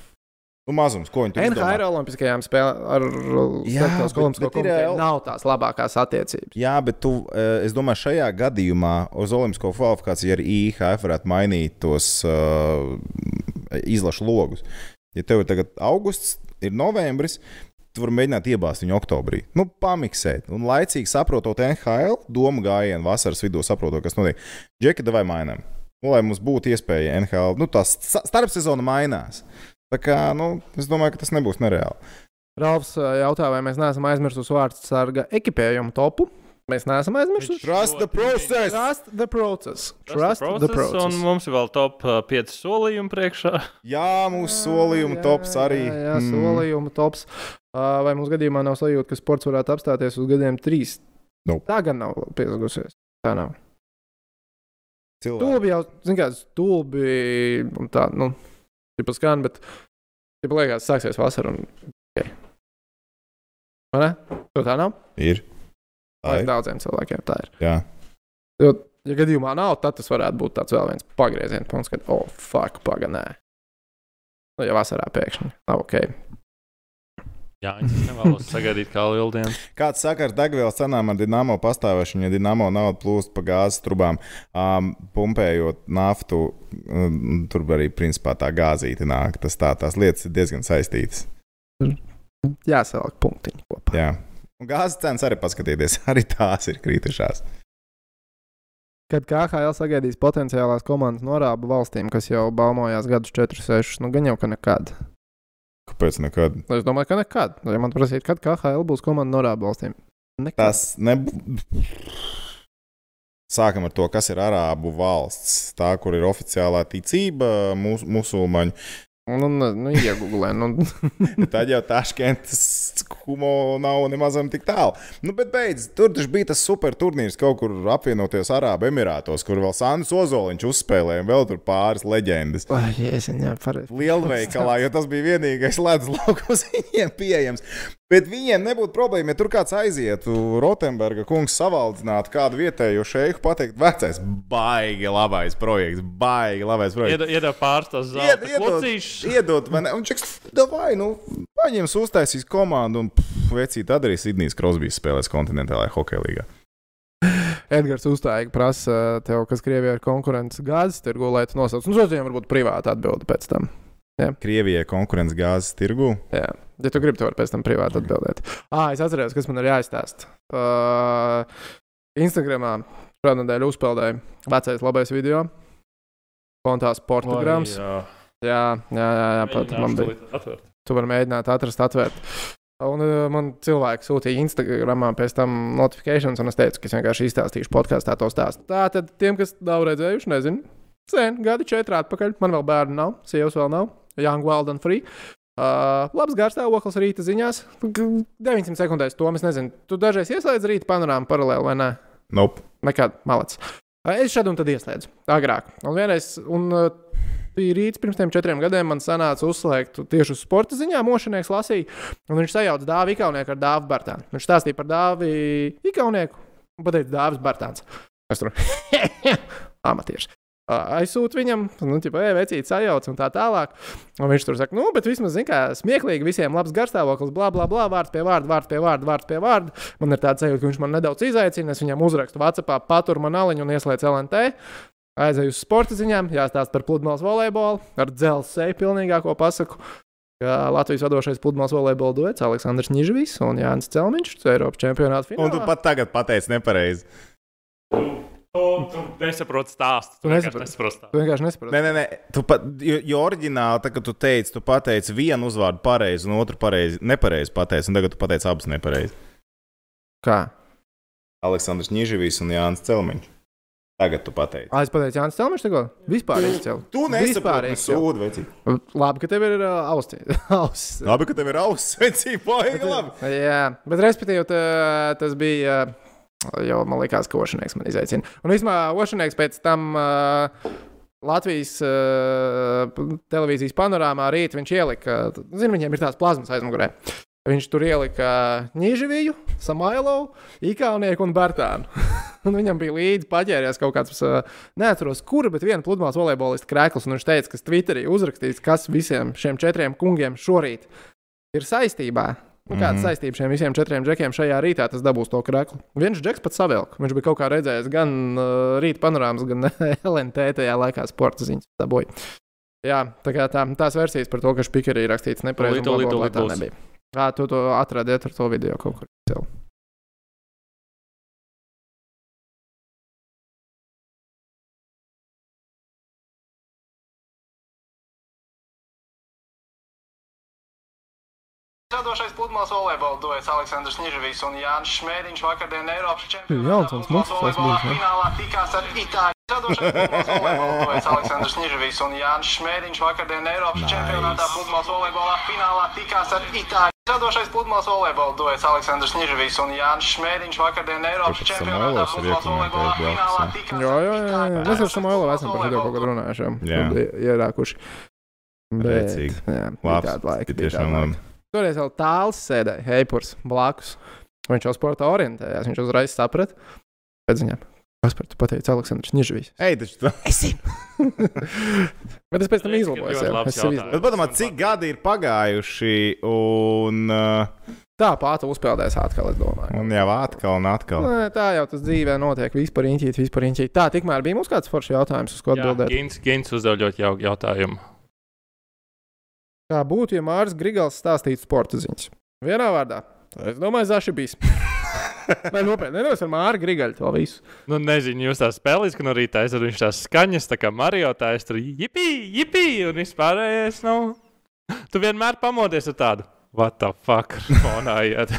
nu mazums, ko viņi tur izdomā? NHL Olimpiskajām spēlēm ar bet- Olimpisko ir nav tās labākās attiecības. Jā, bet tu, eh, es domāju, šajā gadījumā uz Olimpisko kvalifikāciju arī IHF varētu mainīt tos uh, izlašu logus. Ja tev ir tagad augusts, ir novembris, tu vari mēģināt iebāzt viņu oktobrī. Nu, pamiksēt, un laicīgi saprotot NHL, domu gājienu vasaras vidū, saprotot, kas notiek. Džeki, vai mainām? Nu, lai mums būtu iespēja NHL, nu, tā sta- starpsezona mainās. Tā kā, nu, es domāju, ka tas nebūs nereāli. Ralfs ā, jautā, vai mēs neesam aizmirsuši vārdu sarga ekipējumu topu. Mēs neesam aizmirsuši. Trust the process! Trust the process. Trust Trust the process. Un mums ir vēl top 5 solījumi priekšā. Jā, mūsu solījuma tops arī. Jā, jā Mm. solījuma tops. Uh, vai mums gadījumā nav sajūta, ka sports varētu apstāties uz gadiem trīs? Nope. Tā gan nav piesagusies. Tā nav. Cilvēki. Stulbi jau, zināmā mērā, stulbi un tā, nu, tipa skan, bet, ja liekas, sāksies vasara un. Okay. Vai ne? To tā nav? Ir. Tā ir. daudziem cilvēkiem tā ir? Jā. Jo, ja gadījumā nav, tad tas varētu būt tāds vēl viens pagrieziena punkts, kad, oh, fuck, paganē. Nu, ja vasarā pēkšņi nav ok. Jā, es nevēlos sagaidīt kā lielu dienu. Kāds sakars degvielas cenām ar dinamo pastāvēšanu, ja dinamo naudu plūst pa gāzes trubām, um, pumpējot naftu, um, tur arī principā tā gāzīte nāk. Tas tā, tās lietas ir diezgan saistītas. Jāsaliek punktiņi kopā. Jā. Un gāzes cenas arī paskatieties, arī tās ir kritušās. Kad KHL sagaidīs potenciālās komandas norābu valstīm, kas jau baumojās gadus 4, 6, nu gan jau ka nekad. Kāpēc nekad? Es domāju, ka nekad. Ja man prasītu, kad KHL būs komanda norābu valstīm, nekad. Tas nebūs. Sākam ar to, kas ir Arābu valsts. Tā, kur ir oficiālā ticība, mus, musulmaņu. Nu, nu, iegūlē. Nu, Tad jau Taškentas humo nav nemaz tik tālu. Nu, bet beidz, tur taču bija tas super turnīrs kaut kur apvienoties Arābu Emirātos, kur vēl Sandrs Ozoliņš uzspēlēja, un vēl tur pāris leģendas. Pareizi. Lielveikalā, jo tas bija vienīgais ledus laukums viņiem pieejams. Bet viņiem nebūtu problēma, ja tur kāds aizietu, Rotenberga kungs savaldinātu kādu vietējo šeiku, pateikt, vecais, baigi labais projekts, baigi labais projekts. Iedod pāris tās Ied- zelta Iedod, man, un čeks, davai, nu, paņems, uztaisīs komandu, un pff, vecīt, tad arī Sidnijas Krosbīs spēlēs kontinentālajā hokeja līgā. Edgars uzstājīgi prasa tev, kas Krievijā ir konkurence gāzes tirgu, lai tu nosauc. Nu, viņam varbūt privāti atbildi pēc tam. Krievijai konkurence gāzes tirgu. Jā. Ja tu gribi, tu vari pēc tam privāti atbildēt. Ah, es atceros, kas man ir jāizstāsta. Uh, Instagramā šādā nedēļā uzpeldēja vecais labais video. Kontā sportprogrammas. Jā, Jā, jā, jā, jā pat man bija. Tu vari mēģināt atrast, atvērt. Un uh, man cilvēki sūtīja Instagramā pēc tam notifikācijas, un es teicu, ka es vienkārši izstāstīšu podkāstā to stāstu. Tā tad tiem, kas nav redzējuši, nezinu, sen, gadi četri atpakaļ. Man vēl bērnu nav, sievas vēl nav. Young, wild and free. Uh, labs garstāvoklis rīta ziņās. G- 900 sekundēs to es nezinu. Tu dažreiz ieslēdz rīta panorāmu paralēli vai ne? Nope. Nekad malets. Uh, Es šādu un tad ieslēdzu agrāk. Un vienreiz, un uh, bija rīts pirms tiem četriem gadiem, man sanāca uzslēgt tieši uz sporta ziņām, mošanieks lasīja, un viņš sajauca dāvu Ikaunieku ar dāvu Bartānu. Viņš stāstīja par dāvu Ikaunieku un pateica dāvis Bartāns. Es tur amatieris. Aizsūtu viņam, nu, tā kā vecīt sajauc un tā tālāk. Un viņš tur saka, nu, bet vismaz, zin, kā smieklīgi, visiem labs garstāvoklis, bla, bla, bla, vārds pie vārda, vārds pie vārda, vārds pie vārda. Man ir tāds sajūta, ka viņš man nedaudz izaicina. Es viņam uzrakstu Vācijā, patur man aliņu un ieslēdzu LNT. Aizēju uz sporta ziņām, jāstāsta par pludmales volejbolu, ar dzelzceļu pilnīgāko pasaku. Latvijas vadošais pludmales volejbola duets Aleksandrs Nižvis un Jānis Celmiņš, Eiropas čempionāta Un tu finālā. pat tagad pateici nepareizi. Tu, tu nesaproti stāstu. Tu vienkārši nesaproti. stāstu. Tu vienkārši nesaproti. Nē, nē, nē. Tu pat, jo, jo oriģināli, tā, kad tu teici, tu pateici vienu uzvārdu pareizi, un otru pareizi, nepareizi pateici, un tagad tu pateici abus nepareizi. Kā? Aleksandrs Nižavīs un Jānis Celmiņš. Tagad tu pateici. Ah, es pateicu, Jānis Celmiņš, tikko vispār izcēlu. Tu nesaproti, sūdi, veci. Labi, ka tev ir uh, austi. auss. Labi, ka tev ir auss, veci, baigi labi. Jā, bet respektīvi, tā- tas bija. uh, Jau man liekas, ka Ošanieks man izaicina. Un īstenībā Ošanieks pēc tam uh, Latvijas uh, televīzijas panorāmā rīt viņš ielika, zinu, viņiem ir tās plazmas aizmugurē. Viņš tur ielika Nīžaviju, Samailovu, Ikaunieku un Bartānu. un viņam bija līdzi paģēries kaut kāds, neatceros, kura, bet viena pludmales volejbolista krēkls. Un viņš teica, ka Twitterī uzrakstīs, kas visiem šiem četriem kungiem šorīt ir saistībā. Nu, kāda mm. -hmm. saistība šiem visiem četriem džekiem šajā rītā tas dabūs to krēslu? Viens džeks pats savilka. Viņš bija kaut kā redzējis gan uh, rīta panorāmas, gan LNT tajā laikā sporta ziņas. Dabūja. Jā, tā kā tā, tās versijas par to, ka Špikerī rakstīts nepareizi. Tā nebija. Jā, tu to atradiet ar to video kaut kur. Cel. Radošais pludmales volejbola duets Aleksandrs Nižavīs un Jānis Šmēriņš vakardien Eiropas čempionātā volejbola finālā tikās ar Itāļu. Radošais pludmales volejbola duets Aleksandrs Nižavīs un Jānis Šmēriņš vakardien Eiropas Nice. čempionātā pludmales volejbola finālā tikās ar Itāļu. Radošais pludmales volejbola duets Aleksandrs Nižavīs un Jānis Šmēriņš vakardien Eiropas čempionātā pludmales volejbola finālā tikās ar Itāļu. Mēs ar Samailovu esam par šo kaut ko runājuši. Jā. Ienākuši. Rēcīgi. Jā, Labs, tāda laika. tiešām labi. Toreiz vēl tāls sēdēja, Heipurs blakus. Viņš jau sportā orientējās. Viņš uzreiz saprata, pēc ziņām. Kas par to pateica Aleksandrs Nižvijs? Ej, taču tu. Esi! Bet es pēc tam izlabojos. jā. Es. Bet, padomā, cik gadi ir pagājuši, un, uh, Tā pāta uzpeldēs atkal, es domāju. un jau atkal un atkal. Nē, tā jau tas dzīvē notiek. Vispār inķīt, vispār inķīt. Tā, tikmēr bija mums kāds foršs jautājums, uz ko Jā, atbildēt. Gins, Gins uzdev ļoti jauku jautājumu. Kā būtu, ja Mārcis Grigals stāstītu sporta ziņas? Vienā vārdā. Es domāju, Zaši bijis. Nē, nopietni, nedos ar Mārciņu Grigaļu to visu. Nu, nezinu, jūs tā spēlējat, ka no rīta aizsver viņš tās skaņas, tā kā Mario tās tur jipī, jipī, un vispārējais nav. Tu vienmēr pamodies ar tādu. What the fuck? Fonā iet.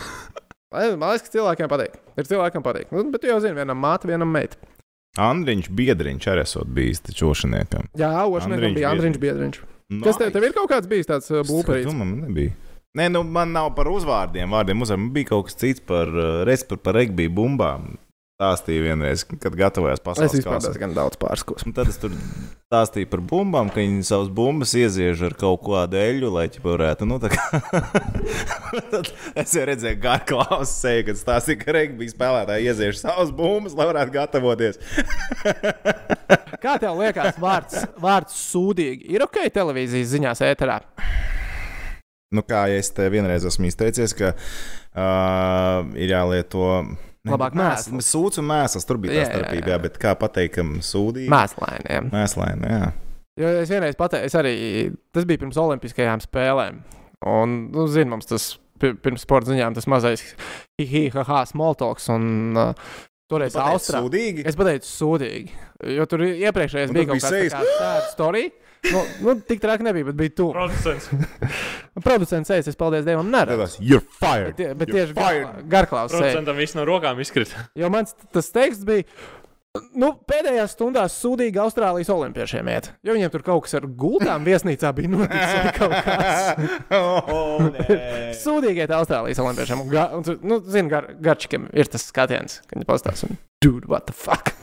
Man liekas, ka cilvēkiem patīk. Ir cilvēkiem patīk. Nu, bet tu jau zini, vienam māte, vienam meita. Andriņš Biedriņš arī esot bijis taču ošaniekam. Jā, Ošaniekam Andriņš bija Andriņš Biedriņš. Kas tev, tev ir kaut kāds bijis tāds uh? Nu, man nebija. Nē, nu, man nav par uzvārdiem, vārdiem uzvārdiem. Man bija kaut kas cits par, uh, res par, par regbiju bumbām. Stāstīja vienreiz, kad gatavojās Es pasaules vispār kausam. diezgan daudz pārskos. Un tad es tur stāstīju par bumbām, ka viņi savus bumbas ieziež ar kaut kādu eļļu, lai viņi varētu. Nu, kā... tad es jau redzēju, kā Klaus seja, kad stāstīja, ka regbija spēlētāji ieziež savus bumbas, lai varētu gatavoties. Kā tev liekas, vārds, vārds sūdīgi ir ok televīzijas ziņās ēterā? Nu, kā ja es te vienreiz esmu izteicies, ka uh, ir jālieto. Labāk mēs- mēsls. Sūds un mēsls, tur bija tā Jā, jā, starpība, jā. jā, bet kā pateikt, kam sūdīgi? Mēslainiem. Mēslaini, jā. Jo es vienreiz pateicu, es arī tas bija pirms Olimpiskajām spēlēm. Un, nu, zini, mums tas pi- pirms sporta ziņām tas mazais hihihaha smoltoks. Un uh, toreiz Pateic Austrā. Sūdīgi? Es pateicu, sūdīgi. Jo tur iepriekšējais bija kaut bija kāds tāds tāds story. Nu, nu, tik traki nebija, bet bija tuvu. Producents. Producents teica, es paldies Dievam, neredzu. You're fired! Bet, tie- bet You're tieši fired. garklaus sēž. Producentam viss no rokām izkrita. Jo mans tas teksts bija. Nu, pēdējās stundās sūdīgi Austrālijas olimpiešiem iet. Jo viņiem tur kaut kas ar gultām viesnīcā bija noticis. vai kaut kas. oh. Sūdīgi iet Austrālijas olimpiešiem. Un, ga, un, tu- nu, zini, gar, garčikam ir tas skatiens, kad viņi pastāsta. Dude, what the fuck?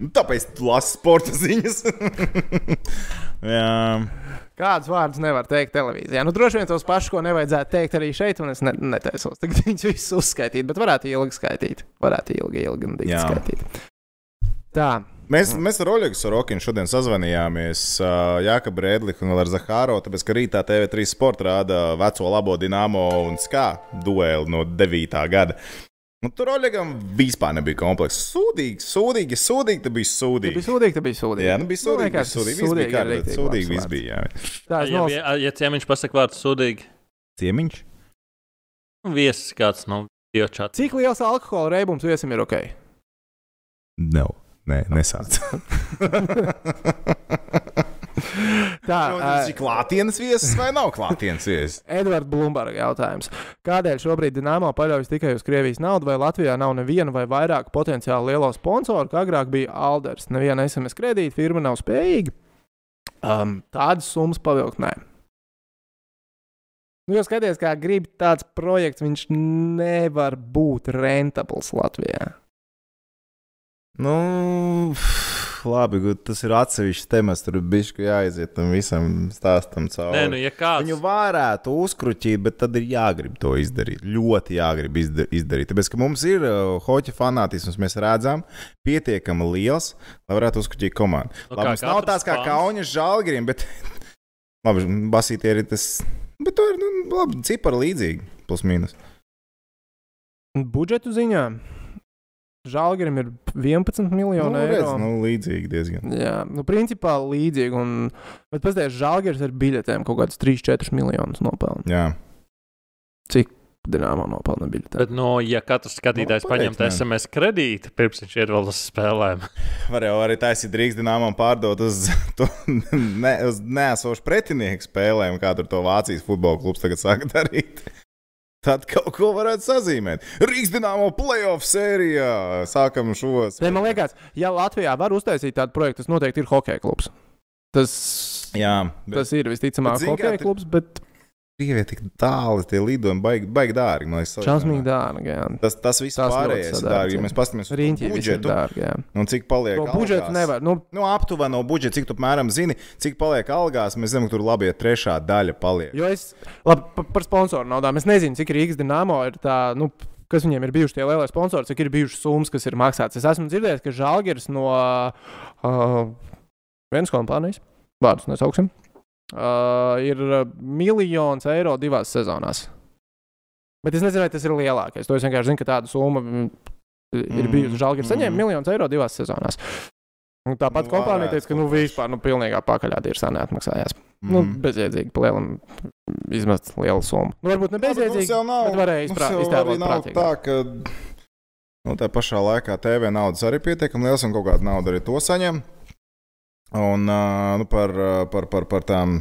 Nu, Tāpēc tu lasi sporta ziņas. jā. Kādus vārdus nevar teikt televīzijā? Nu, droši vien tos pašus, ko nevajadzētu teikt arī šeit, un es ne, netaisos. Tagad viņus visus uzskaitīt, bet varētu ilgi skaitīt. Varētu ilgi, ilgi un dikti skaitīt. Tā. Mēs, mēs ar Oļegu Sorokinu šodien sazvanījāmies uh, Jākab Rēdliku un ar Zahāro, tāpēc, ka rītā TV3 sporta rāda veco labo Dinamo un Skā dueli no 9. gada. Un tur Oļegam vispār nebija komplekss. Sūdīgi, sūdīgi, sūdīgi, tad bija Ja sūdīgi. bija sūdīgi, tad bija sūdīgi. Jā, nu bija sūdīgi. Man bija liekas, sūdīgi. Viss sūdīgi bija ir kārtībā. Sūdīgi viss bija. Jā. Tā Ja, nos... ja, ja ciemiņš pasaka vārdu sūdīgi, Ciemiņš? nu, viesis kāds no biočāta. Cik liels alkohola reibums viesim ir ok? No. Nē, nesāc. Tā, ir klātienes viesis vai nav klātienes viesis? Edvards Blūmberga jautājums. Kādēļ šobrīd Dienāmo paļaujas tikai uz Krievijas naudu, vai Latvijā nav neviena vai vairāk potenciāli lielo sponsoru, kā agrāk bija Alders? Neviena SMS kredīta firma nav spējīga um, tādas summas pavilkt. Nē. Nu, jo skaties, kā grib tāds projekts, viņš nevar būt rentabls Latvijā. Nu, labi, tas ir atsevišķs temats. Tur bija jāiziet tam visam stāstam cauri. Nē, nu, ja kāds. Viņu varētu uzkruķīt, bet tad ir jāgrib to izdarīt. Ļoti jāgrib izda- izdarīt. Tāpēc, ka mums ir uh, hoķa fanātisms, mēs redzam, pietiekami liels, lai varētu uzkruķīt komandu. Nu, Labi, mums nav tāds kā fans. kauņas žālgriem, bet labi, basītie ir tas. Bet tur ir nu, labi, cipari līdzīgi, plus mīnus. Un Budžetu ziņā Žēlgaram ir 11 miljoni Nu, eiro. redz, nu, līdzīgi diezgan. Jā, nu, principā līdzīgi. Un, bet paskatieties, Žēlgars ar biļetēm kaut kādus 3-4 miljonus nopelna. Jā. Dināmā nopelna biļetēm. Bet, nu, ja katrs skatītājs Nu, paņemtu SMS kredītu, pirms viņš uz spēlēm, Var jau arī taisīt drīkst dināmā pārdot uz, to ne, uz nesošu pretinieku spēlēm, kā tur to Vācijas futbola klubs tagad sāk darīt. Tad kaut ko varētu sazīmēt. Rīgas dīnāmo playoff sērijā sākam šos. Te, man liekas, ja Latvijā var uztaisīt tādu projektu, tas noteikti ir hokeja klubs. Tas, Jā, bet tas ir visticamāk tu- klubs, bet Krievijai tik tālu tie lidojumi baigi, baigi dārgi. liekas, šausmīgi dārgi. jā. Tas, tas viss Tas pārējais ir dārgi. Ja mēs paskatāmies uz budžetu, dārgi. un cik paliek budžetu algās. nevar. Nu, Nu, aptuveni no budžeta, cik tu apmēram zini, cik paliek algās. Mēs zinām, ka tur labi ir trešā daļa paliek. Jo es, labi, pa- par sponsoru naudām, es nezinu, cik Rīgas dīnāmo ir tā, nu, kas viņiem ir bijuši tie lielie sponsori, cik ir bijušas summas, kas ir maksātas. Es esmu dzirdējis, ka Žalgiris no uh, viens kompānijas, vārdus nesauksim, uh, ir uh, miljons eiro divās sezonās. Bet es nezinu, vai tas ir lielākais. To es vienkārši zinu, ka tāda summa mm, ir bijusi. Žēl, ka ir saņēmis Mm. miljonus eiro divās sezonās. Un tāpat Nu, kompānija teica, ka nu, vispār nu, pilnīgā pakaļā ir neatmaksājās. Mm. Mhm. Nu, bezjēdzīgi, pa lielam izmest lielu summu. Nu, varbūt ne Jā, bet bezjēdzīgi, nav- bet varēja mums izprā- jau iztēlot arī nav prātīgi. Tā, ka nu, tā pašā laikā TV naudas arī pietiekami liels un kaut kāda nauda arī to saņem. Un ā, nu, par, par, par, par tām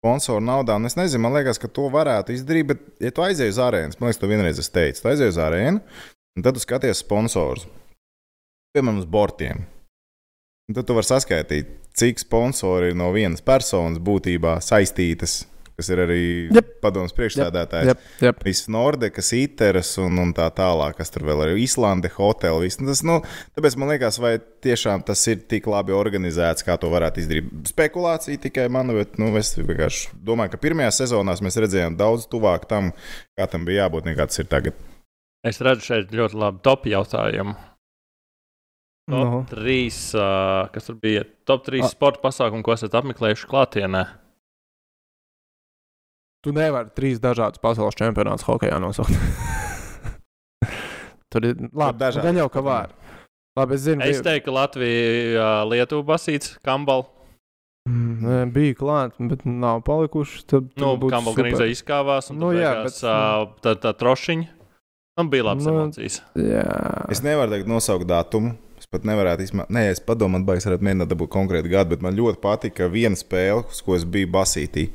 sponsoru naudām es nezinu, man liekas, ka to varētu izdarīt. Bet, ja tu aizej uz arēnas, man liekas, to vienreiz es teicu, tu aizej uz arēnu un tad tu skaties sponsorus. Piemēram, uz bortiem. Un tad tu vari saskaitīt, cik sponsori no vienas personas būtībā saistītas, kas ir arī Jep. padomus priekšstādātājs. Jep, jep. Viss Nordekas, Iteras un, un tā tālāk, kas tur vēl ir. Islande, hoteli. Viss. Nu, Tas, nu, tāpēc man liekas, vai tiešām tas ir tik labi organizēts, kā to varētu izdarīt. Spekulācija tikai mana, bet nu, es vienkārši domāju, ka pirmajā sezonā mēs redzējām daudz tuvāk tam, kā tam bija jābūt, nekā tas ir tagad. Es redzu šeit ļoti labu top jautājumu. Top Nu. 3, uh, kas tur bija? Top 3 A- sporta pasākumu, ko esat apmeklējuši klātienē. Tu nevari trīs dažādus pasaules čempionātus hokeja nosaukt. Tur ir labi. dažādi. Gan jau ka var. Labi, es zinu, Es teiktu, ka Latvija, Lietuva basīts, Kambal. bija, bija klāt, bet nav palikuši. Tad, Nu, tad būtu Kambal super. gan izkāvās, un Nu, nu, jā, jā, bet, bet, tā, tā trošiņa. Man bija labas Nu, nu, emocijas. Jā. Es nevaru teikt, nosaukt datumu. Es pat nevarētu izmantot. Nē, es padomāju, vai es varētu mēģināt dabūt konkrētu gadu, bet man ļoti patika viena spēle, uz ko es biju basītī.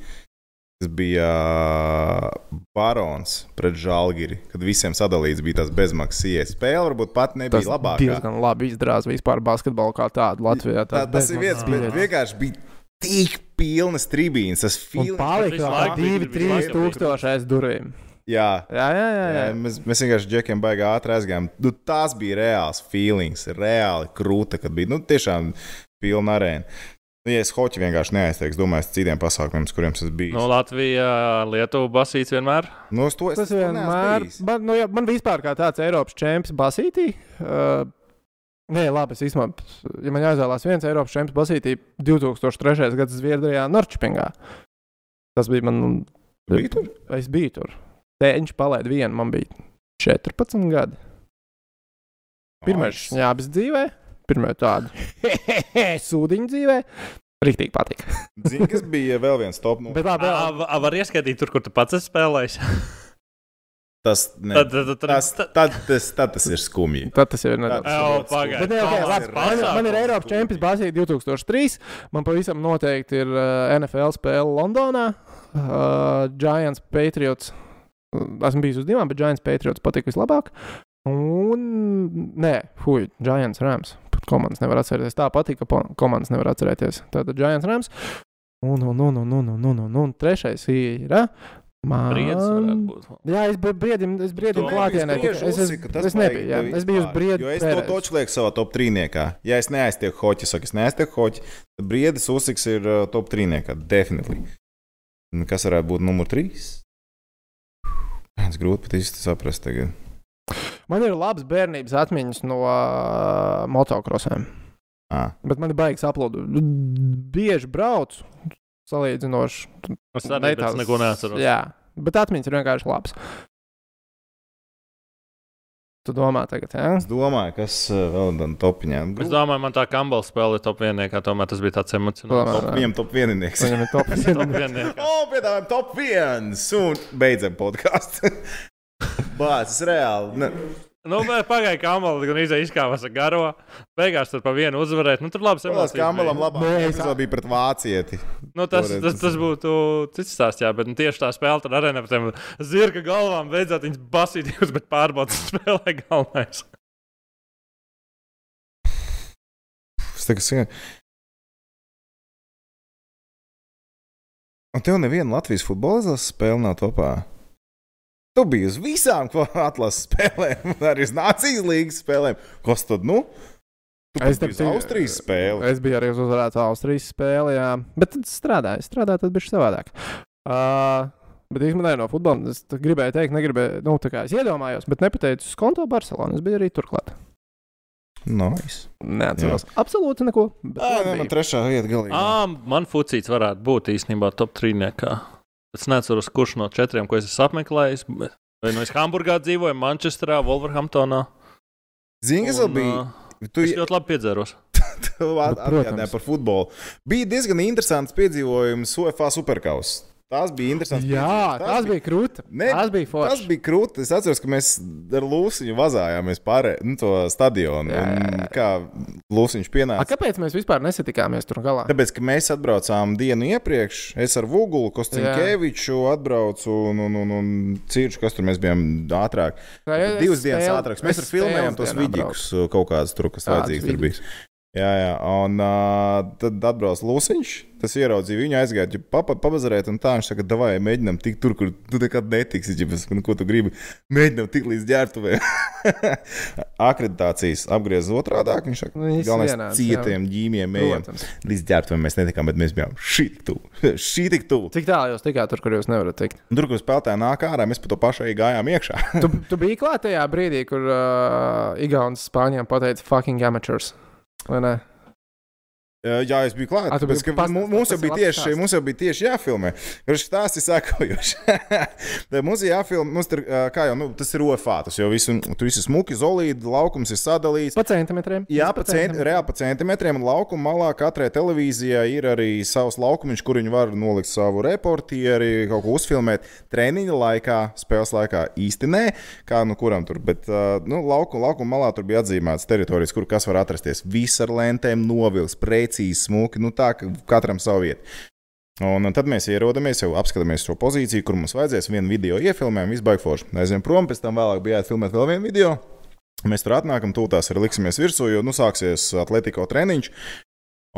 Tas bija ā, Barons pret Žalgiri, kad visiem sadalīts bija tas bezmaksas ies. Spēle varbūt pat nebija Tas labākā. diezgan labi izdarās vispār basketbolu kā tādu Latvijā. Tā, tas ir viens, bet vienkārši bija tik pilnas tribīnes. Tas Un feelings- palika laiku bija tūkstoši aiz durvīm. Jā, Jā, jā, jā. jā. Jā, mēs, mēs vienkārši džekiem baigā ātri aizgājām. Nu, tās bija reāls feelings, reāli krūta, kad bija nu, tiešām pilna arēna. Nu, ja es hoķi vienkārši neaizteiktu, domāju, citiem pasākumiem, kuriem es biju. Nu, Latvija, Lietuva basīts vienmēr. nu, uz to es Tas to vienmēr, man, nu, jā, man vispār kā tāds Eiropas čempions basītī. Uh, Nē, labi, es īstenībā, ja man jāizvēlās viens Eiropas čempions basītī 2003. gada Zviedrijā, Norčpingā. Tas bija man. Tu biji tur? Es biju tur. Tēņš palaid vienu, man bija 14 gadi. Pirmais Nice. šņābis dzīvē, pirmā tāda sūdiņa dzīvē. Rīktīgi patika. Zini, kas bija vēl viens top. Nu, Bet labi, A, vēl- a, var ieskaitīt tur, kur tu pats esi spēlējis. tas, ne, Tad, tad, tad, tas, tad, tad, tas, tad tas ir skumji. tad tas jau ir nedaudz. Tas Ew, ļoti skumji. pagaid. Bet, ne, okay, labi, man, man ir. Eiropas čempions Basīja 2003. Man pavisam noteikti ir uh, NFL spēle Londonā. Uh, Giants Patriots. Esmu bijis uz divām, bet Giants Patriots patīk vislabāk. Un, nē, fuj, Giants Rams. Komandas nevar atcerēties. Tā patīk, ka po- komandas nevar atcerēties. Tātad Giants Rams. Un, un, un, un, un, un, un, un, un trešais ir. Briedis man... būt. Jā, es biju briedim, es briedim klātienē. Es, es, uzsika, tas es nebiju, jā, es biju uz briedu. Jo es to toču lieku savā top trīniekā. Ja es neaiztieku hoķi, saku, es neaiztieku hoķi, tad briedis uzsiks ir uh, top trīniekā. Definitīvi. Kas varētu būt numur trīs? Tas grūti pat īsti saprast tagad. Man ir labas bērnības atmiņas no uh, motokrosiem. À. Bet man ir baigs aplaudu. Bieži braucu, salīdzinoši. Es arī pēc neko neatceros. Jā, bet atmiņas ir vienkārši labas. Tu domā tagad, jā? Es domāju, kas vēl tādā topiņā. Es domāju, man tā Kambala spēle ir top vienīgā. Tomēr tas bija tāds emocionāls. Viņam top vieninieks. Viņam ir top. Vienīgā. O, piedāvājam top viens! Un beidzam podkāstu. Bācis reāli. Ne. Nu, bet pagāja Kambala, gan izkāpās ar garo. Beigās tur pa vienu uzvarēt. Nu, tur labs Protams, emocijas. Kamalam bija. labāk. Nē, es- epizode bija pret vācieti. Nu, tas, tas, tas- tas būtu cits stāsts, jā, bet nu, tieši tā spēle tur arēnā par tiem zirga galvām beidzot viņas basītības, bet pārbaudas spēlē galvenais. Es tagad un tev neviena Latvijas futbola izlases spēle nav topā. Tu biji uz visām ko atlases spēlēm, arī uz Nācijas līnijas spēlēm. Kas tad, nu? Tu Es biji uz Austrijas spēli. Es biju arī uz uzvarētāju Austrijas spēlē, jā. Bet tad strādāju, strādāju, tad bija savādāk. Uh, bet īstenībā no futbola es gribēju teikt, negribēju, nu, tā kā es iedomājos, bet nepateicu uz konto Barcelonas. Es biju arī turklāt. Nice. Neatceros absolūti neko. bet Ā, labi nē, man bija. trešā vieta galīgi. Ā, man fucīts varētu būt īstenībā top 3. Es neatceros, kurš no četriem, ko es esmu apmeklējis. Vai nu es Hamburgā dzīvoju, Manchesterā, Wolverhamptonā. Zini, kas vēl bija? Tu Es ļoti labi piedzēros. atgādināji protams. par futbolu. Bija diezgan interesants piedzīvojums UEFA Superkausā. Tas bija interesants. Jā, piedzīvojums. tas bija krūti. Ne, Tas bija Tas forši. bija krūti. Es atceros, ka mēs ar Lūsiņu vazājāmies pāri nu, to stadionu. Jā, jā, jā. Kā Lūsiņš A, pienāca. kāpēc mēs vispār nesatikāmies tur galā? Tāpēc, ka mēs atbraucām dienu iepriekš, es ar Vugulu, Kostinkeviču atbraucu un, un, un, un Cirču, kas tur mēs bijām ātrāk. Es Divas dienas ātrāk. Mēs tur filmējām tos dienā vidīgus kaut kādus tur, kas vajadzīgs tur bija. Jā, jā, un uh, tad atbrauc Lūsiņš. Tas ieraudzīja viņu, aizgāja, ja papa, pabazarēt, un tā viņš saka, vai mēģinām tikt tur, kur tu nekad netiksi. Ja, es saku, nu, ko tu gribi? Mēģinām tikt līdz ģērbtuvē. Akreditācijas apgriezās otrādi. Viņš saka, Nu, galvenais cietiem ģīmiem ejam. Līdz ģērbtuvē mēs netikām, bet mēs bijām šī tik tuvu. Šī tik tuvu. Cik tālu jūs tikāt tur, kur jūs nevarat tikt? Tur, kur spēlētāji nāk ārā, mēs pa to eju gājām iekšā. Tu, tu biji klāt tajā brīdī, kur uh, Igaunijas Spāņiem pateica fucking amateurs. Vai ne? Jā, es biju klāts. Biji Tāpēc, ka mu- mums jau bija ir tieši, mums jau bija tieši jāfilmē. Kurš stāsts ir? Tad mums ir jāfilmē, mums tur, kā jau, nu, tas ir OFA. Tas jau visu, tu visi smuki, zolīdi, laukums ir sadalīts. Pa centimetriem. Jā, Viss pa centi, reāli pa centimetriem. Un laukuma malā katrai televīzijai ir arī savs laukumiņš, kur viņi var nolikt savu reportieri, kaut ko uzfilmēt. Treniņa laikā, spēles laikā īsti nē, kā nu kuram tur. Bet nu, laukuma, laukuma malā tur bija atzīmētas teritorijas, kur kas var atrasties. Viss ar lentēm novilks, precīzi, smuki. Nu, tā, ka katram savu vietu. Un tad mēs ierodamies, jau apskatāmies šo pozīciju, kur mums vajadzēs vienu video iefilmēt, izbaigts forši. Aizējām prom, pēc tam vēlāk bija jāfilmē vēl vienu video. Mēs tur atnākam, tūlīt arī liksimies virsū, jo nu sāksies atletiko treniņš.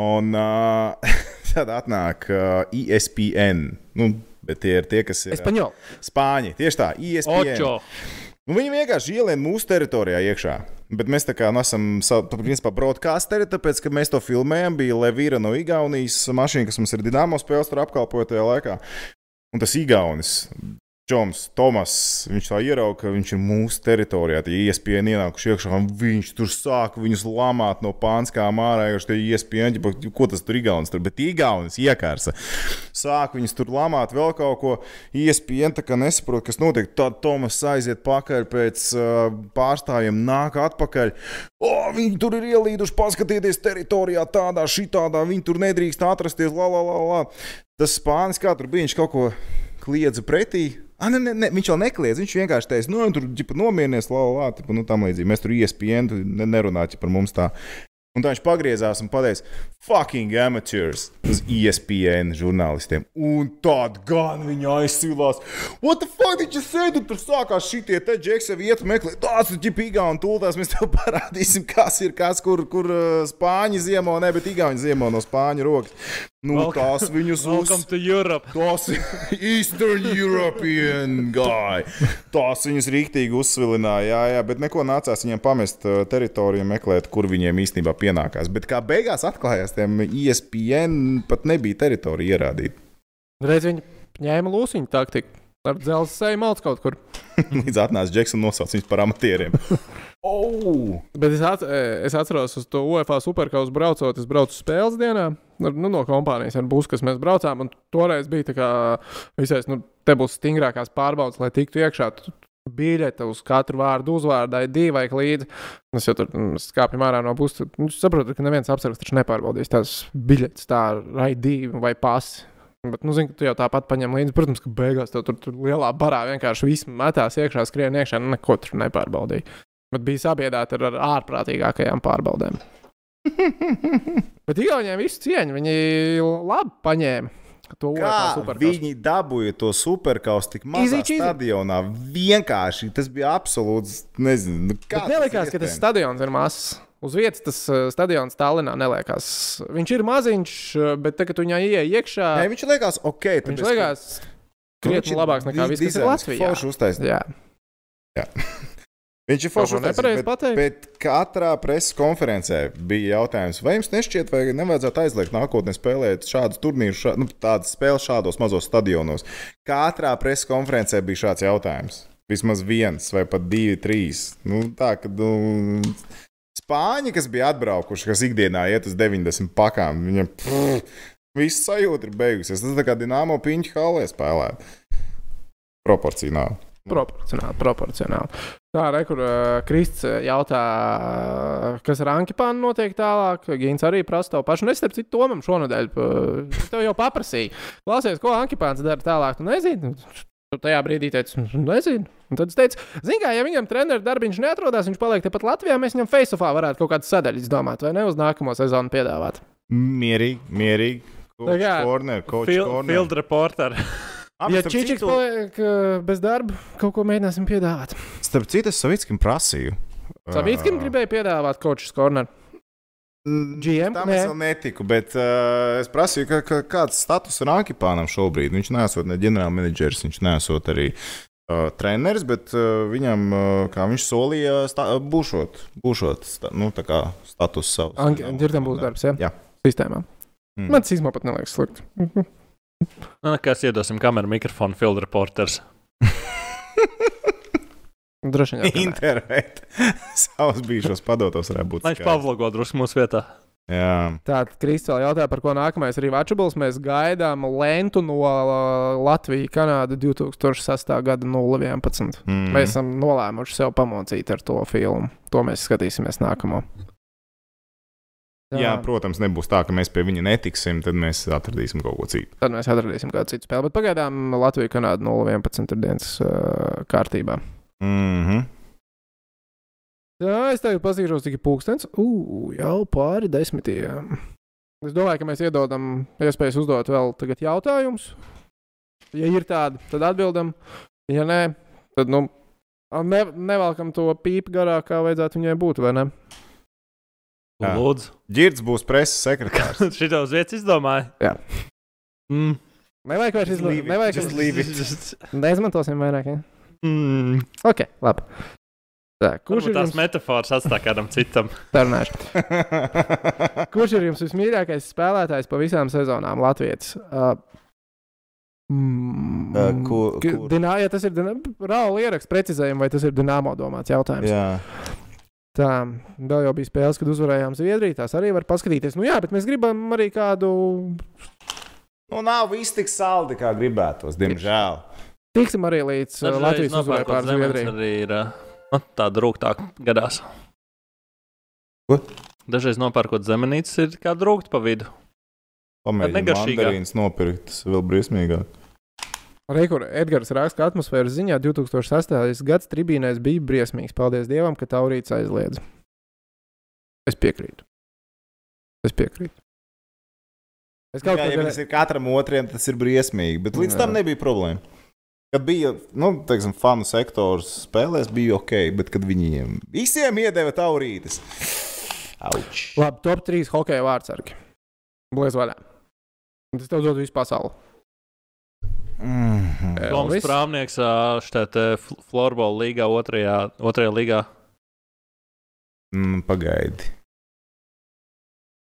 Un uh, tad atnāk uh, ESPN. Nu, bet tie ir tie, kas ir Espaņol. Spāņi. Tieši tā, ESPN. Očo! Nu, viņi vienkārši ielien mūsu teritorijā iekšā. Bet mēs tā kā nu, esam principā broadcasteri, tāpēc, ka mēs to filmējam. Bija Levīra no Igaunijas mašīna, kas mums ir Dienāmo spēles, tur apkalpoja tajā laikā. Un tas Igaunis. Džons, Tomas, viņš tā ieraudzīja, ka viņš ir mūsu teritorijā. Tie iespēja ienākuši iekšā, un viņš tur sāk viņus lamāt no pānskām ārā. Viņš tur iespēja, ko tas tur Igaunis tur, bet Igaunis iekārsa. Sāk viņus tur lamāt, vēl kaut ko. Iespēja, tā kā nesaprot, kas notiek. Tad Tomas aiziet pakaļ pēc uh, pārstāvjiem, nāk atpakaļ. O, viņi tur ir ielīduši, paskatieties teritorijā, tādā, šitādā. Viņi tur nedrīkst atrasties. La, la, la, la. Tas spānis, kā tur bija, viņš kaut ko kliedza pretī. Ah, ne, ne, ne, viņš jau nekliedz. Viņš vienkārši teica, nu, tur ģipa, nomierinies, la, la, la, nu, tam līdzīgi. Mēs tur iespējami ne, nerunājam par mums tā. Un tā viņš pagriezās un pateica, fucking amateurs uz ESPN žurnālistiem. Un tad gan viņa aizsīlās. What the fuck you say? Tu tur sākās šitie te džeksa vietas meklēt. Tāds ir ģipīgā un tūltās mēs tev parādīsim, kas ir kas, kur, kur spāņi ziemo, ne, bet igauņi ziemo no spāņu rokas. Nu, Welcome- tās viņus uz... Welcome to Europe! Tas ir Eastern European guy. Tās viņus rīktīgi uzsvilināja, jā, jā, bet neko nācās viņiem pamest uh, teritoriju, meklēt, kur viņiem īstenībā pienākās. Bet kā beigās atklājās, tiem E ESPN pat nebija teritorija ierādīta. Reiz viņi ņēma lūsiņu taktiku. Ar dzelzceļa malts kaut kur. Līdz atnāca Džeks un nosauca viņus par amatieriem. oh! Bet es, at, es atceros, uz to UEFA superkausu braucot, es braucu spēles dienā. Nu, no kompānijas ar būs, kas mēs braucām. Toreiz bija tā, kā visais, nu, te būs stingrākās pārbaudas, lai tiktu iekšā. Biļete uz katru vārdu uzvārdai divi vai līdzi. Es jau tur mm, skāpju ārā no puses. Nu, saprotu, ka neviens apsargs taču nepārbaudīs tās biļetes, tā divi vai pasi. Bet, nu, zini, ka tu jau tāpat paņem līdzi. Protams, ka beigās tev tur, tur lielā barā vienkārši viss metās iekšā, skrien iekšā, neko tur nepārbaudīja. Bet bija sabiedrēta ar, ar ārprātīgākajām pārbaudēm. Bet Igauniem visu cieņu, viņi labi paņēma to viņi dabūja to superkausu tik mazā cheesy. stadionā? Vienkārši tas bija absolūts. Nezinu, nu, kā Bet nelikās, ka tas stadions ir mazs. Uz vietas tas uh, stadions Tallinā neliekās. Viņš ir maziņš, uh, bet tagad, kad viņā ieeja iekšā, Nē, viņš liekas, ok. viņš tāpēc, ka- liekas krietni labāks nekā viss, kas ir Latvijā. Uztaisīts. Jā, Viņš ir forši uztaisīts. Bet, bet katrā preses konferencē bija jautājums, vai jums nešķiet, vai nevajadzētu aizliegt nākotnē spēlēt šādus turnīrus, šā, nu, tādas spēles šādos mazos stadionos. Katrā preses konferencē bija šāds jautājums. Vismaz viens vai pat divi, trīs. Nu, tā, kad, nu, spāņi, kas bija atbraukuši, kas ikdienā iet uz 90 pakām, viņiem viss sajūta ir beigusies. Tas tā kā Dienāmo piņķa halē spēlēt. Proporcionāli. Proporcionāli, proporcionāli. Tā, re, kur uh, Krists jautā, uh, kas ar Ankipānu notiek tālāk. Gins arī prasa to pašu. Nestarp citu, Tomam šonadēļ. Uh, tev jau paprasīja. Klausies, ko Ankipāns dara tālāk. Tu nezini. Tu tajā brīdī teici, nezinu. Un tad es teicu, zini, kā, ja viņam treneru darbiņš neatrodas, viņš paliek tepat Latvijā, mēs viņam face-offā varētu kaut kādas sadaļas domāt, vai ne uz nākamo sezonu piedāvāt. Mierīgi, mierīgi. Tā kā, Corner, coach Fil corner. Field reporter. Ah, Ja Čičiks citu- paliek uh, bez darba, kaut ko mēģināsim piedāvāt. Starp citu, es Savickim prasīju. Savītskim Ā, gribēja piedāvāt coach's corner. mm, GM, Tam nē. es vēl netiku, bet uh, es prasīju, ka, ka, kāds status ir Ankipānam šobrīd. Viņš nesot ne ģenerālmenedžers, viņš nesot arī uh, treneris, bet uh, viņam, uh, kā viņš solīja, sta, būšot, būšot sta, nu, tā kā status savs. Dzirdam, būs darbs, ja? Jā. Sistēmā. Mm. Man tas īstenībā pat neliekas slikti. Nu, Kas iedosim kameru mikrofonu field reporters? Droši vien. Intervēt savus bijušos padotos varētu būt. Lai viņš pavlogo drusku mūsu vietā. Jā. Tātad Kristīna vēl jautāja, par ko nākamais ir Vačabuls. Mēs gaidām lentu no uh, Latvijas, Kanāda 2006. gada 011. Mm. Mēs esam nolēmuši sev pamocīt ar to filmu. To mēs skatīsimies nākamo. Jā, protams, nebūs tā, ka mēs pie viņa netiksim, tad mēs atradīsim kaut ko citu. Tad mēs atradīsim kādu citu spēli. Bet pagaidām Latvija, Kanāda 011 ir dienas uh, kārtībā. Mm -hmm. Jā, es tagad paskatīšos, cik ir pūkstens. Ugh, jau pāri desmitiem. Es domāju, ka mēs iedodam iespējas uzdot vēl tagad jautājumus. Ja ir tādi, tad atbildam. Ja nē, tad nu, ne, nevelkam to pīpi garāk, kā vajadzētu viņai būt, vai ne? Lūdzu. Girds būs preses sekretārs. Šitā uz vietas izdomāja. Jā. Mm. Nevajag vairs izmantot. just leave it. Neizmantosim vairāk. Ja? Mm. Ok, labi. Tā, kurš Kurš ir tās jums metafāras atstāj kādam citam? Sarunāšu. Kurš ir jums vismīļākais spēlētājs pa visām sezonām Latvijas? Uh, mm, Uh, kur- kur? Dinā, ja tas ir Raula ieraksts, precizējumi, vai tas ir Dienāmo domāts jautājums. Jā. Tā, vēl jau bija spēles, kad uzvarējām Zviedriju. Tās arī var paskatīties. Nu, jā, bet mēs gribam arī kādu. Nu, nav viss tik saldi, kā gribētos, diemžēl. Tiksim arī līdz uh, Latvijas uzvarai pār Zviedriju. Arī ir uh, nu, tāda rūgtāk gadās. Ko? Dažreiz nopērkot zemenītes, ir kā drūgt pa vidu. Pamēģināt negašīgā. mandarīnas nopirkt, tas vēl briesmīgāk. Rekur, Edgars raksta, ka atmosfēras ziņā 2008. gads tribīnēs bija briesmīgs. Paldies Dievam, ka Taurīts aizliedz. Es piekrītu. Es piekrītu. Es kaut ja kādā viņas ir katram otram, tas ir briesmīgi, bet līdz Jā. tam nebija problēma. Kad bija, nu, teiksim, fanu sektors spēlēs, bija ok, bet kad viņiem visiem iedeva taurītes. Auč! Labi, top 3 hokeja vārdsargi. Bliez vaļā. Tas tev dod visu pasauli. Mm -hmm. Toms? Prāvnieks šeit Florbola līgā, otrajā, otrajā līgā. mm, pagaidi.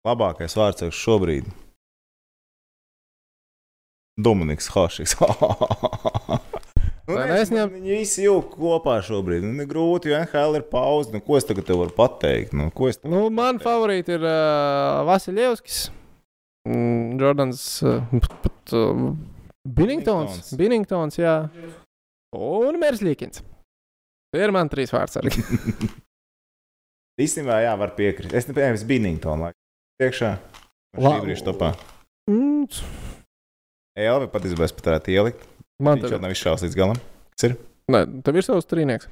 Labākais vārds šobrīd. Dominiks Hašs. Nu, nezinu, neizņem- Viņi visi jau kopā šobrīd. Nu, ne grūti, jo NHL ir pauze. Nu, ko es tagad tev varu pateikt? Nu, ko es tev... Nu, man favorīti ir uh, Vasiljevskis, mm, Jordans, uh, pat uh, Binningtons. Binningtons. Jā. Un Mērsļīkins. Tie ir man trīs vārdsargi. Īstenībā, jā, var piekrist. Es nepieņēmu, es biju Nītona. Priekšā. Šī brīža topā. Mm, Elvi patiesībā es pat varētu ielikt. man Viņš te jau nav izšāvis līdz galam. Nē, tev ir savs trīnieks.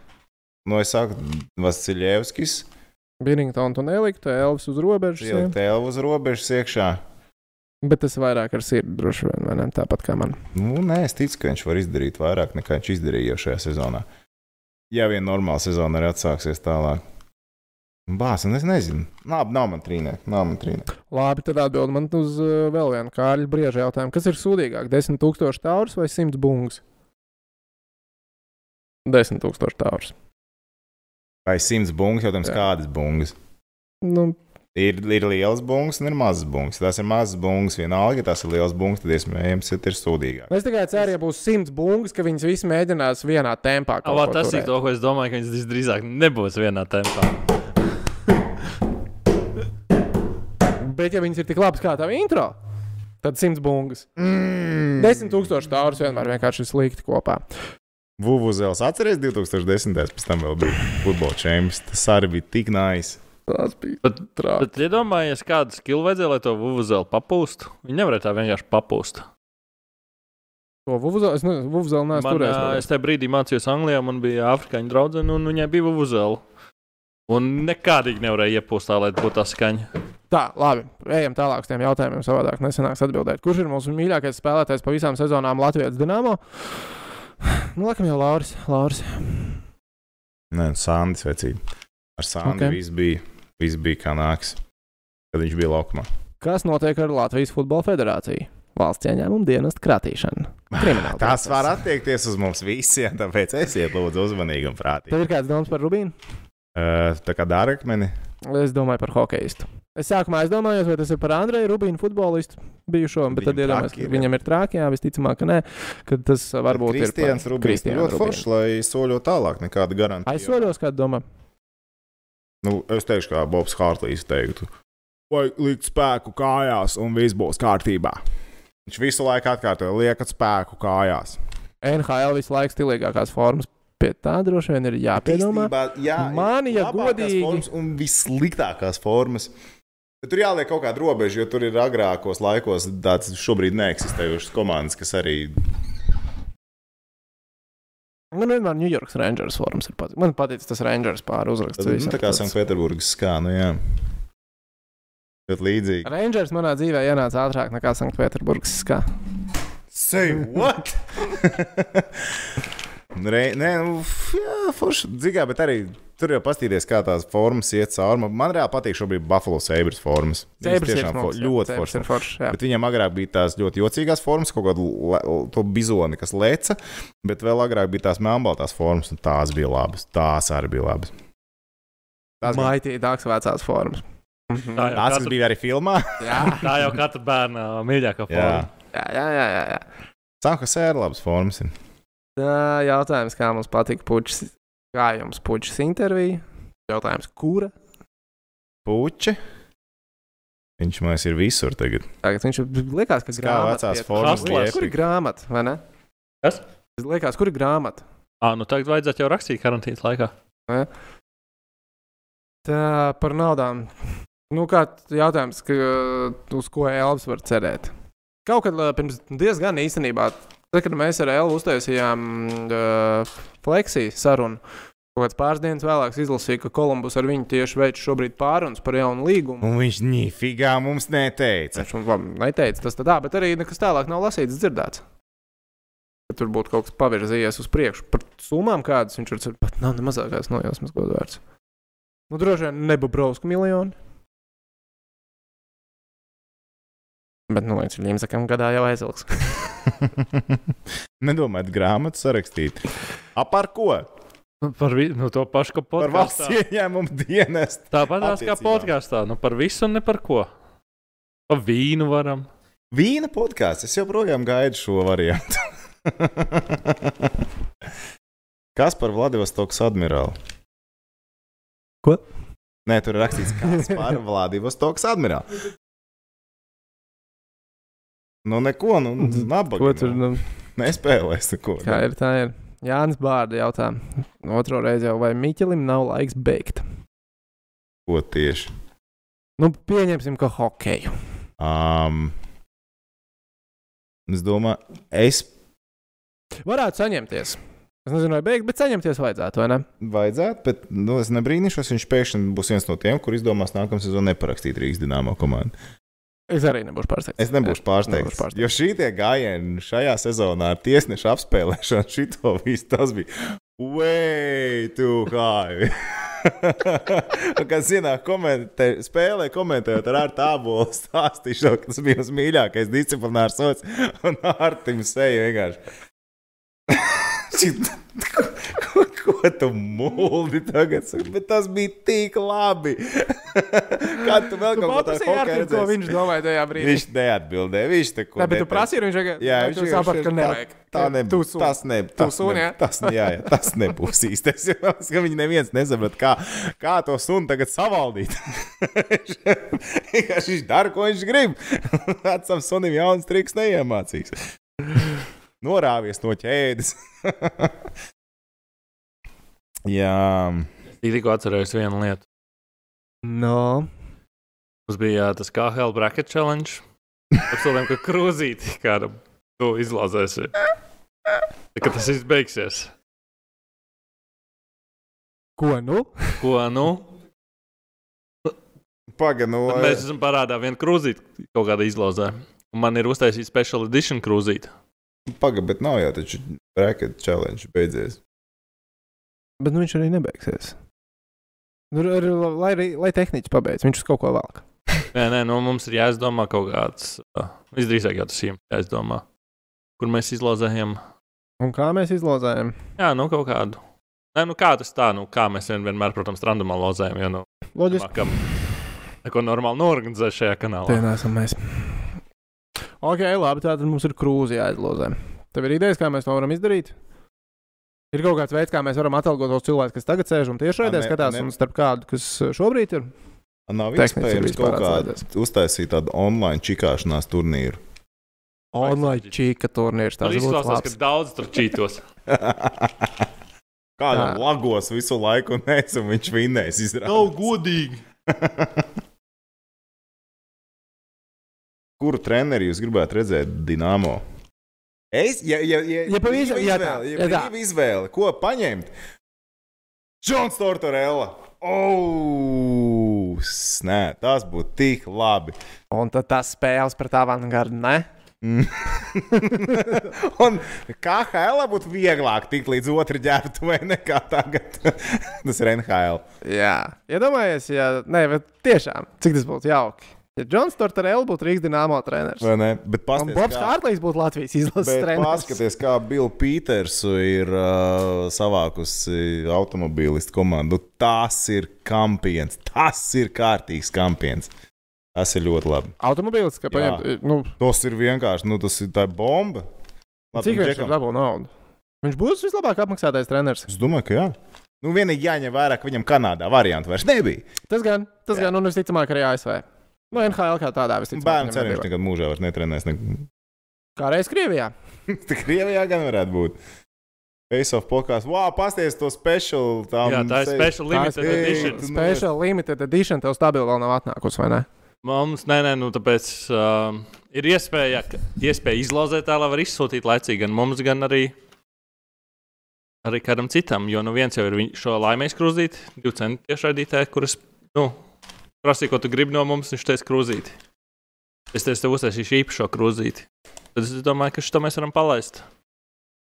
Nu, es saku, Vasiljevskis. Binningtons un Elika, Elvis uz robežas. jā. Ielikt Elvu uz robežas iekšā. Bet tas vairāk ar sirdi droši vien, vai ne? Tāpat kā man. Nu, nē, es ticu, ka viņš var izdarīt vairāk nekā viņš izdarīja jau šajā sezonā. Ja vien normāla sezona arī atsāksies tālāk. Bāz, un es nezinu. Nav, nav man trīnieki. Nav man trīnieki. Labi, tad atbild man uz uh, vēl vienu kārļu briežu jautājumu. Kas ir sūdīgāk? 10,000 taurus vai 100 bungas? 10,000 taurus. Vai simts bungas, jautājums, Jā. kādas bungas? Nu, Ir, ir liels bungas un ir mazas bungas. Ja tās ir mazas bungas, vienalga, ja tās ir liels bungas, tad iespējams, ka ir sūdīgāk. es tikai ceru, ja būs 100 bungas, ka viņas visas mēģinās vienā tempā. kaut Avā, tas ir turēt. to, ko es domāju, ka viņš visdrīzāk nebūs vienā tempā. Bet, ja viņas ir tik labas kā tā intro, tad simts bungas. Mm. Desmit tūkstoši taurus vienmēr vienkārši ir slikti kopā. Vuvuzels atceries 2010. pēc tam vēl bija futbola čempions. Tas arī bija tik nais. Tas bija Bet, traki. bet iedomājieties, kādu skilu vajadzēja, lai to vuvuzeli papūstu. Viņi nevarēja tā vienkārši papūst. To vuvuzelu es nezinu, vuvuzelu neesmu turējis. es tajā brīdī mācījos Anglijā, man bija afrikāņu draudzene, un viņai bija vuvuzela. Un nekādīgi nevarēja iepūst tā, lai būtu tā skaņa. Tā, labi. Ejam tālāk uz tiem jautājumiem. Savādāk nesanāks atbildēt. Kurš ir mūsu mīļākais spēlētājs pa visām sezonām Latvijas Dienāmo? Nu, laikam jau Lauris. Lauris. Nē, Sandis vecīgi. Ar Sandu Ok. okay. viss bija, viss bija kā nāks, kad viņš bija laukumā. Kas notiek ar Latvijas Futbola Federāciju? Valsts ieņēmuma dienesta kratīšana. Tas var attiekties uz mums visiem, tāpēc esiet lūdzu uzmanīgi un prātīgi. Tev ir kāds domas par Rubīnu? Uh, tā kā dārgakmeni. Es domāju par hokeistu. Es sākumā aizdomājos, vai tas ir par Andreju Rubīnu, futbolistu bijušo, bet tad Viņam iedomājos, traki ka viņam ir trāki, jā, visticamāk, ka nē, ka tas varbūt ir Kristians ir Kristiānu ļoti Rubīnu. foršs, lai soļo tālāk nekāda garantija. Aizsoļos, kā domā. Nu, es teikšu, kā Bobs Hārtlīs teiktu. Vai likt spēku kājās un viss būs kārtībā. Viņš visu laiku atkārtoja, liekat spēku kājās. NHL visu laiku stilīgākās formas. Pie tā droši vien ir jāpiedomā. Jā, Man, ja labākās godīgi- formas Un vissliktākās formas. Bet tur jāliek kaut kāda robeža, jo tur ir agrākos laikos tāds šobrīd neeksistējošs komandas, kas arī. Man vienmēr New York Rangers formas ir patīk. Man patīk tas Rangers pāri uzraksts. Nu, tā kā Sanktpēterburgas skā, nu jā. Bet līdzīgi. Rangers manā dzīvē ienāca ātrāk nekā Sanktpēterburgas skā. Say what? Re, nē, nu, jā, forši dzigā, bet arī tur jau pastīties, kā tās formas iet cauri. Man- reāli patīk šobrīd Buffalo Sabres formas. Ir tiešām fo- smalks, jā. ļoti Sabres foršas. ir foršas, jā. Bet viņiem agrāk bija tās ļoti jocīgās formas, kaut kāda to bizoni, kas leca, bet vēl agrāk bija tās melnbaltās formas, un tās bija labas. Tās arī bija labas. Tās, gan- Maitīgāks vecās formas. Mhm. Tā jau katra, bija arī filmā. Jā, tā jau katra bērna mīļākā Jā, forma. jā, jā. jā, jā, jā. Sankas ir labas formas. ir. Tā jautājums, kā mums patīk puķis, kā jums puķis intervija? Jautājums, kura? Puķi. Viņš mums ir visur tagad. Tagad viņš liekas, ka vecās iet- formas bija Kur ir grāmata, vai ne? Kas? Liekas, kur ir grāmata? Ah, nu tagad vajadzētu jau rakstīt karantīnas laikā. Tā par naudām. Nu, kā jautājums, ka, uz ko Elvis var cerēt? Kaut kad ā, pirms diezgan īstenībā, tad, kad mēs ar Elvu uztaisījām uh, fleksiju sarunu, kaut kāds pāris dienas vēlāk izlasīju, ka Kolumbus ar viņu tieši veids šobrīd pārunas par jaunu līgumu. Un viņš nīfigā mums neteica. Viņš man neteica tas tā, bet arī nekas tālāk nav lasīts, dzirdēts. Ka tur būtu kaut kas pavirzījies uz priekšu. Par summām kādas viņš ir. Pat nav ne mazākās nojausmas godvērts. Nu, droši vien nebubrausku miljoni. Bet, nu, līdz Limzakam gadā jau aizilgs. Nedomājat, grāmatu sarakstīt. A par ko? Par vi, nu, to pašu, ko Par valsts podkāstā. ieņēmumu dienestu. Tāpat kā attiecībā. podkāstā. Nu, par visu un ne par ko. Par vīnu varam. Vīna podkāsts. Es joprojām gaidu šo variantu. Kas par Vladivostokas admirāli? Ko? Nē, tur ir rakstīts, kas par Vladivostokas admirāli. Nu, neko, nu, nabaga. Ko tur nu, Nespēlēs neko. kā ir? Tā ir. Jānis Bārda jautā. Otro reizi jau vai Miķelim nav laiks beigt. Ko tieši? Nu, pieņemsim, ka hokeju. Um, es domāju, es Varētu saņemties. Es nezinu, vai beigt, bet saņemties vajadzētu, vai ne? vajadzētu, bet nu, es nebrīnīšos, viņš pēkšņi būs viens no tiem, kur izdomās nākamā sezonā neparakstīt Rīgas dīnāmo komandu. Es arī nebūšu pārsteigts. Es nebūšu Nebūšu pārsteigts. pārsteigts. Jo šī tie gājieni šajā sezonā ar tiesnešu apspēlēšanu, šito visu tas bija way too high. Kad zināt, komentē, spēlē komentējot ar ārtu tābolu, stāstīšu, ka tas bija mans mīļākais disciplinārs sots, un ārtim seja vienkārši. Ko, tu mūldi tagad? Bet tas bija tik labi. Kā tu vēl Tu kaut ko tādu ko viņš domāja tajā brīdī. Viņš neatbildēja. Viņš tā kā. bet tu prasīji, viņš vienkārši Jā, viņš saprati, ka nevajag. Tā nebūs. Tas, ne, Tu tas, suni, ne, tas, jā, jā, tas nebūs īstais. ka Viņi neviens nesaprot, kā, kā to sunu tagad savaldīt. Viņš dara, ko viņš grib. Vecam sunim jauns triks neiemācīs. Norāvies no ķēdes. Jā, Tikko atcerējos vienu lietu. No. Mums bija jā, tas KL bracket challenge. Apsolījām, ka krūzīti kādam tu izlozēsi. Kad tas viss beigsies. Ko nu? Ko nu? pagaidi, no Tad mēs esam parādā vienu krūzīti kaut kādā izlozē. Un man ir uztaisīta special edition krūzīte. Pagaidi, bet nav jau taču bracket challenge beidzies. Bet nu, viņš arī nebeigsies. Nu, ar, lai, arī- lai tehniķis pabeidz, viņš uz kaut ko velk. Nē, nē, nu, mums ir jāizdomā kaut kāds. Uh, visdrīzāk jau tas ir jāizdomā. Kur mēs izlozējam? Un kā mēs izlozējam? Jā, nu kaut kādu. Nē, nu kā tas tā, nu kā mēs vien- vienmēr, protams, randumā lozējam, jo nu, Loģiski. neko normāli norganizē šajā kanālā. Tie nesam mēs. Ok, labi, tātad mums ir krūze jāizlozē. Tev ir idejas, kā mēs to varam izdarīt? Ir kaut kāds veids, kā mēs varam atalgot tos cilvēkus, kas tagad sēž un tieši raidē A, ne- skatās, ne- un starp kādu, kas šobrīd ir. Nav iespējams kaut atslēdzies. uztaisīt tādu online čikāšanās turnīru. Online čīka turnīrs. Tas izklausās, ka daudz tur čītos. Kādam lagos visu laiku, un es un viņš vinnēs. Izrādās. godīgi. Kuru treneri jūs gribētu redzēt Dienāmo? Es, ja, ja, ja, Ja brīva jā, tā, izvēle, ja jā, tā. brīva izvēle, ko paņemt? Džons Tortorella. Oh, snē, tas būtu tik labi. Un tad tas spēles pret avangardu, ne? un kā HL būtu vieglāk tikt līdz otru ģērbtuvē nekā tagad. tas ir NHL. Jā, iedomājies, ja. Nē, bet tiešām, cik tas būtu jauki. Ja Džons Tortorella būtu Rīgas dīnāmo treneris. Vai ne? Bet Un pasties, Bobs kā- Hārtlīs būtu Latvijas izlases treneris. paskaties, kā Bills Peters ir uh, savākusi automobīlistu komandu. Tas ir kampions. Tas ir kārtīgs kampions. Tas ir ļoti labi. Automobīlis, kā paņemt, nu, Tas ir vienkārši, nu, tas ir tā bomba. Labi, cik viņš Džekam, tur dabū naudu? Viņš būs vislabāk apmaksātais treneris. Es domāju, ka jā. Nu, vienīgi jāņem vērā, ka viņam Kanādā variantu vairs nebija. Tas gan, tas Jā. gan, un visticamāk arī ASV. Nu, NHL kā tādā visticamāk. Bērnu cerības nekad mūžā vairs netrenēs. Ne... Kā reiz Krievijā. Tā Krievijā gan varētu būt. Face of podkāsts. Wow, pasties to special. Tām Jā, tā ir se- special limited Ei, edition. tu Special limited edition tev stabili vēl nav atnākusi, vai ne? Mums, nē, nē, nu tāpēc uh, ir iespēja, ka- iespēja izlozēt tā, lai var izsūtīt laicīgi gan mums, gan arī, arī kādam citam. Jo nu viens jau ir šo laimēs krūzīt, divi centi tiešraidītāji, kuras, nu, prasīja, ko tu gribi no mums, viņš teica krūzīti. Es teicu, tev uztaisīšu īpašo krūzīti. Tad es domāju, ka šo mēs varam palaist.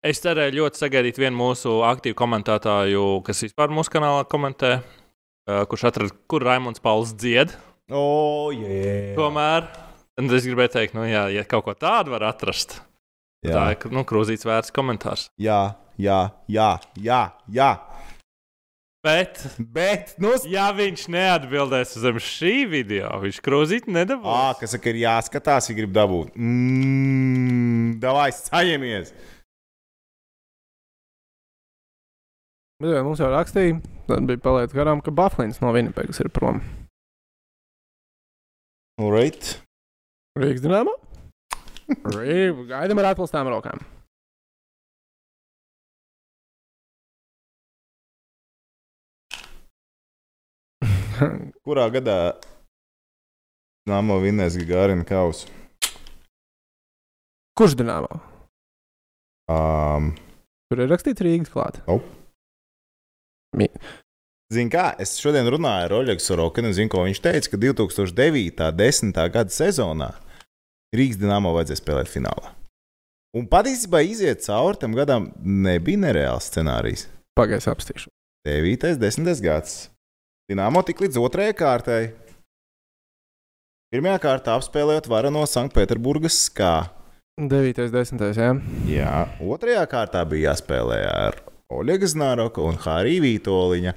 Es cerēju ļoti sagaidīt vienu mūsu aktīvu komentētāju, kas vispār mūsu kanālā komentē, uh, kurš atrada, kur Raimons Pauls dzied. O, jā. Tomēr es gribēju teikt, nu, jā, ja kaut ko tādu var atrast, tad tā Jā, ir nu, krūzīts vērts komentārs. jā, jā, jā, jā. jā. Bet, Bet, nu, ja viņš neatbildēs uz šī video, viņš krūzīt nedabūs. kas saka, ir jāskatās, ja grib dabūt. Mmm, davai, saņemies! Bet, ja mums jau rakstīja, tad bija palaidis garām, ka Baflins no Vinnipegas ir prom. Alright. Rīgas dīnāmā? Rīgas gaidām ar atpūstām rokām. Kurā gadā Nāmo vinnēs Gārina kausu? Kurš dīnāmā? Um, Tur ir rakstīts Rīgas klāt. Zini, kā es šodien runāju ar Oļegu Sorokinu, zinu, ko viņš teica, ka 2009. un 10. gada sezonā Rīgas dīnāmo vajadzēja spēlēt finālā. Un patiesībā iziet cauri tam gadam nebija nereāls scenārijs. Pagaidzi apstīšu. 9. un 10. gads. Dīnāmo tik līdz otrajai kārtai. Pirmajā kārtā apspēlējot varu no Sanktpēterburgas skā. 9. un 10. Jā. Jā, otrajā kārtā bija jāspēlē ar Oļega Znaroka un Hārija Vītoliņa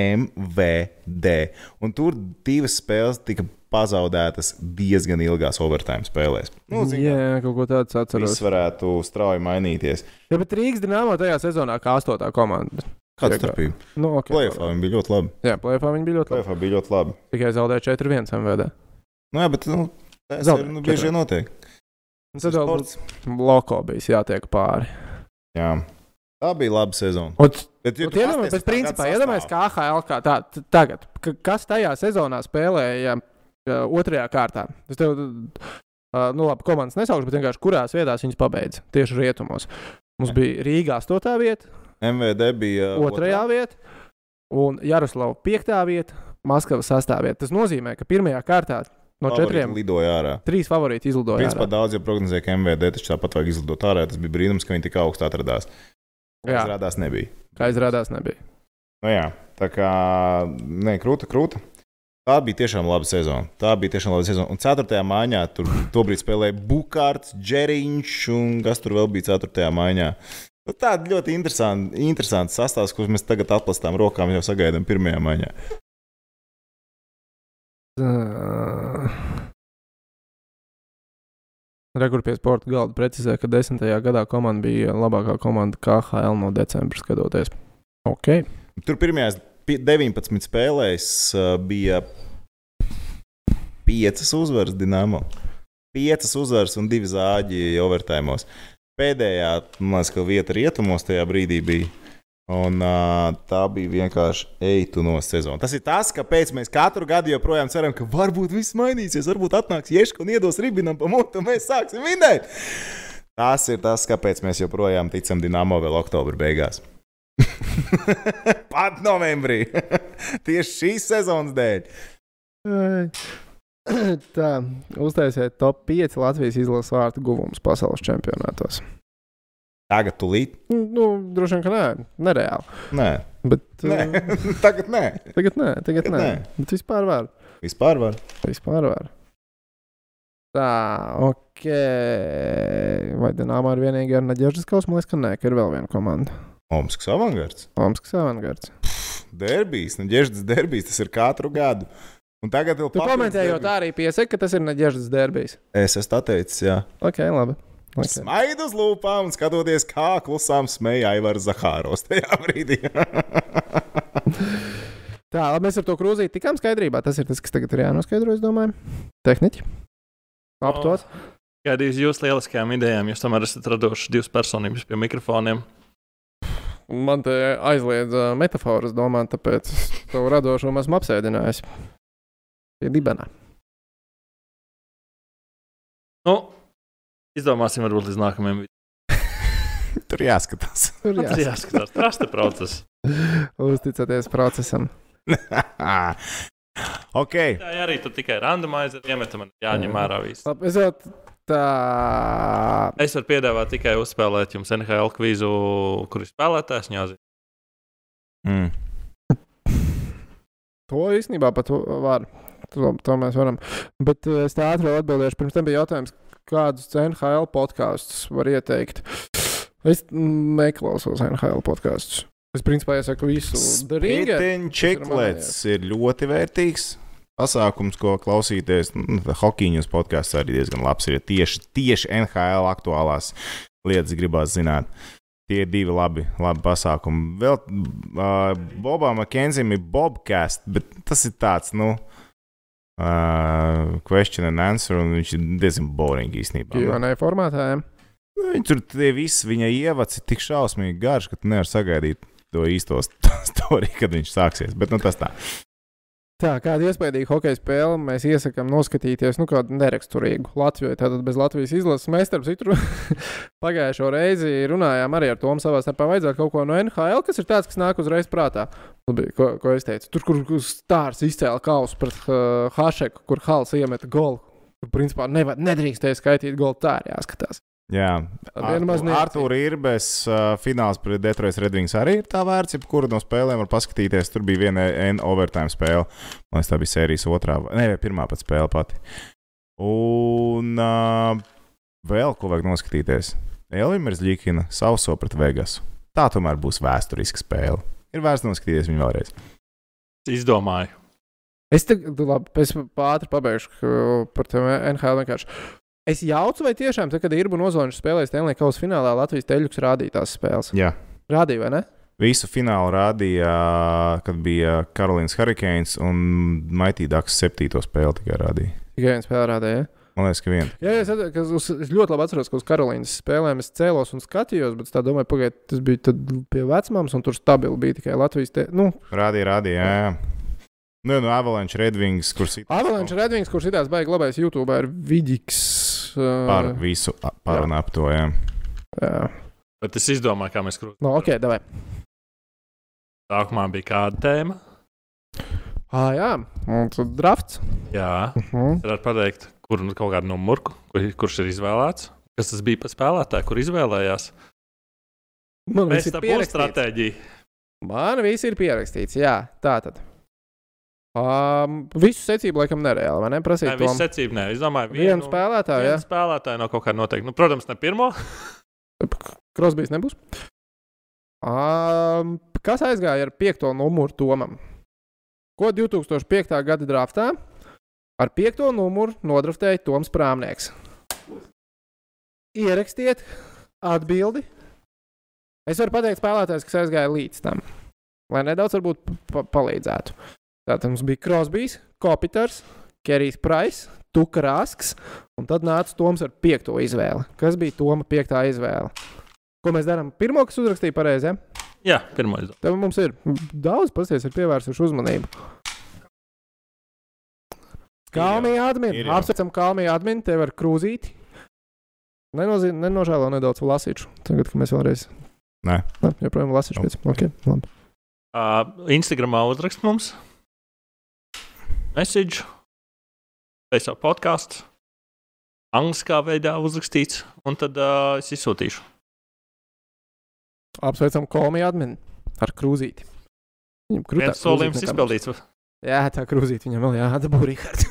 MVD. Un tur divas spēles tika pazaudētas diezgan ilgās overtime spēlēs. Nu, zin, kā, Jā, kaut ko tādu atceros. Viss varētu strauji mainīties. Jā, bet Rīgas dīnāmo tajā sezonā kā astotā komanda. Kāda starpība? Nu, okay. Plēfā viņi bija ļoti labi. Jā, plēfā viņi bija ļoti labi. Plēfā bija ļoti labi. Tikai zaudēja 4-1 MVD. Nu, jā, bet nu, tas Zaudē, ir nu, bieži vien notiek. Un Tad vēl Sports. Loko bija jātiek pāri. Jā. Tā bija laba sezona. Un, Bet, ja iedomājies, bet principā iedomājies, kā AHL kā tā, tagad, ka, kas tajā sezonā spēlēja uh, otrajā kārtā. Es tev, uh, nu labi, komandas nesaukšu, bet vienkārši kurās vietās viņas pabeidza. Tieši rietumos. Mums bija Rīgā 8. vieta, MVD bija otrajā vieta, un Jaroslavā 5. vieta, Maskavas 6. vieta. Tas nozīmē, ka pirmajā kārtā no Favorīti četriem lidoja ārā. trīs favorīti izlidoja. Principā ārā. daudz jau prognozēja, ka MVD taču tāpat vajag izlidot ārā. Tas bija brīnums, ka viņi tik augstu atradās. Jā, Izrādās nebija. kā izrādās, nebija. Nu, jā, tā kā ne, krūta, krūta. Tā bija tiešām laba sezona. Tā bija tiešām laba sezona. Un 4. maiņā tur tobrīd spēlēja Bukārts, Džeriņš un kas tur vēl bija 4. maiņā. Nu, Tāda ļoti interesanta, interesanta sastāvs, kurus mēs tagad atplastām rokām, jau sagaidām pirmajā maiņā. Uh, Rekur pie sporta galda precizē, ka desmitajā gadā komanda bija labākā komanda KHL no decembra skatoties. Ok. Tur pirmajās pi- 19 spēlēs uh, bija 5 uzvaras Dienāmo. 5 uzvaras un 2 zāģi overtājumos. Pēdējā, man liekas, ka vieta rietumos tajā brīdī bija. Un uh, tā bija vienkārši eitunos sezona. Tas ir tas, kāpēc mēs katru gadu joprojām ceram, ka varbūt viss mainīsies. Varbūt atnāks Ješka un iedos Rībinam pa mutu, un mēs sāksim vinēt. Tas ir tas, kāpēc mēs joprojām ticam Dienāmo vēl oktobra beigās. Pat novembrī. Tieši šīs sezonas dēļ. Tā, uztaisiet top 5 Latvijas izlases vārtu guvums pasaules čempionātos. Tagad tulīt. Nu, droši vien, ka nē, nereāli. Nē, Bet, nē. uh, tagad nē. tagad nē, tagad nē. nē. Bet vispār var. Vispār var. Vispār var. Tā, ok. Vai Dienāmā ir vienīgā ar Naģeržas kausu? Man liekas, ka nē, ka ir vēl viena komanda. Omskas avangards. Omskas avangards. Derbijs, ģērbs derbijs, tas ir katru gadu. Un tagad vēl Tu komentējot tā arī piesaki, ka tas ir Naģeržas derbijs. Es esmu teicis, jā. Ok, labi. Okay. Smaidu uz lūpām un skatoties, kā klusām smēja Aivars Zahāros tajā brīdī. Tā, labi, mēs ar to krūzīti tikām skaidrībā. Tas ir tas, kas tagad ir jānoskaidro, es domāju. Tehniķi. Aptos. Gaidījis jūs lieliskajām idejām. Jūs tomēr esat radoši divas personības pie mikrofoniem. Man te aizliedz uh, metafāras domāt, tāpēc to radošumu esmu apsēdinājis. Pie dibena. Nu, izdomāsim, varbūt līdz nākamajam vidam. Tur jāskatās. Tur Tas jā, jāskatās. Trasta process. uzticaties procesam. ok. Tā arī tu tikai randomizē, iemetam, man jāņem ārā viss. Labi, es jau tā. Es varu piedāvāt tikai uzspēlēt jums NHL kvizu, kur ir spēlētājs. Ņāzi. Mm. To īstenībā pat var. To, to mēs varam. Bet uh, es tā ātri atbildēšu. Pirms tam bija jautājums, kādus NHL podkāstus var ieteikt. Es neklausos NHL podkāstus. Es principā iesaku visu. Spiteņķeklets ir ļoti vērtīgs. Pasākums, ko klausīties, nu, Hokejņas podkāsts arī diezgan labs. Ir tieši, tieši NHL aktuālās lietas, gribās zināt. Tie ir divi labi, labi pasākumi. Vēl uh, Bobam Makenzim ir Bobcast, bet tas ir tāds, nu, uh, question and answer, un viņš ir diezgan boring īstenībā. Jo ne formātā. jā. Nu, Viņi tur tie visi, viņa ievads ir tik šausmīgi garš, ka tu nevari sagaidīt to īsto storiju, kad viņš sāksies. Bet nu, tas tā. Tā, kāda iespējīga hokeja spēle mēs iesakām noskatīties, nu, kādu neraksturīgu Latviju. Tātad bez Latvijas izlases mēs, starp citu, pagājušo reizi runājām arī ar Tomu savā starpā. Vajadzētu kaut ko no NHL, kas ir tāds, kas nāk uzreiz prātā. Labi, ko, ko es teicu? Tur, kur, stārs izcēla kausu pret uh, Hašeku, kur Hals iemeta golu. Principā, nevar, nedrīkstēja skaitīt golu. Tā ir jāskatās. Jā. Artur Irbes uh, fināls pret Detroit Red Wings arī ir tā vērts. Jebkura no spēlēm var paskatīties. Tur bija viena N overtime spēle. Man liekas, tā bija sērijas otrā, ne, vai pirmā pat spēle pati. Un uh, vēl ko vajag noskatīties. Elvīrs Ligina sauso pret Vegasu. tā tomēr būs vēsturiska spēle. Ir vērts noskatīties viņu vēlreiz. Izdomāju. Es tagad, labi, es ātri pabeigšu par to NHL vienkārši. Es jaucu, vai tiešām, tad, kad ir un ozoliņš spēlēja Stanley Kausa finālā, Latvijas teļuks rādīja tās spēles. Jā. Rādīja, vai ne? Visu finālu rādīja, kad bija Karolīnas Hurricanes un Ducks septīto spēli tikai rādīja. Tikai viens spēlē rādīja. Ja? Man liekas, ka viena. Jā, jā, es, atceros, uz, es ļoti labi atceros, ka uz Karolīnas spēlēm es cēlos un skatījos, bet es tā domāju, pagaidiet, tas bija pie vecmāmas, un tur stabili bija tikai Latvijas. Te, nu, Rādīja, rādīja, jā. jā. Nu, no Avalanche Redwings, kurš ir Avalanche Redvings, kurš itās baigs labais YouTube, ir Vidiks. Uh, par visu par un ap to. Jā. jā. Bet es izdomāju, kā mēs krūtam. No, ok, davai. Sākumā bija kāda tēma. Ah, jā, un tad drafts. Jā, Uh -huh. varētu pateikt, kur nu kaut kādu numuru, kur, kurš ir izvēlēts. Kas tas bija par spēlētāju, kur izvēlējās? Man viss ir pierakstīts. stratēģija. Man viss ir pierakstīts, jā, tā tad. Um, visu secību laikam nereāli, vai ne? Prasīt, Nē, viss secība, nē, es domāju, vienu spēlētāju, jā. Vienu spēlētāju no kaut kā noteikti. Nu, protams, ne pirmo. Krosbīs nebūs. Um, kas aizgāja ar piekto numuru Tomam? Ko 2005. gada draftā ar piekto numuru nodraftēja Toms Prāmnieks? Ierakstiet atbildi. Es varu pateikt spēlētājs, kas aizgāja līdz tam, lai nedaudz varbūt pa palīdzētu. Tātad mums bija Krosbīs, Kopiters, Kerijs Prais, Tuka Rasks, un tad nāca Toms ar piekto izvēli. Kas bija Toma piektā izvēle? Ko mēs darām? Pirmā, kas uzrakstīja pareizi. Ja? Jā, pirmo izdomāju. Tev mums ir daudz pasties, ir pievērsuši uzmanību. Kalmija jau. Apsveicam Kalmija atmiņu, tev ar krūzīti. Nenozīm, nenožēlo nedaudz lasīšu. Tagad, kad mēs vēlreiz. Nē. Nē, joprojām lasīšu pēc. Okay, labi. Uh, Instagramā uzrakst mums message, pēc tam podkāstu. Angliskā veidā uzrakstīts, un tad uh, es izsūtīšu. Apsveicam Kalmija atmiņu ar krūzīti. Viņam krūtā Viens solījums krūzīte nekā mums. izpildīts. Jā, tā krūzīte viņam vēl jādabū, Rihards.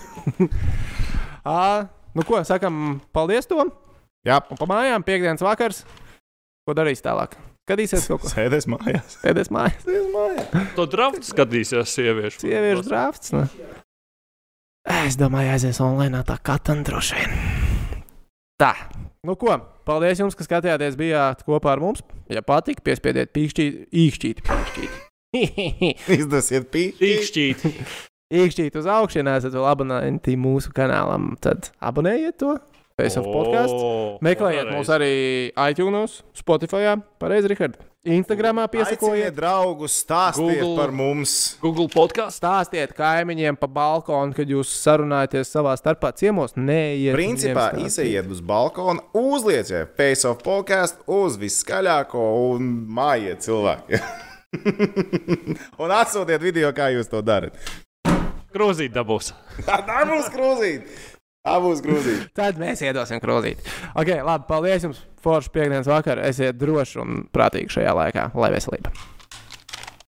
Nu ko, sakam, paldies Tom! Jā, Un pa mājām piekdienas vakars. Ko darīs tālāk? Skatīsies kaut ko. sēdēs mājās. Sēdēs mājās. Sēdēs mājās. To draftu skatīsies sieviešu. Sieviešu drafts. Ne? Es domāju, aizies online tā katram droši vien. Tā. Nu ko, paldies jums, ka skatījāties, bijāt kopā ar mums. Ja patīk, piespiediet pīkšķīt, īkšķīt. Pīkšķīt. Izdosiet pīkšķi. Īkšķīt. īkšķīt uz augšu, ja neesat vēl abonēti mūsu kanālam, tad abonējiet to. Face of podkāstu. O, Meklējiet mūs arī iTunes, Spotify, pareizi, Rihard. Instagramā Piesakojiet piesakojiet. draugus, stāstiet Google. par mums. Google podkāsts. Stāstiet kaimiņiem pa balkonu, kad jūs sarunājaties savā starpā ciemos. Neiet. Principā izejiet uz balkonu, uzlieciet face of podkāstu uz viskaļāko un mājiet cilvēku. un atsūtiet video, kā jūs to darat. Grozīt dabūs. Tā būs grūzīt! Tā būs grūzīt! Tad mēs iedosim krūzīt. Ok, labi, paldies jums. Forši piekdienas vakarā. Esiet droši un prātīgi šajā laikā. Lai veselība!